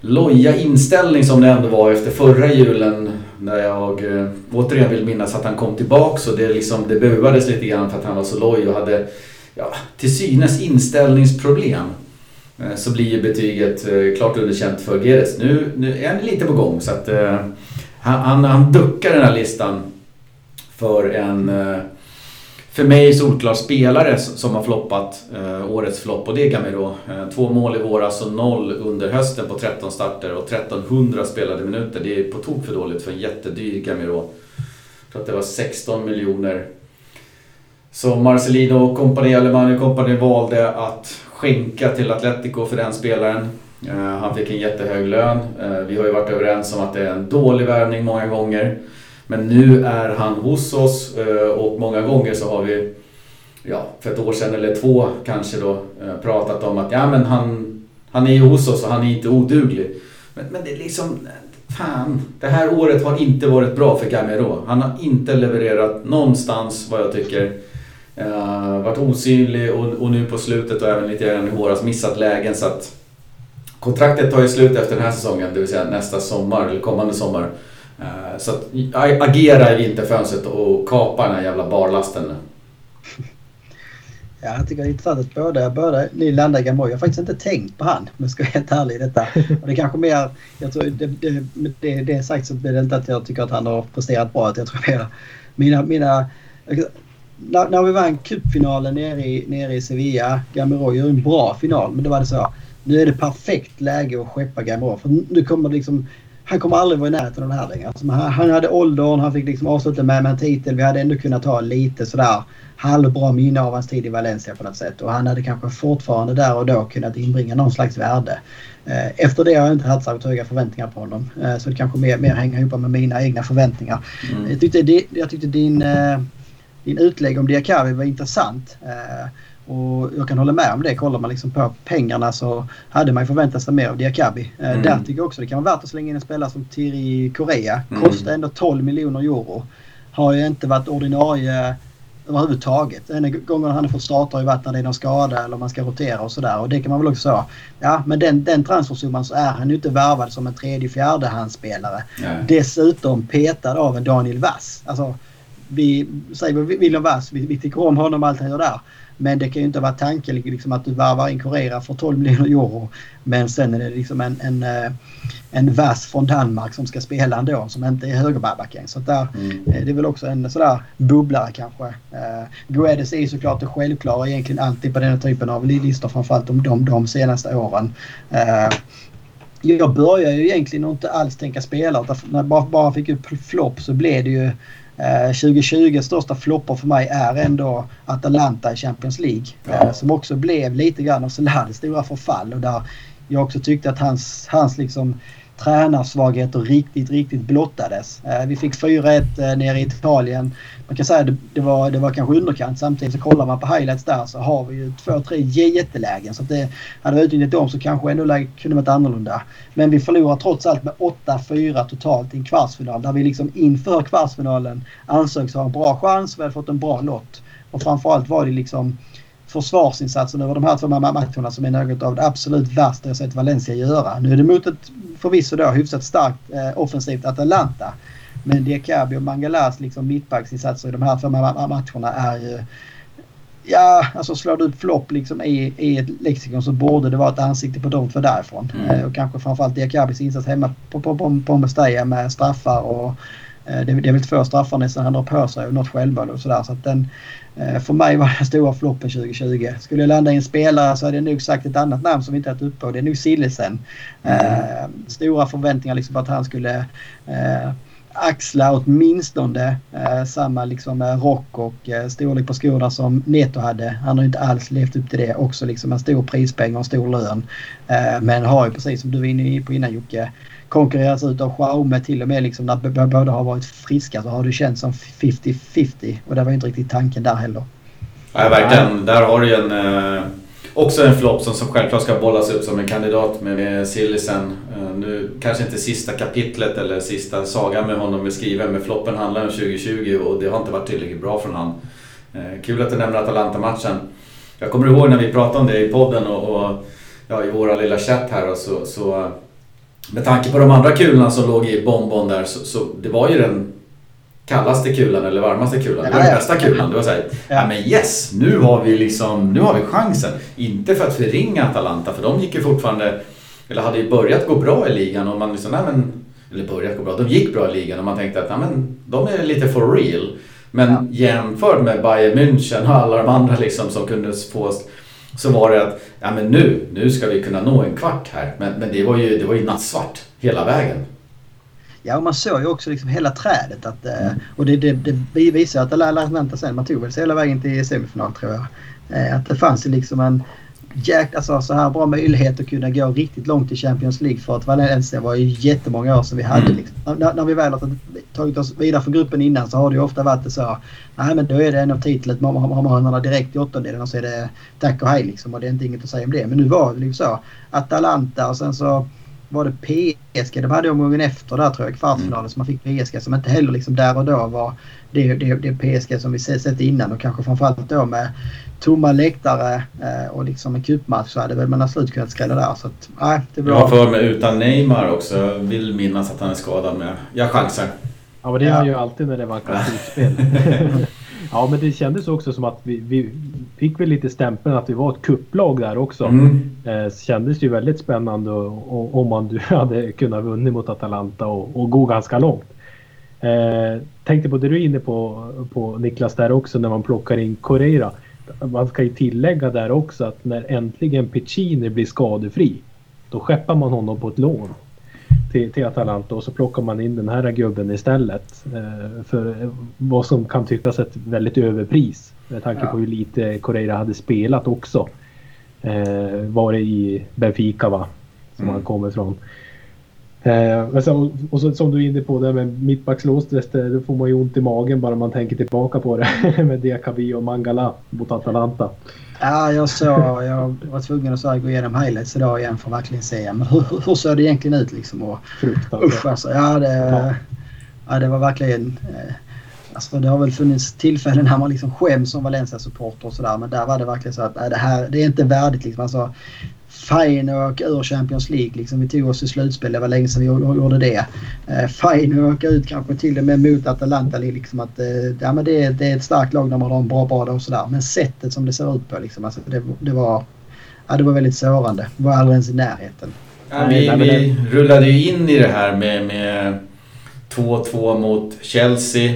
loja inställning som det ändå var efter förra julen. När jag eh, återigen vill minnas att han kom tillbaks och det, liksom, det buades lite grann för att han var så loj och hade ja, till synes inställningsproblem. Eh, så blir ju betyget eh, klart underkänt för Geres. Nu, nu är han lite på gång så att uh, han, han duckar den här listan för en uh, för mig solklar spelare som har floppat eh, årets flopp och det är Gamero. Eh, två mål i våras och noll under hösten på 13 starter och 1300 spelade minuter. Det är på tok för dåligt för en jättedyr Gamero. Jag tror att det var 16 miljoner. Så Marcelino och kompani, Alemani och kompani valde att skänka till Atletico för den spelaren. Eh, han fick en jättehög lön. Eh, vi har ju varit överens om att det är en dålig värvning många gånger. Men nu är han hos oss eh, och många gånger så har vi, ja, för ett år sedan eller två kanske då, eh, pratat om att ja men han, han är ju hos oss och han är inte oduglig. Men, men det är liksom, fan, det här året har inte varit bra för Gamero. Han har inte levererat någonstans vad jag tycker. Uh, varit osynlig och, och, nu på slutet och även lite grann i våras missat lägen så att kontraktet tar ju slut efter den här säsongen, det vill säga nästa sommar eller kommande sommar. Eh, så att agera inte fönstret och kapa den här jävla barlasten. Ja, jag tycker det är intressant att båda, båda ni landar i Gamoy. Jag har faktiskt inte tänkt på han om jag ska vara helt ärlig i detta. Och det är kanske mer, jag tror det, det, det, det sagt så blir det inte att jag tycker att han har presterat bra. Att jag tror mer mina, mina när, när vi vann cupfinalen nere i, nere i Sevilla, Gamoy gjorde en bra final. Men då var det så. Nu är det perfekt läge att skeppa Gamero. För nu kommer det liksom, han kommer aldrig vara i närheten av det här längre. Alltså, han, han hade åldern, han fick liksom avsluta med, med en titel. Vi hade ändå kunnat ta lite sådär halvbra minne av hans tid i Valencia på något sätt. Och han hade kanske fortfarande där och då kunnat inbringa någon slags värde. Eh, efter det har jag inte haft särskilt höga förväntningar på honom. Eh, så det kanske mer, mer hänger ihop med mina egna förväntningar. Mm. Jag, tyckte, jag tyckte din, eh, din utlägg om Diakavi var intressant. Och jag kan hålla med om det. Kollar man liksom på pengarna så hade man förväntat sig mer av Diakabi. Mm. Där tycker jag också det kan vara värt att slänga in en spelare som Thierry Korea. Mm. Kostar ändå 12 miljoner euro. Har ju inte varit ordinarie överhuvudtaget. En gången han har fått starta har ju varit när det är någon skada eller man ska rotera och sådär. Och det kan man väl också säga. Ja, men den, den transfersumman så är han ju inte värvad som en tredje fjärdehandsspelare. Dessutom petad av en Daniel Wass. Alltså, vi säger William Wass, vi, vi tycker om honom och allt han gör där. Men det kan ju inte vara tanken liksom, att du varvar in Correa för 12 miljoner euro. Men sen är det liksom en, en, eh, en vass från Danmark som ska spela ändå som inte är högerbacken. Så där, mm. Eh, det är väl också en sådär bubblare kanske. Uh, Guedes är såklart det självklara egentligen alltid på den typen av listor framförallt de, de, de senaste åren. Uh, jag började ju egentligen inte alls tänka spelare. När jag bara, bara fick upp flopp så blev det ju 2020 eh, största floppar för mig är ändå Atalanta i Champions League. Ja. Eh, som också blev lite grann av Solades stora förfall och där jag också tyckte att hans, hans liksom tränarsvagheter riktigt, riktigt blottades. Eh, vi fick 4-1 eh, nere i Italien man kan säga att det, var, det var kanske underkant. Samtidigt så kollar man på highlights där så har vi ju två, tre jättelägen. Så att det, hade vi utnyttjat dem så kanske ändå läget kunde varit annorlunda. Men vi förlorar trots allt med 8-4 totalt i en kvartsfinal. Där vi liksom inför kvartsfinalen ansågs ha en bra chans. Vi hade fått en bra lott. Och framförallt var det liksom försvarsinsatsen över de här två matcherna som är något av det absolut värsta jag sett Valencia göra. Nu är det mot ett förvisso då hyfsat starkt eh, offensivt Atalanta. Men Diakabi och Mangalas liksom mittbacksinsatser i de här två matcherna är ju... Ja, alltså slår du upp flopp liksom i, i ett lexikon så borde det vara ett ansikte på de två därifrån. Mm. Eh, och kanske framförallt Diakabis insats hemma på, på, på, på Mestalla med straffar och eh, det, det är väl två straffar nästan han drar på sig och något självmål och sådär. Så att den, Eh, för mig var den stora floppen 2020. Skulle jag landa i en spelare så hade jag nog sagt ett annat namn som vi inte haft uppe och det är nog Sillesen. Mm. Eh, stora förväntningar liksom på att han skulle eh, axla åtminstone eh, samma liksom, eh, rock och eh, storlek på skorna som Neto hade. Han har inte alls levt upp till det. Också liksom en stor prispeng och en stor lön. Eh, men har ju precis som du var inne på innan Jocke konkurrerats ut av Xiaomi till och med liksom när båda har varit friska så har det känts som 50-50 och det var inte riktigt tanken där heller. Ja, verkligen. Där har du ju en eh, Också en flopp som, som självklart ska bollas upp som en kandidat med, med Sillisen. Eh, nu kanske inte sista kapitlet eller sista sagan med honom är skriven men floppen handlar om 2020 och det har inte varit tillräckligt bra från han. Eh, kul att du nämner Atalanta-matchen. Jag kommer ihåg när vi pratade om det i podden och, och ja, i våra lilla chatt här och så, så med tanke på de andra kulorna som låg i bonbon där så, så det var ju den kallaste kulan eller varmaste kulan. Det var den bästa kulan. Det var såhär, ja men yes, nu har vi liksom, nu har vi chansen. Inte för att förringa Atalanta, för de gick ju fortfarande, eller hade ju börjat gå bra i ligan och man liksom, nej men, eller börjat gå bra, de gick bra i ligan och man tänkte att, nej men, de är lite for real. Men ja. jämfört med Bayern München och alla de andra liksom som kunde få så var det att, ja men nu, nu ska vi kunna nå en kvart här. Men, men det var ju, det var ju nattsvart hela vägen. Ja, och man såg ju också liksom hela trädet. Att, mm. Och det, det, det visar att alla vänta sen. Man tog väl sig hela vägen till semifinal tror jag. Eh, att det fanns ju liksom en jäk, alltså, så här bra möjlighet att kunna gå riktigt långt i Champions League för att Valencia var ju jättemånga år sedan vi hade. Mm. Liksom. När, när, vi väl har tagit oss vidare från gruppen innan så har det ju ofta varit så. Nej men då är det en av titlet. Man har direkt i åttondelen och så är det tack och hej liksom. Och det är inte inget att säga om det. Men nu var det liksom så. Atalanta och sen så var det PSG. De hade omgången efter där tror jag, kvartsfinalen. Mm. Så man fick PSG som inte heller liksom där och då var det, det, det PSG som vi sett innan och kanske framförallt då med tomma läktare eh, och liksom en cupmatch så hade väl man slut kunnat skrälla där. Så att, nej, det var... Jag har för mig utan Neymar också. Jag vill minnas att han är skadad med. Jag chansar. Ja men det är han ju alltid när det var slutspel. Ja, men det kändes också som att vi, vi fick väl lite stämpeln att vi var ett kupplag där också. Mm. Eh, kändes ju väldigt spännande om man du hade kunnat vunnit mot Atalanta och, och gå ganska långt. Eh, tänkte på det du är inne på, på Niklas där också när man plockar in Correira. Man ska ju tillägga där också att när äntligen Piccini blir skadefri då skeppar man honom på ett lån till, till Atalanta och så plockar man in den här gubben istället. Eh, för vad som kan tyckas ett väldigt överpris med tanke ja. på hur lite Correira hade spelat också. Eh, var det i Benfica va? Som mm. han kommer ifrån. Eh, så, och så, som du är inne på det med mittbackslåset, då får man ju ont i magen bara man tänker tillbaka på det med Diakabi och Mangala mot Atalanta. Ja, jag såg, jag var tvungen att gå igenom highlights idag igen för att verkligen se men hur, hur såg det egentligen ut liksom. Och, usch alltså, ja det, ja. ja det var verkligen... Eh, alltså det har väl funnits tillfällen när man liksom skäms som Valencia-supporter och sådär men där var det verkligen så att nej, det här det är inte värdigt liksom. Alltså, åka ur Champions League. Liksom, vi tog oss till slutspel. Det var länge sedan vi gjorde det. Eh, åka ut kanske till och med mot Atalanta. Liksom att, eh, ja, men det, det är ett starkt lag när man har en bra bana och sådär. Men sättet som det ser ut på. Liksom, alltså, det, det, var, ja, det var väldigt sårande. Vi var aldrig ens i närheten. Ja, vi, vi rullade ju in i det här med, med 2-2 mot Chelsea.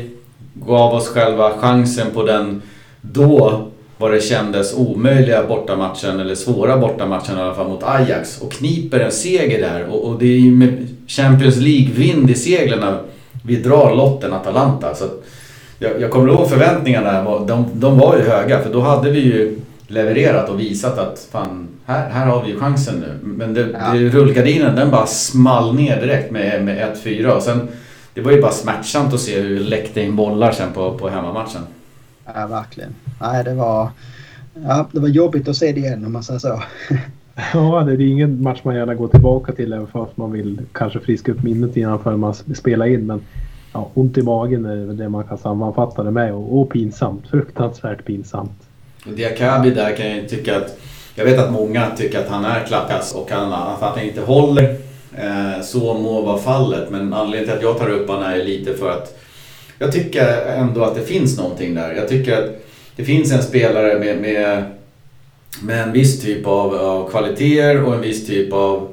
Gav oss själva chansen på den då vad det kändes omöjliga bortamatchen, eller svåra bortamatchen i alla fall, mot Ajax. Och kniper en seger där. Och, och det är ju med Champions League-vind i seglen vi drar lotten Atalanta. Så jag, jag kommer ihåg förväntningarna, de, de var ju höga. För då hade vi ju levererat och visat att fan, här, här har vi ju chansen nu. Men det, ja. det, rullgardinen den bara small ner direkt med, med 1-4. Och sen, det var ju bara smärtsamt att se hur det läckte in bollar sen på, på hemmamatchen. Ja, verkligen. Nej, det var, ja, det var jobbigt att se det igen om man säger så. Ja, det är ingen match man gärna går tillbaka till även fast man vill kanske friska upp minnet innan för man spelar in. Men ja, ont i magen är det man kan sammanfatta det med och, och pinsamt. Fruktansvärt pinsamt. Diakabi där kan jag tycka att jag vet att många tycker att han är klappkass och han, att han inte håller. Eh, så må vara fallet men anledningen till att jag tar upp honom är lite för att jag tycker ändå att det finns någonting där. Jag tycker att det finns en spelare med, med, med en viss typ av, av kvaliteter och en viss typ av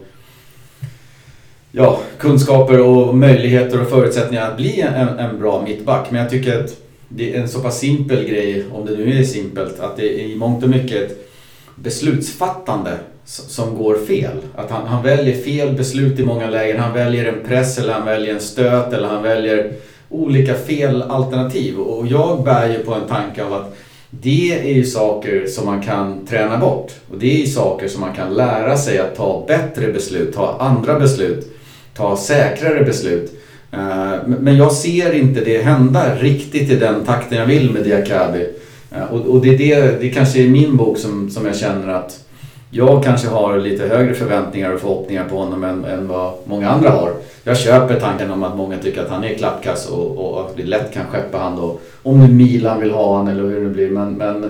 ja, kunskaper och möjligheter och förutsättningar att bli en, en bra mittback. Men jag tycker att det är en så pass simpel grej, om det nu är simpelt, att det är i mångt och mycket ett beslutsfattande som går fel. Att han, han väljer fel beslut i många lägen. Han väljer en press eller han väljer en stöt eller han väljer olika felalternativ. Och jag bär ju på en tanke av att det är ju saker som man kan träna bort. Och det är ju saker som man kan lära sig att ta bättre beslut, ta andra beslut, ta säkrare beslut. Eh, men jag ser inte det hända riktigt i den takten jag vill med Diakabi. Eh, och det, är det, det kanske är min bok som, som jag känner att jag kanske har lite högre förväntningar och förhoppningar på honom än, än vad många andra har. Jag köper tanken om att många tycker att han är klappkass och, och att vi lätt kan skeppa han då. Om nu Milan vill ha han eller hur det blir. Men, men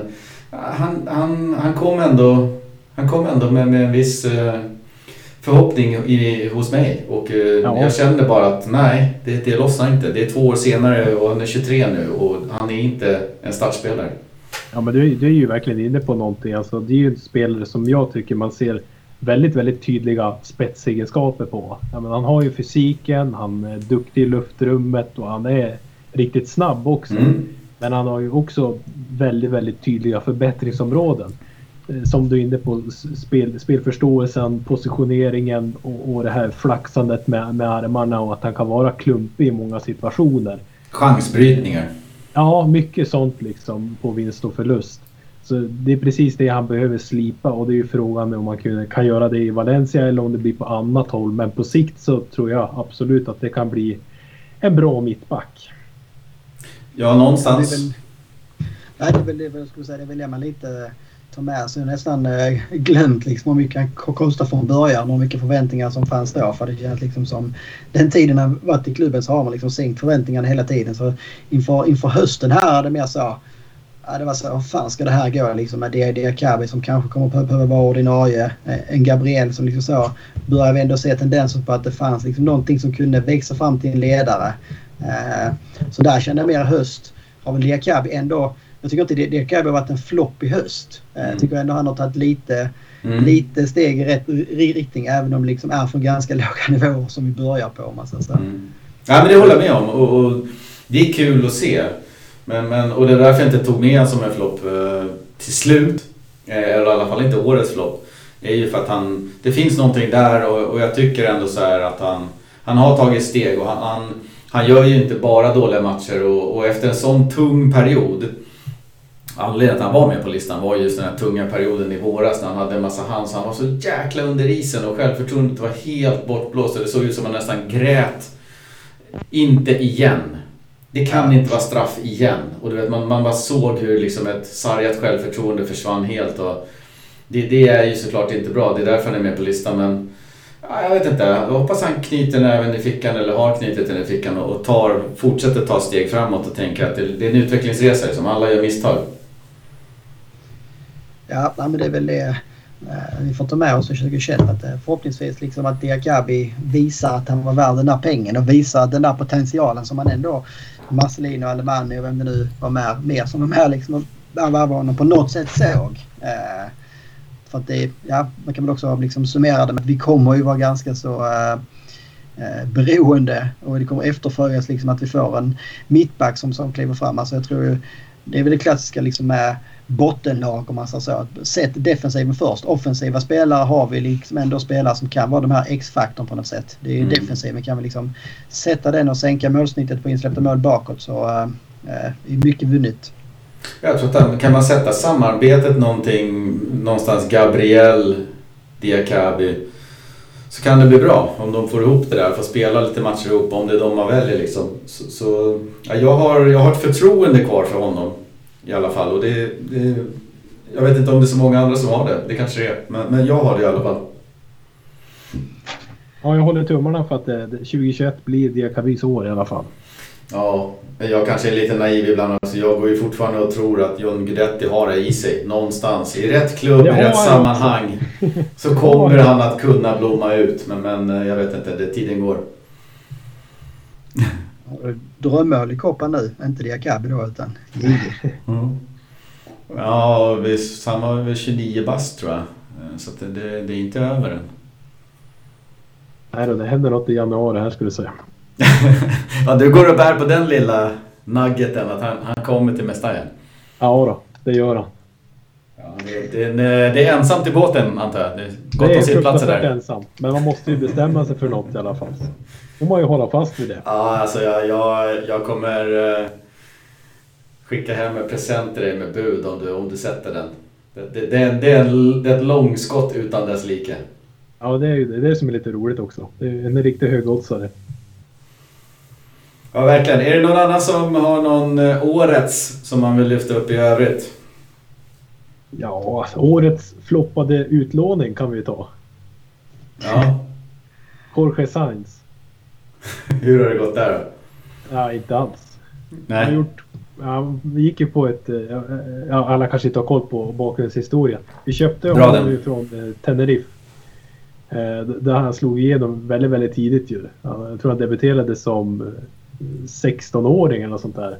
han, han, han kom ändå, han kom ändå med, med en viss eh, förhoppning i, hos mig. Och eh, ja. jag kände bara att nej, det, det lossnar inte. Det är två år senare och han är 23 nu och han är inte en startspelare. Ja, men du, du är ju verkligen inne på någonting. Alltså, det är ju en spelare som jag tycker man ser väldigt, väldigt tydliga spetsegenskaper på. Ja, men han har ju fysiken, han är duktig i luftrummet och han är riktigt snabb också. Mm. Men han har ju också väldigt, väldigt tydliga förbättringsområden. Eh, som du är inne på, spel, spelförståelsen, positioneringen och, och det här flaxandet med, med armarna och att han kan vara klumpig i många situationer. Chansbrytningar. Ja, mycket sånt liksom på vinst och förlust. Så det är precis det han behöver slipa och det är ju frågan om man kan göra det i Valencia eller om det blir på annat håll. Men på sikt så tror jag absolut att det kan bli en bra mittback. Ja, någonstans. Det är väl, nej, det är väl det jag skulle säga. Det är väl det man lite tar jag har Nästan äh, glömt liksom hur mycket han kostade från början och hur mycket förväntningar som fanns då. För det känns liksom som den tiden han varit i klubben så har man liksom sänkt förväntningarna hela tiden. Så inför, inför hösten här är det mer så. Ja, det var så, hur fan ska det här gå liksom med Diakabi som kanske kommer att behöva vara ordinarie. Eh, en Gabriel som liksom så börjar vi ändå se tendenser på att det fanns liksom någonting som kunde växa fram till en ledare. Eh, så där kände jag mer höst har väl Diakabi ändå... Jag tycker inte Diakabi har varit en flopp i höst. Eh, mm. Jag tycker ändå han har tagit lite, mm. lite steg i rätt riktning även om det liksom är från ganska låga nivåer som vi börjar på. Om man ska säga. Mm. Ja, men det håller jag med om. Och, och, det är kul att se. Men, men, och det är därför jag inte tog med honom som en flopp eh, till slut. Eh, eller i alla fall inte årets flopp. Det är ju för att han... Det finns någonting där och, och jag tycker ändå så att han... Han har tagit steg och han, han, han gör ju inte bara dåliga matcher och, och efter en sån tung period Anledningen till att han var med på listan var just den här tunga perioden i våras när han hade en massa hands. Han var så jäkla under isen och självförtroendet var helt bortblåst. Det såg ut som att han nästan grät. Inte igen. Det kan inte vara straff igen. Och du vet, man, man bara såg hur liksom ett sargat självförtroende försvann helt. Och det, det är ju såklart inte bra. Det är därför han är med på listan. Men ja, jag vet inte. Jag hoppas han knyter näven i fickan eller har knutit den i fickan och tar, fortsätter ta steg framåt och tänker att det, det är en utvecklingsresa. Som alla gör misstag. Ja, men det är väl det eh, vi får ta med oss i 2021. Att eh, förhoppningsvis liksom att Diakabi visar att han var värd den där pengen och visar den där potentialen som han ändå Marcelino, Alemani och vem det nu var med, mer som var med liksom värvade honom på något sätt såg. Eh, för att det, ja, man kan väl också liksom summera det med att vi kommer ju vara ganska så eh, beroende och det kommer efterföljas liksom att vi får en mittback som, som kliver fram. Alltså jag tror ju, det är väl det klassiska liksom med bottenlag om man säger så. Sätt defensiven först. Offensiva spelare har vi liksom ändå spelare som kan vara de här X-faktorn på något sätt. Det är mm. defensiven kan vi liksom sätta den och sänka målsnittet på insläppta mål bakåt så äh, är mycket vunnet. Jag tror att kan man sätta samarbetet någonting någonstans Gabriel, Diakabi så kan det bli bra om de får ihop det där, får spela lite matcher ihop om det är de man väljer liksom. Så, så ja, jag, har, jag har ett förtroende kvar för honom i alla fall. Och det, det, jag vet inte om det är så många andra som har det. Det kanske det är. Men, men jag har det i alla fall. Ja, jag håller tummarna för att det, 2021 blir Diakabys år i alla fall. Ja, jag kanske är lite naiv ibland också. Jag går ju fortfarande och tror att John Guidetti har det i sig någonstans. I rätt klubb, i rätt sammanhang. Så kommer han att kunna blomma ut. Men, men eh, jag vet inte, det, tiden går. Drömmål i koppen nu, inte Diakabi då utan mm. Ja, visst, han var väl 29 bast tror jag. Eh, så det, det, det, är inte över än. Nej då, det händer något i januari här skulle du säga. ja, du går och bär på den lilla nuggeten att han, han kommer till Mestalla? Ja då, det gör han. Ja, det, det, är, det är ensamt i båten antar jag? Det är gott att sittplatser där. ensam. Men man måste ju bestämma sig för något i alla fall. Får man ju hålla fast vid det. Ja, alltså jag, jag, jag kommer uh, skicka hem en present till dig med bud om du, om du sätter den. Det, det, det, är, det, är, det är ett långskott utan dess like. Ja, det är ju det, det som är lite roligt också. Det är en riktigt högoddsare. Ja, verkligen. Är det någon annan som har någon eh, årets som man vill lyfta upp i övrigt? Ja, årets floppade utlåning kan vi ta. Ja. Jorge Sainz. Hur har det gått där då? Ja, inte alls. Nej. Han gjort, vi gick ju på ett... Eh, ja, alla kanske inte har koll på bakgrundshistorien. Vi köpte honom från eh, Tenerife. Där han slog igenom väldigt, väldigt tidigt ju. Jag tror han debuterade som 16-åring eller sånt där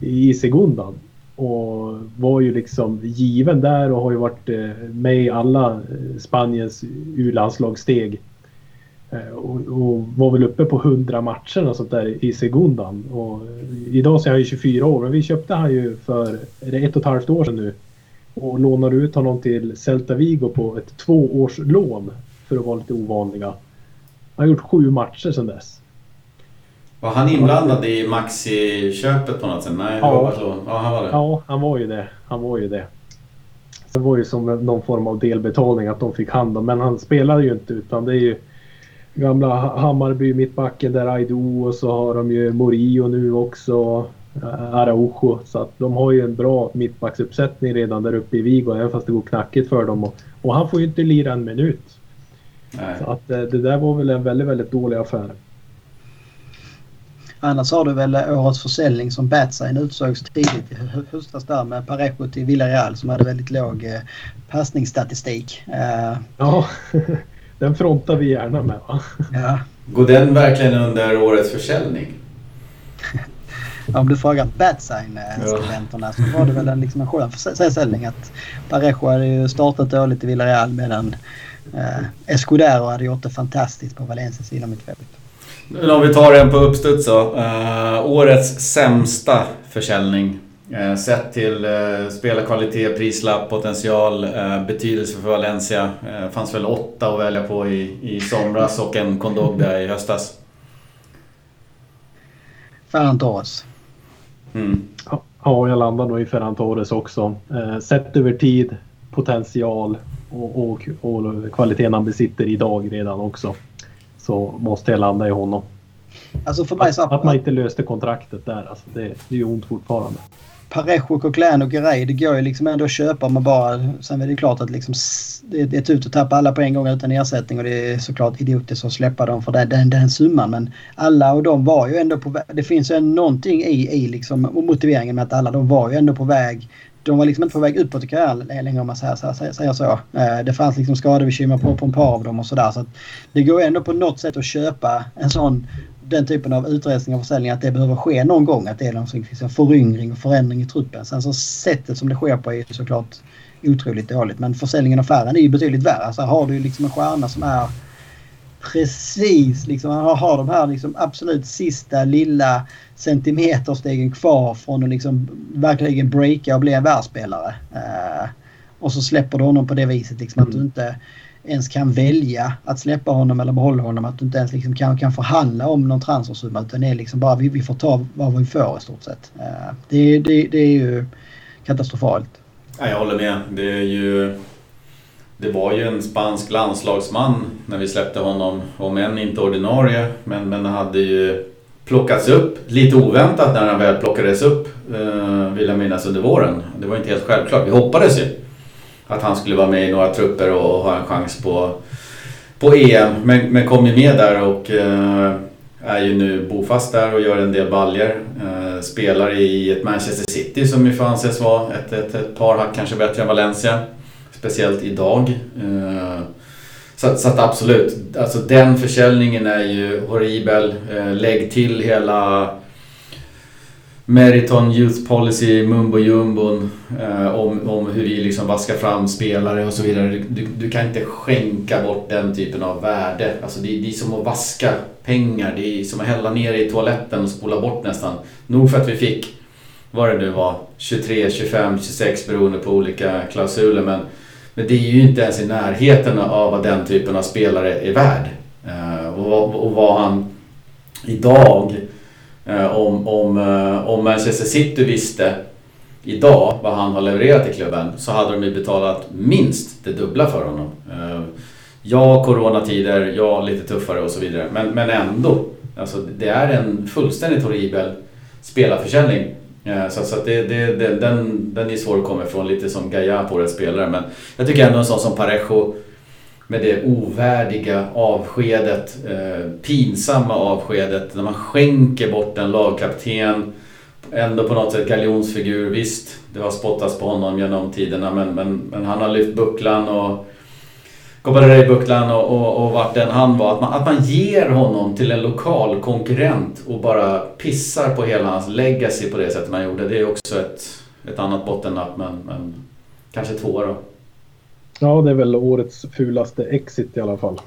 i Segundan. Och var ju liksom given där och har ju varit eh, med i alla eh, Spaniens U-landslagssteg. Eh, och, och, var väl uppe på 100 matcher och sånt där i Segundan. Och idag så är han ju 24 år men vi köpte han ju för är det ett och ett halvt år sedan nu. Och lånade ut honom till Celta Vigo på ett tvåårslån för att vara lite ovanliga. Han har gjort sju matcher sedan dess. Var han inblandad i Maxi-köpet på något sätt? Nej, ja. var så. Ja, han var det. Ja, han var ju det. Han var ju det. Det var ju som någon form av delbetalning att de fick hand om. Men han spelade ju inte utan det är ju gamla Hammarby mittbacken där Aido och så har de ju Morio nu också. Eh, Araujo. Så att de har ju en bra mittbacksuppsättning redan där uppe i Vigo även fast det går knackigt för dem. Och, och han får ju inte lira en minut. Nej. Så att eh, det där var väl en väldigt, väldigt dålig affär. Annars har du väl årets försäljning som Batsign utsågs tidigt i höstas där med Parejo till Villarreal som hade väldigt låg eh, passningsstatistik. Eh, ja, den frontar vi gärna med va? Ja. Går den verkligen under årets försäljning? om du frågar Batsign-skribenterna så var det väl en, liksom en skön försäljning att Parejo hade ju startat dåligt i Villarreal medan eh, Escudero hade gjort det fantastiskt på Valencias innermittfält. Om vi tar en på uppstuds så. Uh, årets sämsta försäljning. Uh, sett till uh, spelarkvalitet, prislapp, potential, uh, betydelse för Valencia. Uh, fanns väl åtta att välja på i, i somras och en Kondogda i höstas. Ferran Torres. Mm. Ja, jag landar nog i Ferran Torres också. Eh, sett över tid, potential och, och, och kvaliteten han besitter idag redan också. Så måste jag landa i honom. Alltså för mig så... Att, att man inte löste kontraktet där, alltså det, det är ju ont fortfarande. Parejo, Coquelin och Garay, det går ju liksom ändå att köpa om man bara... Sen är det klart att liksom, det, det är ett att tappa alla på en gång utan ersättning och det är såklart idiotiskt att släppa dem för den, den, den summan. Men alla och de var ju ändå på väg. Det finns ju någonting i, i liksom motiveringen med att alla de var ju ändå på väg. De var liksom inte på väg uppåt i karriären längre om man säger så. Säger så. Eh, det fanns liksom skadebekymmer på, på ett par av dem och sådär. Så, så det går ändå på något sätt att köpa en sån den typen av utresning och försäljning att det behöver ske någon gång. Att det är någon liksom föryngring och förändring i truppen. Sen så sättet som det sker på är såklart otroligt dåligt. Men försäljningen av Ferran är ju betydligt värre. Alltså har du liksom en stjärna som är precis liksom, han har de här liksom absolut sista lilla centimeterstegen kvar från att liksom verkligen breaka och bli en världsspelare. Uh, och så släpper du honom på det viset liksom att du inte ens kan välja att släppa honom eller behålla honom. Att du inte ens liksom kan, kan förhandla om någon transfersumma utan det är liksom bara vi, vi får ta vad vi får i stort sett. Eh, det, det, det är ju katastrofalt. Ja, jag håller med. Det är ju... Det var ju en spansk landslagsman när vi släppte honom, om än inte ordinarie, men, men hade ju plockats upp lite oväntat när han väl plockades upp, eh, vill jag minnas, under våren. Det var inte helt självklart. Vi hoppades ju att han skulle vara med i några trupper och ha en chans på, på EM. Men, men kom ju med där och eh, är ju nu bofast där och gör en del baljer. Eh, spelar i ett Manchester City som ju får anses vara ett, ett, ett par hack kanske bättre än Valencia. Speciellt idag. Eh, så, så att absolut, alltså den försäljningen är ju horribel. Eh, lägg till hela Meriton Youth Policy, mumbo jumbon eh, om, om hur vi liksom vaskar fram spelare och så vidare. Du, du, kan inte skänka bort den typen av värde. Alltså det, det är som att vaska pengar. Det är som att hälla ner i toaletten och spola bort nästan. Nog för att vi fick, vad det nu var, 23, 25, 26 beroende på olika klausuler. Men, men det är ju inte ens i närheten av vad den typen av spelare är värd. Eh, och, och vad han idag Eh, Eh, om, om, eh, om Manchester City visste idag vad han har levererat i klubben så hade de ju betalat minst det dubbla för honom. Eh, ja, coronatider, ja, lite tuffare och så vidare. Men, men ändå. Alltså, det är en fullständigt horribel spelarförsäljning. Så, så det, det, det, den, den är svår att komma ifrån, lite som Gaia på det spelare. Men jag tycker ändå en sån som Parejo med det ovärdiga avskedet, eh, pinsamma avskedet när man skänker bort en lagkapten. Ändå på något sätt galjonsfigur. Visst, det har spottats på honom genom tiderna men, men, men han har lyft bucklan och Copa bucklan och, och, och vart den han var. Att man, att man ger honom till en lokal konkurrent och bara pissar på hela hans legacy på det sättet man gjorde. Det är också ett, ett annat bottennapp men, men kanske två då. Ja, det är väl årets fulaste exit i alla fall.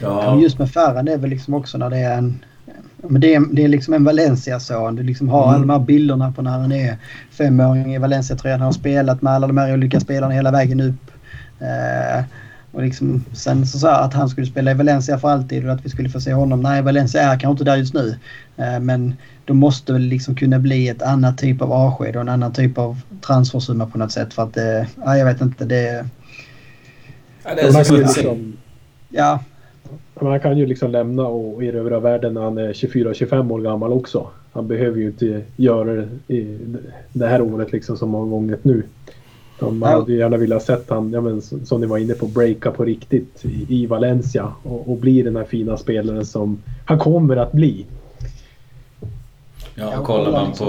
Ja. Just med Ferran det är väl liksom också när det är en... Men det, är, det är liksom en Valencia-son. Du liksom har mm. alla de här bilderna på när han är femåring i Valencia-tröjan. Han har spelat med alla de här olika spelarna hela vägen upp. Eh, och liksom, sen så sa att han skulle spela i Valencia för alltid och att vi skulle få se honom. Nej, Valencia är kanske inte där just nu. Eh, men då måste väl liksom kunna bli ett annat typ av avsked och en annan typ av transfersumma på något sätt. För att det, ja, jag vet inte, det... Ja, det är så liksom, ja. Man kan ju liksom lämna och erövra världen när han är 24-25 år gammal också. Han behöver ju inte göra det i det här året liksom som många gånger nu. De hade gärna velat sett han, ja, men, som ni var inne på, breaka på riktigt i, i Valencia och, och, bli den här fina spelaren som han kommer att bli. Ja, kollar man på...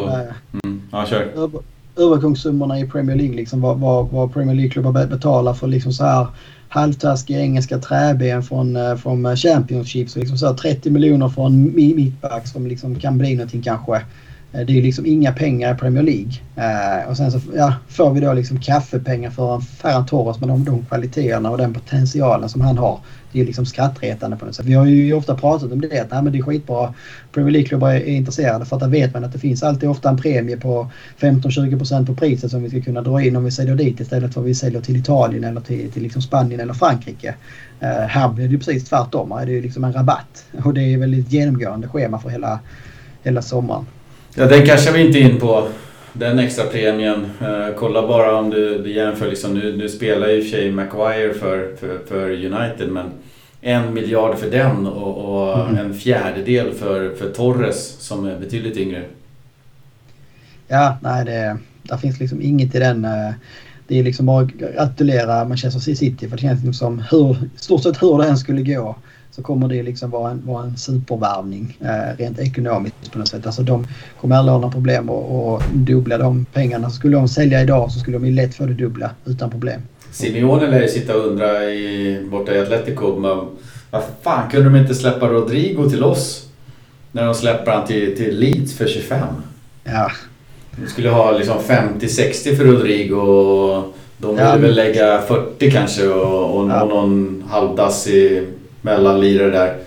Mm. Ja, kör. övergångssummorna i Premier League. Liksom, vad, vad, vad Premier League-klubbar betalar för liksom så här halvtaskiga engelska träben från, eh, från Championship. Så liksom så 30 miljoner från mittback som liksom kan bli någonting kanske. Eh, det är liksom inga pengar i Premier League. Eh, och sen så ja, får vi då liksom kaffepengar för Ferran Torres med de, de kvaliteterna och den potentialen som han har. Det är liksom skrattretande på något sätt. Vi har ju ofta pratat om det att nej, men det är skitbra. Premier League-klubbar är intresserade för att där vet man att det finns alltid ofta en premie på 15-20% på priset som vi ska kunna dra in om vi säljer dit istället för att vi säljer till Italien eller till, till liksom Spanien eller Frankrike. Uh, här blir det ju precis tvärtom. Det är ju liksom en rabatt och det är väl ett genomgående schema för hela, hela sommaren. Ja, den kanske vi inte in på. Den extra premien. Uh, kolla bara om du, du jämför. Liksom, nu, nu spelar ju för sig Maguire för, för, för United men en miljard för den och, och mm. en fjärdedel för, för Torres som är betydligt yngre. Ja, nej det, det finns liksom inget i den. Uh, det är liksom bara att gratulera Manchester City för det känns liksom som hur, stort sett hur det än skulle gå så kommer det liksom vara en, vara en supervarvning eh, rent ekonomiskt på något sätt. Alltså de kommer aldrig ha några problem att dubbla de pengarna. Skulle de sälja idag så skulle de ju lätt få det dubbla utan problem. Simeone lär ju sitta och undra i, borta i Atletico. Men varför fan kunde de inte släppa Rodrigo till oss? När de släpper han till, till Leeds för 25. Ja. De skulle ha liksom 50-60 för Rodrigo. Och de ville ja, väl lägga 40 kanske och, och ja. någon halvdassig mellanlirare där.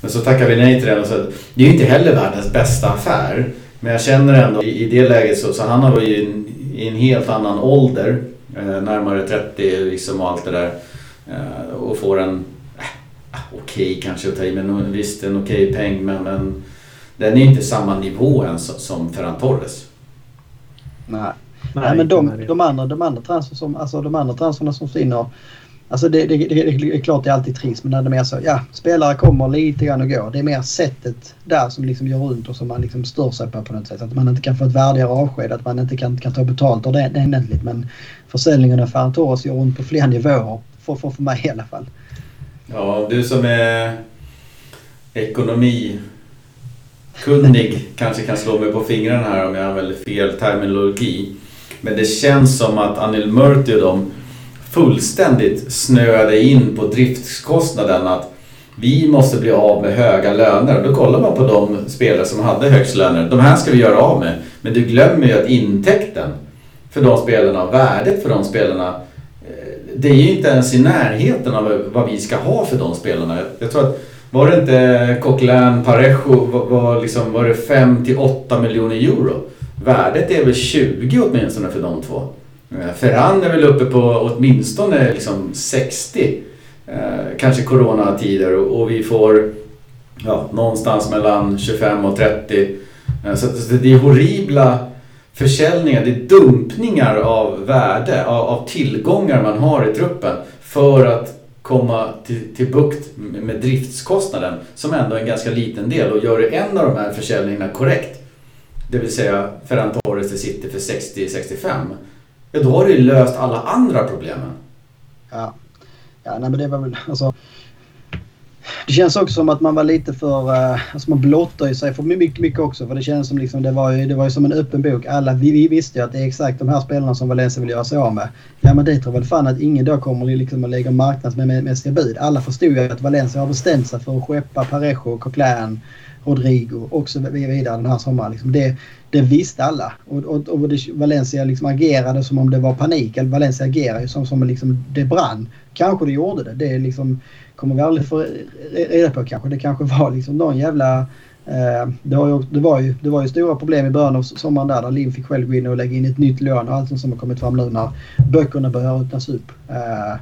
Men så tackar vi nej till den. Och så, det är ju inte heller världens bästa affär. Men jag känner ändå i, i det läget så, så han har ju i, i en helt annan ålder. Eh, närmare 30 liksom och allt det där. Eh, och får en eh, okej okay, kanske att ta i, men visst en okej okay peng. Men, men den är inte samma nivå än som Ferran Torres. Nej. Nej, Nej men de, de, andra, de andra transfer som, alltså de andra transferna som försvinner Alltså det, det, det, det, är klart det är alltid trist men när det är mer så, ja, spelare kommer lite grann och går. Det är mer sättet där som liksom gör runt och som man liksom stör sig på på något sätt. Att man inte kan få ett värdigare avsked, att man inte kan, kan ta betalt ordentligt. Men försäljningen av Ferran Torres gör runt på flera nivåer, för, för, för mig i alla fall. Ja, du som är ekonomikunnig kanske kan slå mig på fingrarna här om jag använder fel terminologi. Men det känns som att Anil Murti och de fullständigt snöade in på driftskostnaden att vi måste bli av med höga löner. Då kollar man på de spelare som hade högst löner. De här ska vi göra av med. Men du glömmer ju att intäkten för de spelarna, värdet för de spelarna, eh, det är ju inte ens i närheten av vad vi ska ha för de spelarna. Jag tror att var det inte Coquelin, Parejo, var, var, liksom, var det 5 till 8 miljoner euro? Värdet är väl 20 åtminstone för de två. Eh, Ferran är väl uppe på åtminstone liksom 60. Eh, kanske coronatider och, vi får ja, någonstans mellan 25 och 30. Eh, så, så det är horribla försäljningar, det är dumpningar av värde, av, av tillgångar man har i truppen för att komma till, till bukt med driftskostnaden som ändå är en ganska liten del och gör du en av de här försäljningarna korrekt, det vill säga Ferran Torres till City för 60-65 ja då har du ju löst alla andra problemen. Ja, ja nej, men det var väl alltså. Det känns också som att man var lite för... Eh, alltså man blottar ju sig för mycket, mycket också. För det känns som liksom, det var ju, det var ju som en öppen bok. Alla, vi, vi visste ju att det är exakt de här spelarna som Valencia vill göra sig av med. Ja men det tror väl fan att ingen då kommer liksom att lägga marknadsmässiga bud. Alla förstod ju att Valencia har bestämt sig för att skeppa Parejo, Coquelin, Rodrigo och så vidare den här sommaren. Liksom det, det visste alla. Och, och, och det, Valencia liksom agerade som om det var panik. Eller Valencia agerade som om liksom det brann. Kanske det gjorde det. Det liksom, kommer vi aldrig få reda på kanske. Det kanske var liksom någon jävla... Eh, det, var ju, det, var ju, det var ju stora problem i början av sommaren där. Där Lim fick själv gå in och lägga in ett nytt lån och allt som har kommit fram nu när böckerna börjar öppnas upp. Eh,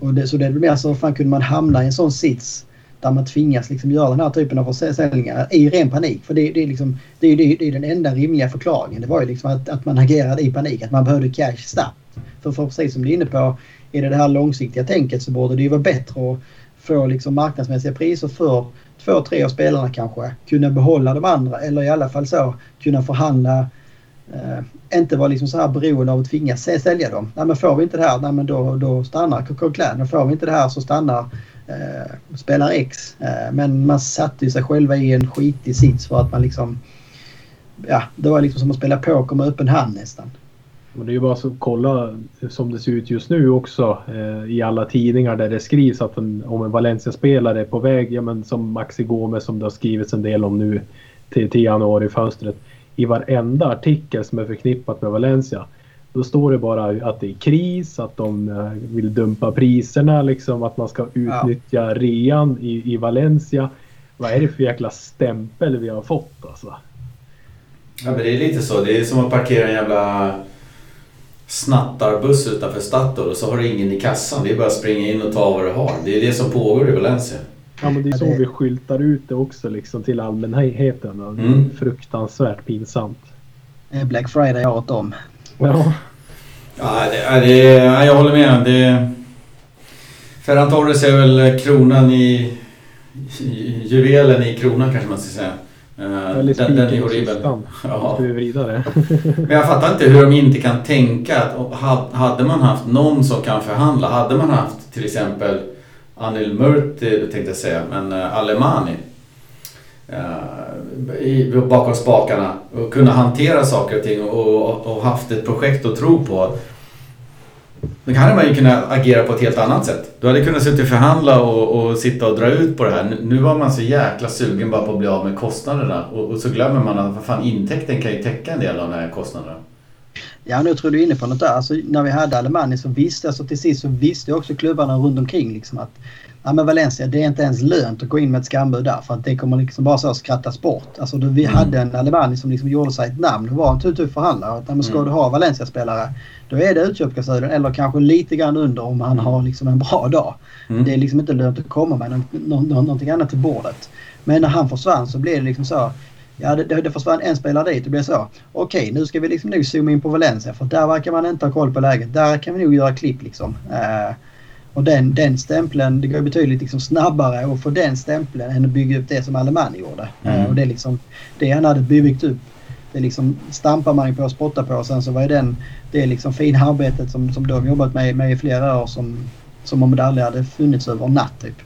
och det, så det är mer så, fan kunde man hamna i en sån sits där man tvingas liksom göra den här typen av försäljningar i ren panik. För det, det, är, liksom, det, är, det är den enda rimliga förklaringen. Det var ju liksom att, att man agerade i panik, att man behövde cash snabbt. För, för precis som du är inne på, i det här långsiktiga tänket så borde det ju vara bättre att få liksom marknadsmässiga priser för två, tre av spelarna kanske. Kunna behålla de andra eller i alla fall så kunna förhandla Eh, inte vara liksom så här beroende av att tvingas sälja dem. Nej, men får vi inte det här, nej, men då, då stannar Coquelin. Får vi inte det här så stannar eh, spelar X. Eh, men man satte ju sig själva i en skitig sits för att man liksom... Ja, det var liksom som att spela poker med öppen hand nästan. Men det är ju bara att kolla eh, som det ser ut just nu också eh, i alla tidningar där det skrivs att en, om en Valencia-spelare är på väg, ja men som Maxi Gomez som det har skrivits en del om nu till, till januari-fönstret. I varenda artikel som är förknippat med Valencia. Då står det bara att det är kris, att de eh, vill dumpa priserna, liksom, att man ska utnyttja ja. rean i, i Valencia. Vad är det för jäkla stämpel vi har fått alltså? Ja men det är lite så. Det är som att parkera en jävla snattarbuss utanför Statoil och så har du ingen i kassan. Det är bara att springa in och ta vad du har. Det är det som pågår i Valencia. Ja men det är så vi skyltar ut det också liksom till allmänheten. Mm. Fruktansvärt pinsamt. Black Friday året om. Ja. Ja, det, det, jag håller med. Det, Ferran Torres är väl kronan i... Juvelen i kronan kanske man ska säga. Eller den, den är horribel. Ja. Ska vi vidare? Men jag fattar inte hur de inte kan tänka att hade man haft någon som kan förhandla, hade man haft till exempel Anil Murti tänkte jag säga, men uh, Alemani Eh, i, bakom spakarna och kunna hantera saker och ting och, och, haft ett projekt att tro på. Då hade man ju kunnat agera på ett helt annat sätt. Du hade kunnat sitta och förhandla och, och sitta och dra ut på det här. Nu var man så jäkla sugen bara på att bli av med kostnaderna. Och, och så glömmer man att fan, intäkten kan ju täcka en del av de här kostnaderna. Ja, nu tror du inne på något där. Alltså, när vi hade Alemani så visste, alltså till sist så visste också klubbarna runt omkring liksom att ja, men Valencia, det är inte ens lönt att gå in med ett skambud där för att det kommer liksom bara så att skrattas bort. Alltså då vi mm. hade en Alemani som liksom gjorde sig ett namn och var en tuff förhandlare. Att, men ska mm. du ha Valencia-spelare då är det utköpsklausulen eller kanske lite grann under om han har liksom en bra dag. Mm. Det är liksom inte lönt att komma med någon, någon, någonting annat till bordet. Men när han försvann så blev det liksom så. Ja, det, det försvann en spelare dit. Det blev så. Okej, okay, nu ska vi liksom nog zooma in på Valencia för där verkar man inte ha koll på läget. Där kan vi nog göra klipp liksom. Uh, och den, den stämpeln, det går betydligt liksom snabbare att få den stämpeln än att bygga upp det som Alemani gjorde. Mm. Uh, och det, liksom, det han hade byggt upp, det liksom stampar man på och spottar på. Och sen så var den, det liksom fina arbetet som, som de jobbat med, med i flera år som, som om det aldrig hade funnits över natt typ.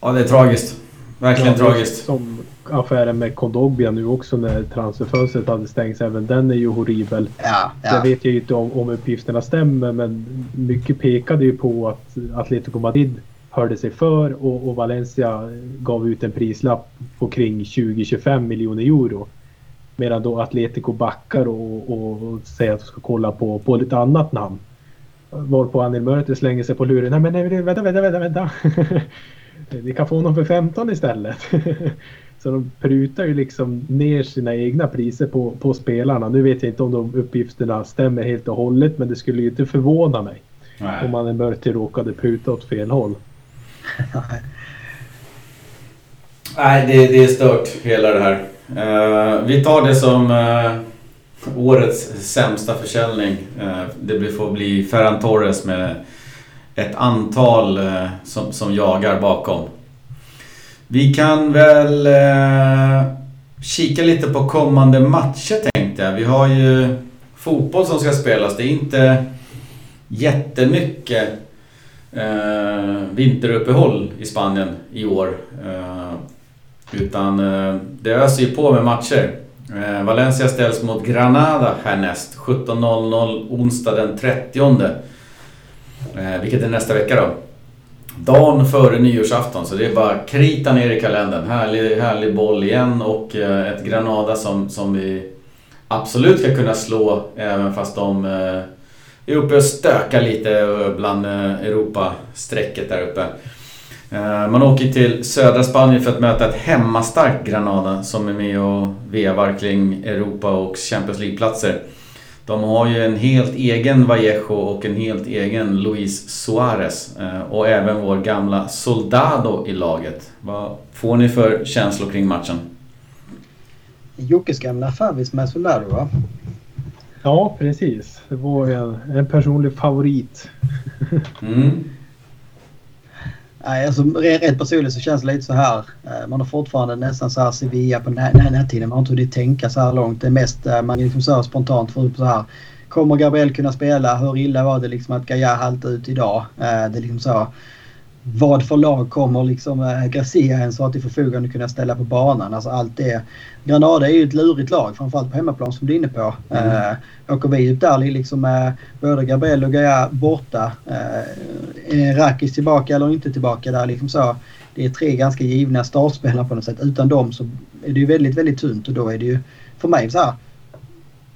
Ja, det är tragiskt. Verkligen ja, tragiskt. Som affären med Kondogbia nu också när transferfönstret hade stängts. Även den är ju horribel. Ja, ja. Jag vet ju inte om, om uppgifterna stämmer men mycket pekade ju på att Atletico Madrid hörde sig för och, och Valencia gav ut en prislapp på kring 20-25 miljoner euro. Medan då Atletico backar och, och, säger att de ska kolla på, på ett annat namn. Varpå Anil Mörter slänger sig på luren. Nej men nej, vänta, vänta, vänta, vänta. Vi kan få honom för 15 istället. Så de prutar ju liksom ner sina egna priser på, på spelarna. Nu vet jag inte om de uppgifterna stämmer helt och hållet men det skulle ju inte förvåna mig. Nej. Om man är Mörter råkade pruta åt fel håll. Nej, det, det är stört hela det här. Uh, vi tar det som uh, årets sämsta försäljning. Uh, det får bli Ferran Torres med ett antal som, som jagar bakom. Vi kan väl eh, kika lite på kommande matcher tänkte jag. Vi har ju fotboll som ska spelas. Det är inte jättemycket eh, vinteruppehåll i Spanien i år. Eh, utan eh, det öser ju på med matcher. Eh, Valencia ställs mot Granada härnäst 17.00 onsdag den 30. Eh, vilket är nästa vecka då. Dagen före nyårsafton, så det är bara krita ner i kalendern. Härlig, härlig boll igen och eh, ett Granada som, som vi absolut ska kunna slå även fast de eh, är uppe och stökar lite bland eh, Europa-strecket där uppe. Man åker till södra Spanien för att möta ett hemmastarkt Granada som är med och vevar kring Europa och Champions League-platser. De har ju en helt egen Vallejo och en helt egen Luis Suarez. Eh, och även vår gamla Soldado i laget. Vad får ni för känslor kring matchen? Jockes gamla favvis med Soldado va? Ja, precis. Det var en, en personlig favorit. mm. Nej, alltså, rent personligt så känns det lite så här. Eh, man har fortfarande nästan så här Sevilla på den här, den här tiden. Man har inte hunnit tänka så här långt. Det är mest eh, man liksom så spontant får upp så här. Kommer Gabriel kunna spela? Hur illa var det liksom att Gaia haltade ut idag? Eh, det är liksom så vad för lag kommer liksom eh, Garcia ens ha till förfogande kunna ställa på banan. Alltså allt det. Granada är ju ett lurigt lag, framförallt på hemmaplan som du är inne på. Mm. Eh, åker vi upp där liksom med både Gabriel och Gaia borta. Eh, är Rakis tillbaka eller inte tillbaka där liksom så. Det är tre ganska givna startspelare på något sätt. Utan dem så är det ju väldigt, väldigt tunt och då är det ju för mig så här.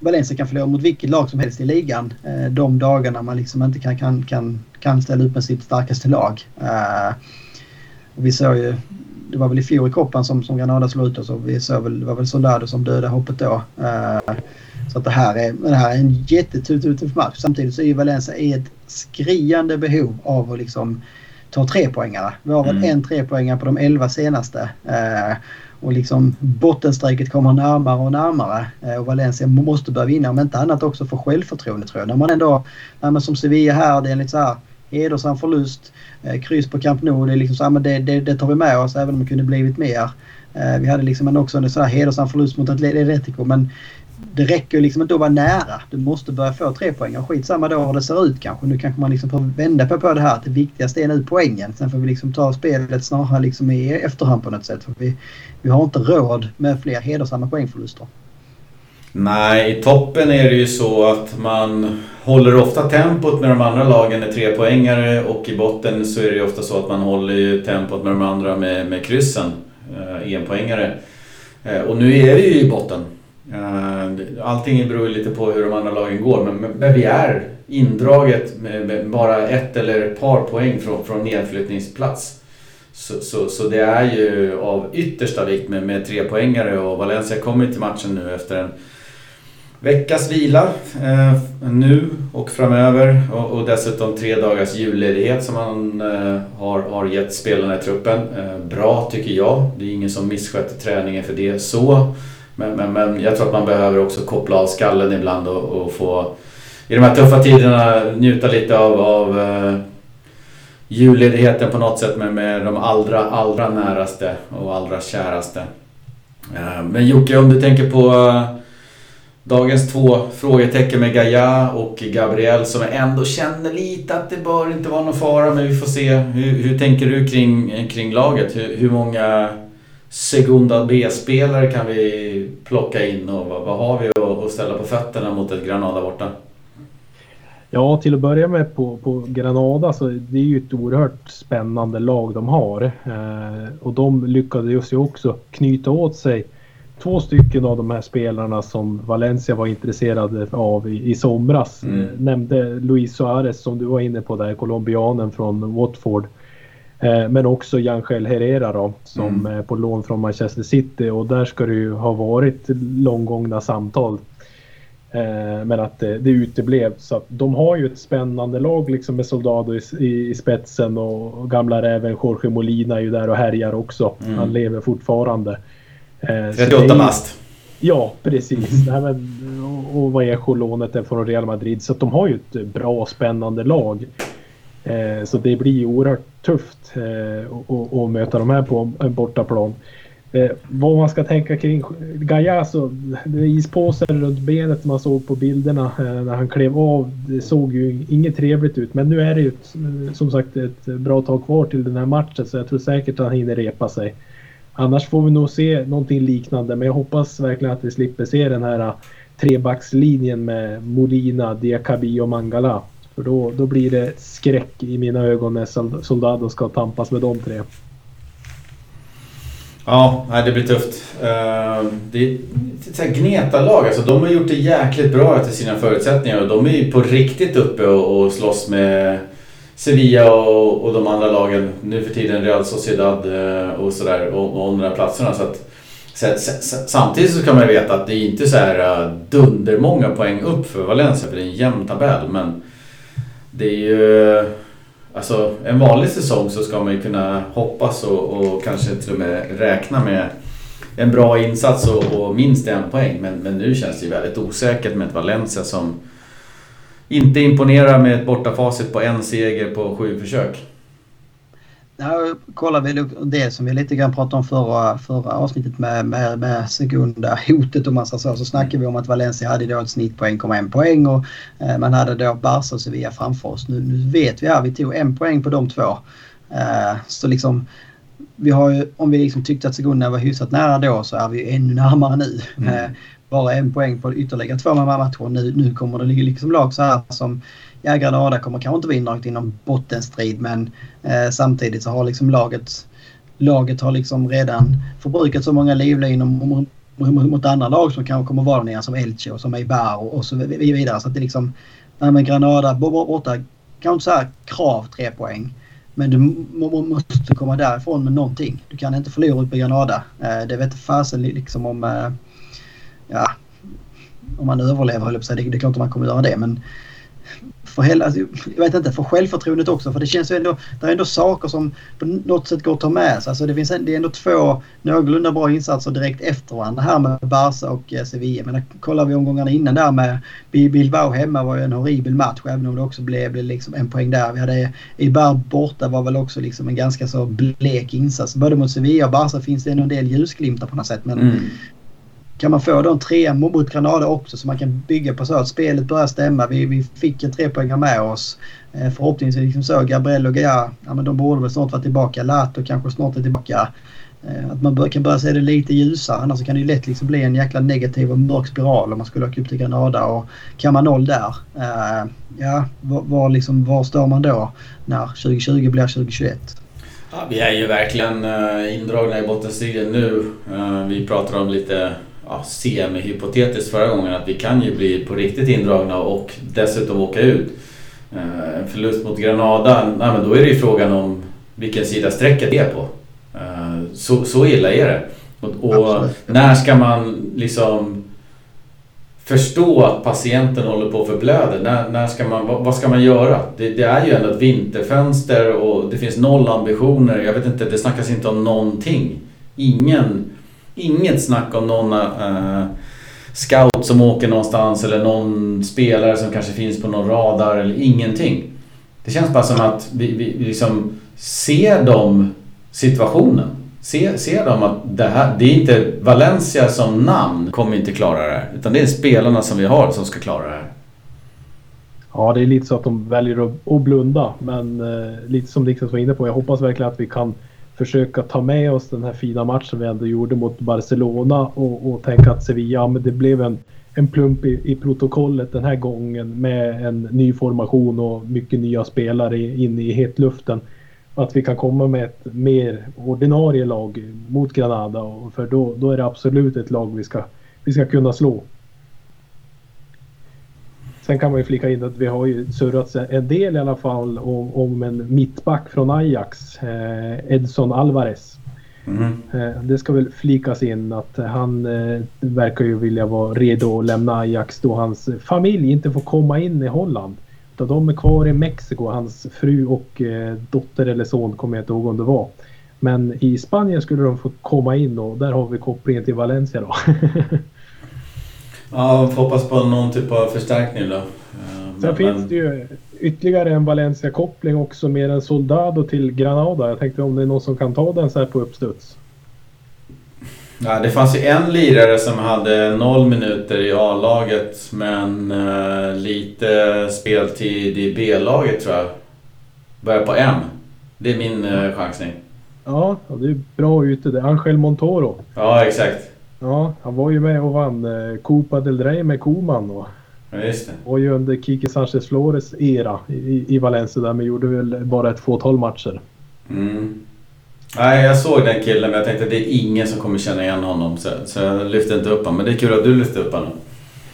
Valencia kan förlora mot vilket lag som helst i ligan eh, de dagarna man liksom inte kan, kan, kan, kan ställa upp med sitt starkaste lag. Uh, vi såg ju, det var väl i fjol i Koppan som, som Granada slog ut oss och vi såg väl, det var väl Soldado som dödade hoppet då. Uh, så att det här är, det här är en jättetuff match. Samtidigt så är ju Valencia i ett skriande behov av att liksom ta tre poängare. Vi har väl mm. en trepoängare på de elva senaste. Och liksom bottenstrecket kommer närmare och närmare. Eh, och Valencia måste börja vinna, om inte annat också för självförtroende tror jag. När man ändå, när man som Sevilla här, det är en lite så här hedersam förlust. Eh, kryss på Camp Nou, det, är liksom så här, men det, det, det, tar vi med oss även om det kunde blivit mer. Eh, vi hade liksom en, också en så här hedersam förlust mot Atletico men det räcker liksom inte att vara nära. Du måste börja få tre poäng. Och skitsamma då hur det ser ut kanske. Nu kanske man liksom får vända på, på det här. Att det viktigaste är nu poängen. Sen får vi liksom ta spelet snarare liksom i efterhand på något sätt. För vi, vi har inte råd med fler hedersamma poängförluster. Nej, i toppen är det ju så att man håller ofta tempot med de andra lagen med tre poängare och i botten så är det ju ofta så att man håller ju tempot med de andra med, med kryssen, eh, enpoängare. Eh, och nu är vi ju i botten. Eh, allting beror lite på hur de andra lagen går men, vi är indraget med, bara ett eller ett par poäng från, från nedflyttningsplats. Så, så, så det är ju av yttersta vikt med, med tre poängare och Valencia kommer till matchen nu efter en veckas vila eh, nu och framöver och, och, dessutom tre dagars julledighet som man eh, har, har gett spelarna i truppen. Eh, bra tycker jag. Det är ingen som missköter träningen för det så. Men, men, men jag tror att man behöver också koppla av skallen ibland och, och få i de här tuffa tiderna njuta lite av, av uh, julledigheten på något sätt med, med de allra, allra näraste och allra käraste. Uh, men Jocke, om du tänker på uh, dagens två frågetecken med Gaia och Gabriel som ändå känner lite att det bör inte vara någon fara men vi får se. Hur, hur tänker du kring, kring laget? Hur, hur många Segunda B-spelare kan vi plocka in och vad, vad har vi att ställa på fötterna mot ett Granada borta? Ja, till att börja med på, på Granada så det är ju ett oerhört spännande lag de har. Eh, och de lyckades ju också knyta åt sig två stycken av de här spelarna som Valencia var intresserade av i, i somras. Mm. Eh, nämnde Luis Suarez som du var inne på där, colombianen från Watford. Eh, men också Janchel Herrera då, som mm. är på lån från Manchester City och där ska det ju ha varit långgångna samtal. Eh, men att det, det uteblev. Så att de har ju ett spännande lag liksom med Soldado i, i, i spetsen och, gamla räven Jorge Molina är ju där och härjar också. Mm. Han lever fortfarande. 38 eh, bast. Ja, precis. Nej, men, och, och vad är lånet från Real Madrid. Så att de har ju ett bra spännande lag. Eh, så det blir oerhört tufft eh, att möta de här på en bortaplan. Eh, vad man ska tänka kring Gaia så det är ispåsen runt benet man såg på bilderna eh, när han klev av. Det såg ju inget trevligt ut men nu är det ju ett, som sagt ett bra tag kvar till den här matchen så jag tror säkert att han hinner repa sig. Annars får vi nog se någonting liknande men jag hoppas verkligen att vi slipper se den här eh, trebackslinjen med Molina, Diakabi och Mangala. För då, då blir det skräck i mina ögon när Soldado ska tampas med de tre. Ja, det blir tufft. Eh, det är ett gneta-lag. Alltså, de har gjort det jäkligt bra efter sina förutsättningar och de är ju på riktigt uppe och, och slåss med Sevilla och, och de andra lagen. Nu för tiden Real Sociedad eh, och sådär och, och de där platserna. Så att, Samtidigt så kan man ju veta att det är inte så här eh, dundermånga poäng upp för Valencia för det är en jämn tabell. Men det är ju... Alltså en vanlig säsong så ska man ju kunna hoppas och, och kanske till och med räkna med en bra insats och, och, minst en poäng. Men, men nu känns det ju väldigt osäkert med ett Valencia som inte imponerar med ett bortafacit på en seger på sju försök. Ja, kollar vi det som vi lite grann pratade om förra, förra avsnittet med, med, med sekunda hotet man ska säga så snackar vi om att Valencia hade då ett snitt på 1,1 poäng och eh, man hade då Barca och Sevilla framför oss. Nu, nu vet vi här, vi tog en poäng på de två. Eh, så liksom, vi har ju, om vi liksom tyckte att Segunda var hyfsat nära då så är vi ännu närmare nu. Mm. Eh, bara en poäng på ytterligare två matcher. Nu, nu kommer det liksom lag så här som ja, Granada kommer kanske inte vara inrakt inom bottenstrid men eh, samtidigt så har liksom laget laget har liksom redan förbrukat så många livlinor mot andra lag som kanske kommer vara nere som Elche och som Eibar och, så vidare. Så att det liksom, nej men Granada borta, kanske inte så här krav tre poäng. Men du måste komma därifrån med någonting. Du kan inte förlora ut på Granada. Eh, det vet fasen liksom om... Eh, ja, om man överlever höll jag på att säga. Det, det är klart att man kommer göra det men för hela, alltså, jag vet inte, för självförtroendet också. För det känns ju ändå, det är ändå saker som på något sätt går att ta med sig. Alltså det, finns, det är ändå två någorlunda bra insatser direkt efter varandra här med Barca och eh, Sevilla. Men kollar vi omgångarna innan där med Bilbao hemma var ju en horribel match även om det också blev, blev liksom en poäng där. Vi hade Ibar borta var väl också liksom en ganska så blek insats. Både mot Sevilla och Barca finns det ändå en del ljusglimtar på något sätt. Men mm kan man få då en trea mot Granada också så man kan bygga på så att spelet börjar stämma. Vi, vi fick en trepoängare med oss. Eh, förhoppningsvis liksom så. Gabriel och Gaia, ja men de borde väl snart vara tillbaka. Lato kanske snart är tillbaka. Eh, att man bör, kan börja se det lite ljusare. Annars kan det ju lätt liksom bli en jäkla negativ och mörk spiral om man skulle åka upp till Granada. Och kan man noll där, eh, ja var, var, liksom, var står man då när 2020 blir 2021? Ja, vi är ju verkligen eh, indragna i bottenstriden nu. Eh, vi pratar om lite ja, semi-hypotetiskt förra gången att vi kan ju bli på riktigt indragna och dessutom åka ut. Eh, en förlust mot Granada, nej, men då är det ju frågan om vilken sida strecket är på. Eh, så, så illa är det. Och, och när ska man liksom förstå att patienten håller på att förblöda? När, när ska man, vad, vad, ska man göra? Det, det, är ju ändå ett vinterfönster och det finns noll ambitioner. Jag vet inte, det snackas inte om någonting. Ingen inget snack om någon uh, scout som åker någonstans eller någon spelare som kanske finns på någon radar eller ingenting. Det känns bara som att vi, vi liksom ser de situationen. Ser, ser de att det här, det är inte Valencia som namn kommer inte klara det här. Utan det är spelarna som vi har som ska klara det här. Ja, det är lite så att de väljer att, att blunda. Men eh, lite som Niklas var inne på, jag hoppas verkligen att vi kan försöka ta med oss den här fina matchen vi ändå gjorde mot Barcelona och, och tänka att Sevilla, men det blev en, en plump i, i, protokollet den här gången med en ny formation och mycket nya spelare inne i hetluften. Att vi kan komma med ett mer ordinarie lag mot Granada för då, då är det absolut ett lag vi ska, vi ska kunna slå. Sen kan man ju flika in att vi har ju surrat en del i alla fall om, om en mittback från Ajax, eh, Edson Alvarez. Mm. Eh, det ska väl flikas in att han eh, verkar ju vilja vara redo att lämna Ajax då hans familj inte får komma in i Holland. Utan de är kvar i Mexiko, hans fru och eh, dotter eller son kommer jag inte ihåg om det var. Men i Spanien skulle de få komma in och där har vi kopplingen till Valencia då. Ja, hoppas på någon typ av förstärkning då. Eh, Sen men, finns det ju ytterligare en Valencia-koppling också med en Soldado till Granada. Jag tänkte om det är någon som kan ta den så här på uppstuds. Ja, det fanns ju en lirare som hade noll minuter i A-laget men uh, lite speltid i B-laget tror jag. Börjar på M. Det är min uh, chansning. Ja, det är bra ute. Det är Angel Montoro. Ja, exakt. Ja, han var ju med och vann eh, Copa del Rey med Koman. Och ja, just det. Och ju under Kike Sanchez Flores era i, i Valencia där, men gjorde väl bara ett fåtal matcher. Mm. Nej, jag såg den killen men jag tänkte att det är ingen som kommer känna igen honom. Så, så jag lyfte inte upp honom. Men det är kul att du lyfte upp honom.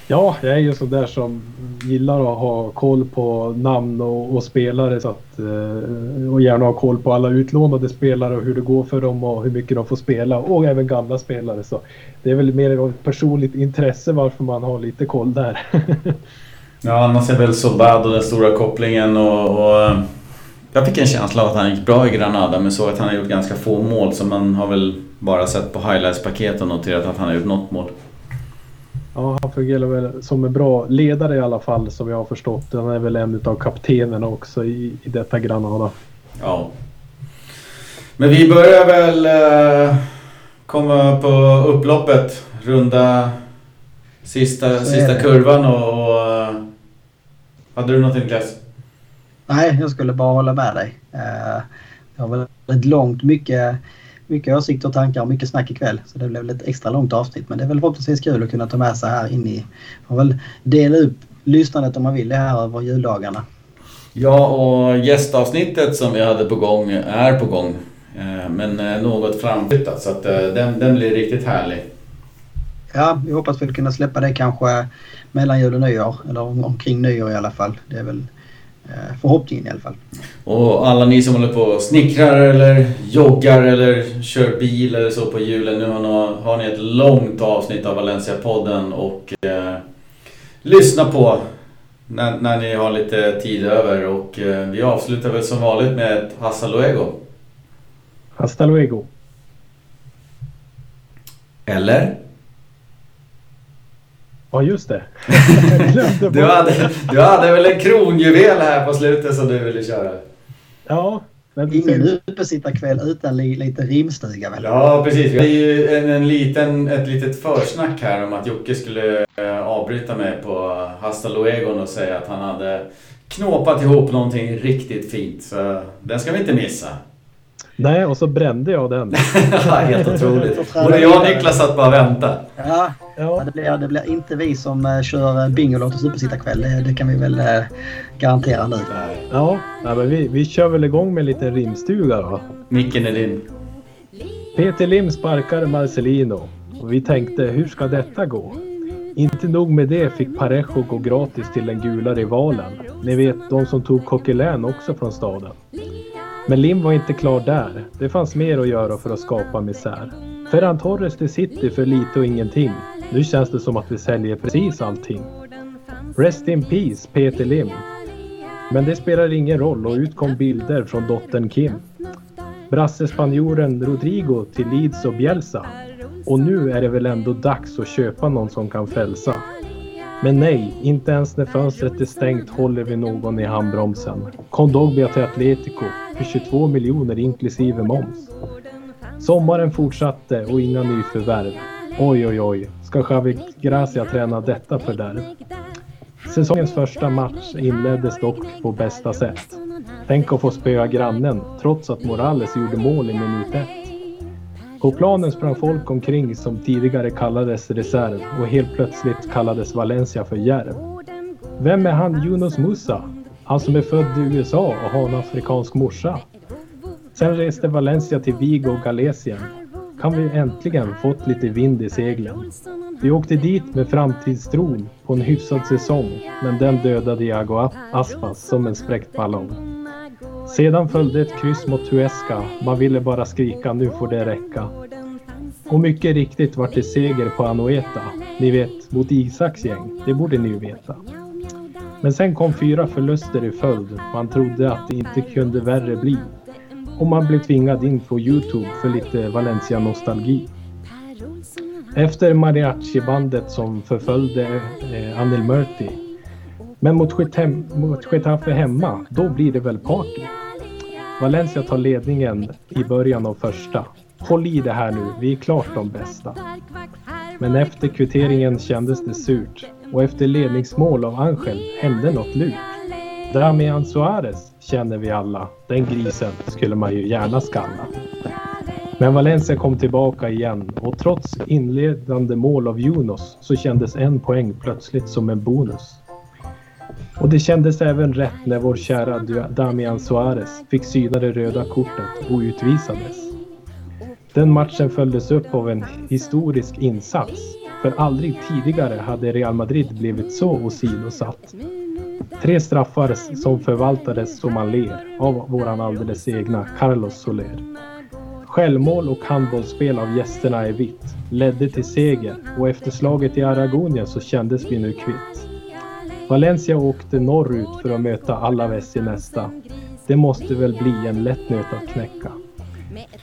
Ja, jag är ju sån där som gillar att ha koll på namn och, och spelare så att, eh, och gärna ha koll på alla utlånade spelare och hur det går för dem och hur mycket de får spela och även gamla spelare. Så det är väl mer ett personligt intresse varför man har lite koll där. ja, annars är väl Sobado, den stora kopplingen och, och eh, jag fick en känsla av att han gick bra i Granada men såg att han har gjort ganska få mål så man har väl bara sett på highlights-paket och noterat att han har gjort något mål. Ja, han fungerar väl som en bra ledare i alla fall som jag har förstått. Han är väl en av kaptenerna också i, i detta Granada. Ja. Men vi börjar väl eh, komma på upploppet. Runda sista, sista kurvan och, och... Eh, hade du någonting Niklas? Nej, jag skulle bara hålla med dig. Eh, det var väldigt långt. Mycket, mycket åsikter och tankar och mycket snack ikväll. Så det blev ett extra långt avsnitt. Men det är väl förhoppningsvis kul att kunna ta med sig här in i... Man väl dela upp lyssnandet om man vill det här över juldagarna. Ja, och gästavsnittet som vi hade på gång är på gång. Eh, men eh, något framflyttat så att eh, den, den blir riktigt härlig. Ja, vi hoppas väl kunna släppa det kanske mellan jul och nyår. Eller omkring nyår i alla fall. Det är väl förhoppningen i alla fall. Och alla ni som håller på och snickrar eller joggar eller kör bil eller så på julen. Nu har ni ett långt avsnitt av Valencia-podden och eh, lyssna på när, när ni har lite tid över. Och eh, vi avslutar väl som vanligt med ett Hasta luego. Hasta luego. Eller? Ja, just det. du, hade, du hade väl en kronjuvel här på slutet som du ville köra? Ja. Men Ingen uppesittarkväll utan li, lite rimstuga väl? Ja, precis. Det är ju en, en liten, ett litet försnack här om att Jocke skulle eh, avbryta mig på Hasta Luegon och säga att han hade knåpat ihop någonting riktigt fint. Så den ska vi inte missa. Nej, och så brände jag den. Helt otroligt. Både jag och Niklas satt bara och väntade. Ja, ja. Det, blir, det blir inte vi som uh, kör Bingolotto supersittarkväll. Det, det kan vi väl uh, garantera nu. Ja, ja men vi, vi kör väl igång med en liten rimstuga då. Micken är din. Peter Lim sparkar Marcelino. Och vi tänkte, hur ska detta gå? Inte nog med det fick Parejo gå gratis till den gula rivalen. Ni vet, de som tog Coquelin också från staden. Men Lim var inte klar där. Det fanns mer att göra för att skapa misär. Ferran Torres till City för lite och ingenting. Nu känns det som att vi säljer precis allting. Rest in peace Peter Lim. Men det spelar ingen roll och ut kom bilder från dottern Kim. Brassespanjoren Rodrigo till Leeds och Bielsa. Och nu är det väl ändå dags att köpa någon som kan frälsa. Men nej, inte ens när fönstret är stängt håller vi någon i handbromsen. Kondogbia till Atletico för 22 miljoner inklusive moms. Sommaren fortsatte och inga nyförvärv. Oj, oj, oj. Ska Xavi Gracia träna detta fördärv? Säsongens första match inleddes dock på bästa sätt. Tänk att få spöa grannen trots att Morales gjorde mål i minut ett. På planen sprang folk omkring som tidigare kallades reserv och helt plötsligt kallades Valencia för Järv. Vem är han Yunus Musa? Han som är född i USA och har en afrikansk morsa. Sen reste Valencia till Vigo och Galicien. Kan vi äntligen fått lite vind i seglen. Vi åkte dit med framtidstron på en hyfsad säsong, men den dödade Iago Aspas som en spräckt ballong. Sedan följde ett kryss mot Huesca. Man ville bara skrika nu får det räcka. Och mycket riktigt vart det seger på Anoeta. Ni vet, mot Isaks gäng. Det borde ni ju veta. Men sen kom fyra förluster i följd. Man trodde att det inte kunde värre bli. Och man blev tvingad in på Youtube för lite Valencia-nostalgi. Efter mariachi-bandet som förföljde eh, Anil Murti. Men mot, mot Getafe hemma, då blir det väl party. Valencia tar ledningen i början av första. Håll i det här nu, vi är klart de bästa. Men efter kvitteringen kändes det surt och efter ledningsmål av Angel hände något lurt. Damian Suarez känner vi alla. Den grisen skulle man ju gärna skalla. Men Valencia kom tillbaka igen och trots inledande mål av Junos så kändes en poäng plötsligt som en bonus. Och det kändes även rätt när vår kära Damian Suarez fick syna det röda kortet och utvisades. Den matchen följdes upp av en historisk insats. För aldrig tidigare hade Real Madrid blivit så åsidosatt. Tre straffar som förvaltades som man ler av våran alldeles egna Carlos Soler. Självmål och handbollsspel av gästerna i vitt ledde till seger och efter slaget i Aragonia så kändes vi nu kvitt. Valencia åkte norrut för att möta Alaves i nästa. Det måste väl bli en lätt nöt att knäcka.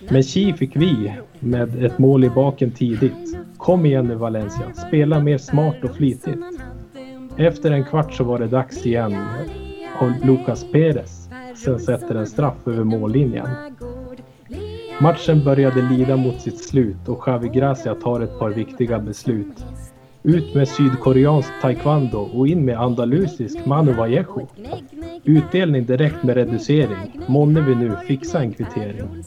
Men Chi fick vi med ett mål i baken tidigt. Kom igen nu Valencia, spela mer smart och flitigt. Efter en kvart så var det dags igen av Lucas Perez. Sen sätter en straff över mållinjen. Matchen började lida mot sitt slut och Xavi Gracia tar ett par viktiga beslut. Ut med sydkoreansk taekwondo och in med andalusisk Manu Vallejo. Utdelning direkt med reducering. Månne vi nu fixa en kvittering.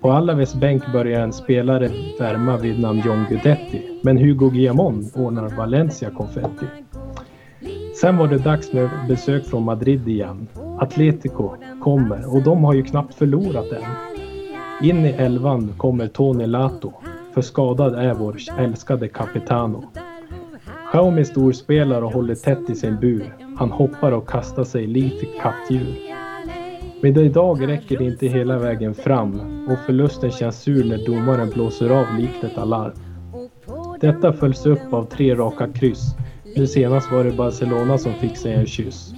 På Alaves bänk börjar en spelare värma vid namn John Guidetti. Men Hugo Guillamon ordnar Valencia konfetti. Sen var det dags med besök från Madrid igen. Atletico kommer och de har ju knappt förlorat än. In i elvan kommer Tony Lato. För skadad är vår älskade Capitano. Xiaomi storspelar och håller tätt i sin bur. Han hoppar och kastar sig lite kattdjur. Men idag räcker det inte hela vägen fram och förlusten känns sur när domaren blåser av likt ett alarm. Detta följs upp av tre raka kryss. Nu senast var det Barcelona som fick sig en kyss.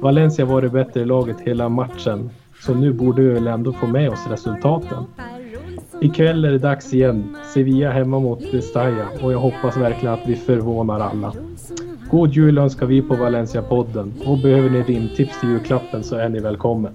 Valencia var det bättre laget hela matchen, så nu borde vi väl ändå få med oss resultaten. Ikväll är det dags igen. Sevilla hemma mot Bestaya. och jag hoppas verkligen att vi förvånar alla. God jul önskar vi på Valencia-podden och behöver ni rimtips till julklappen så är ni välkommen.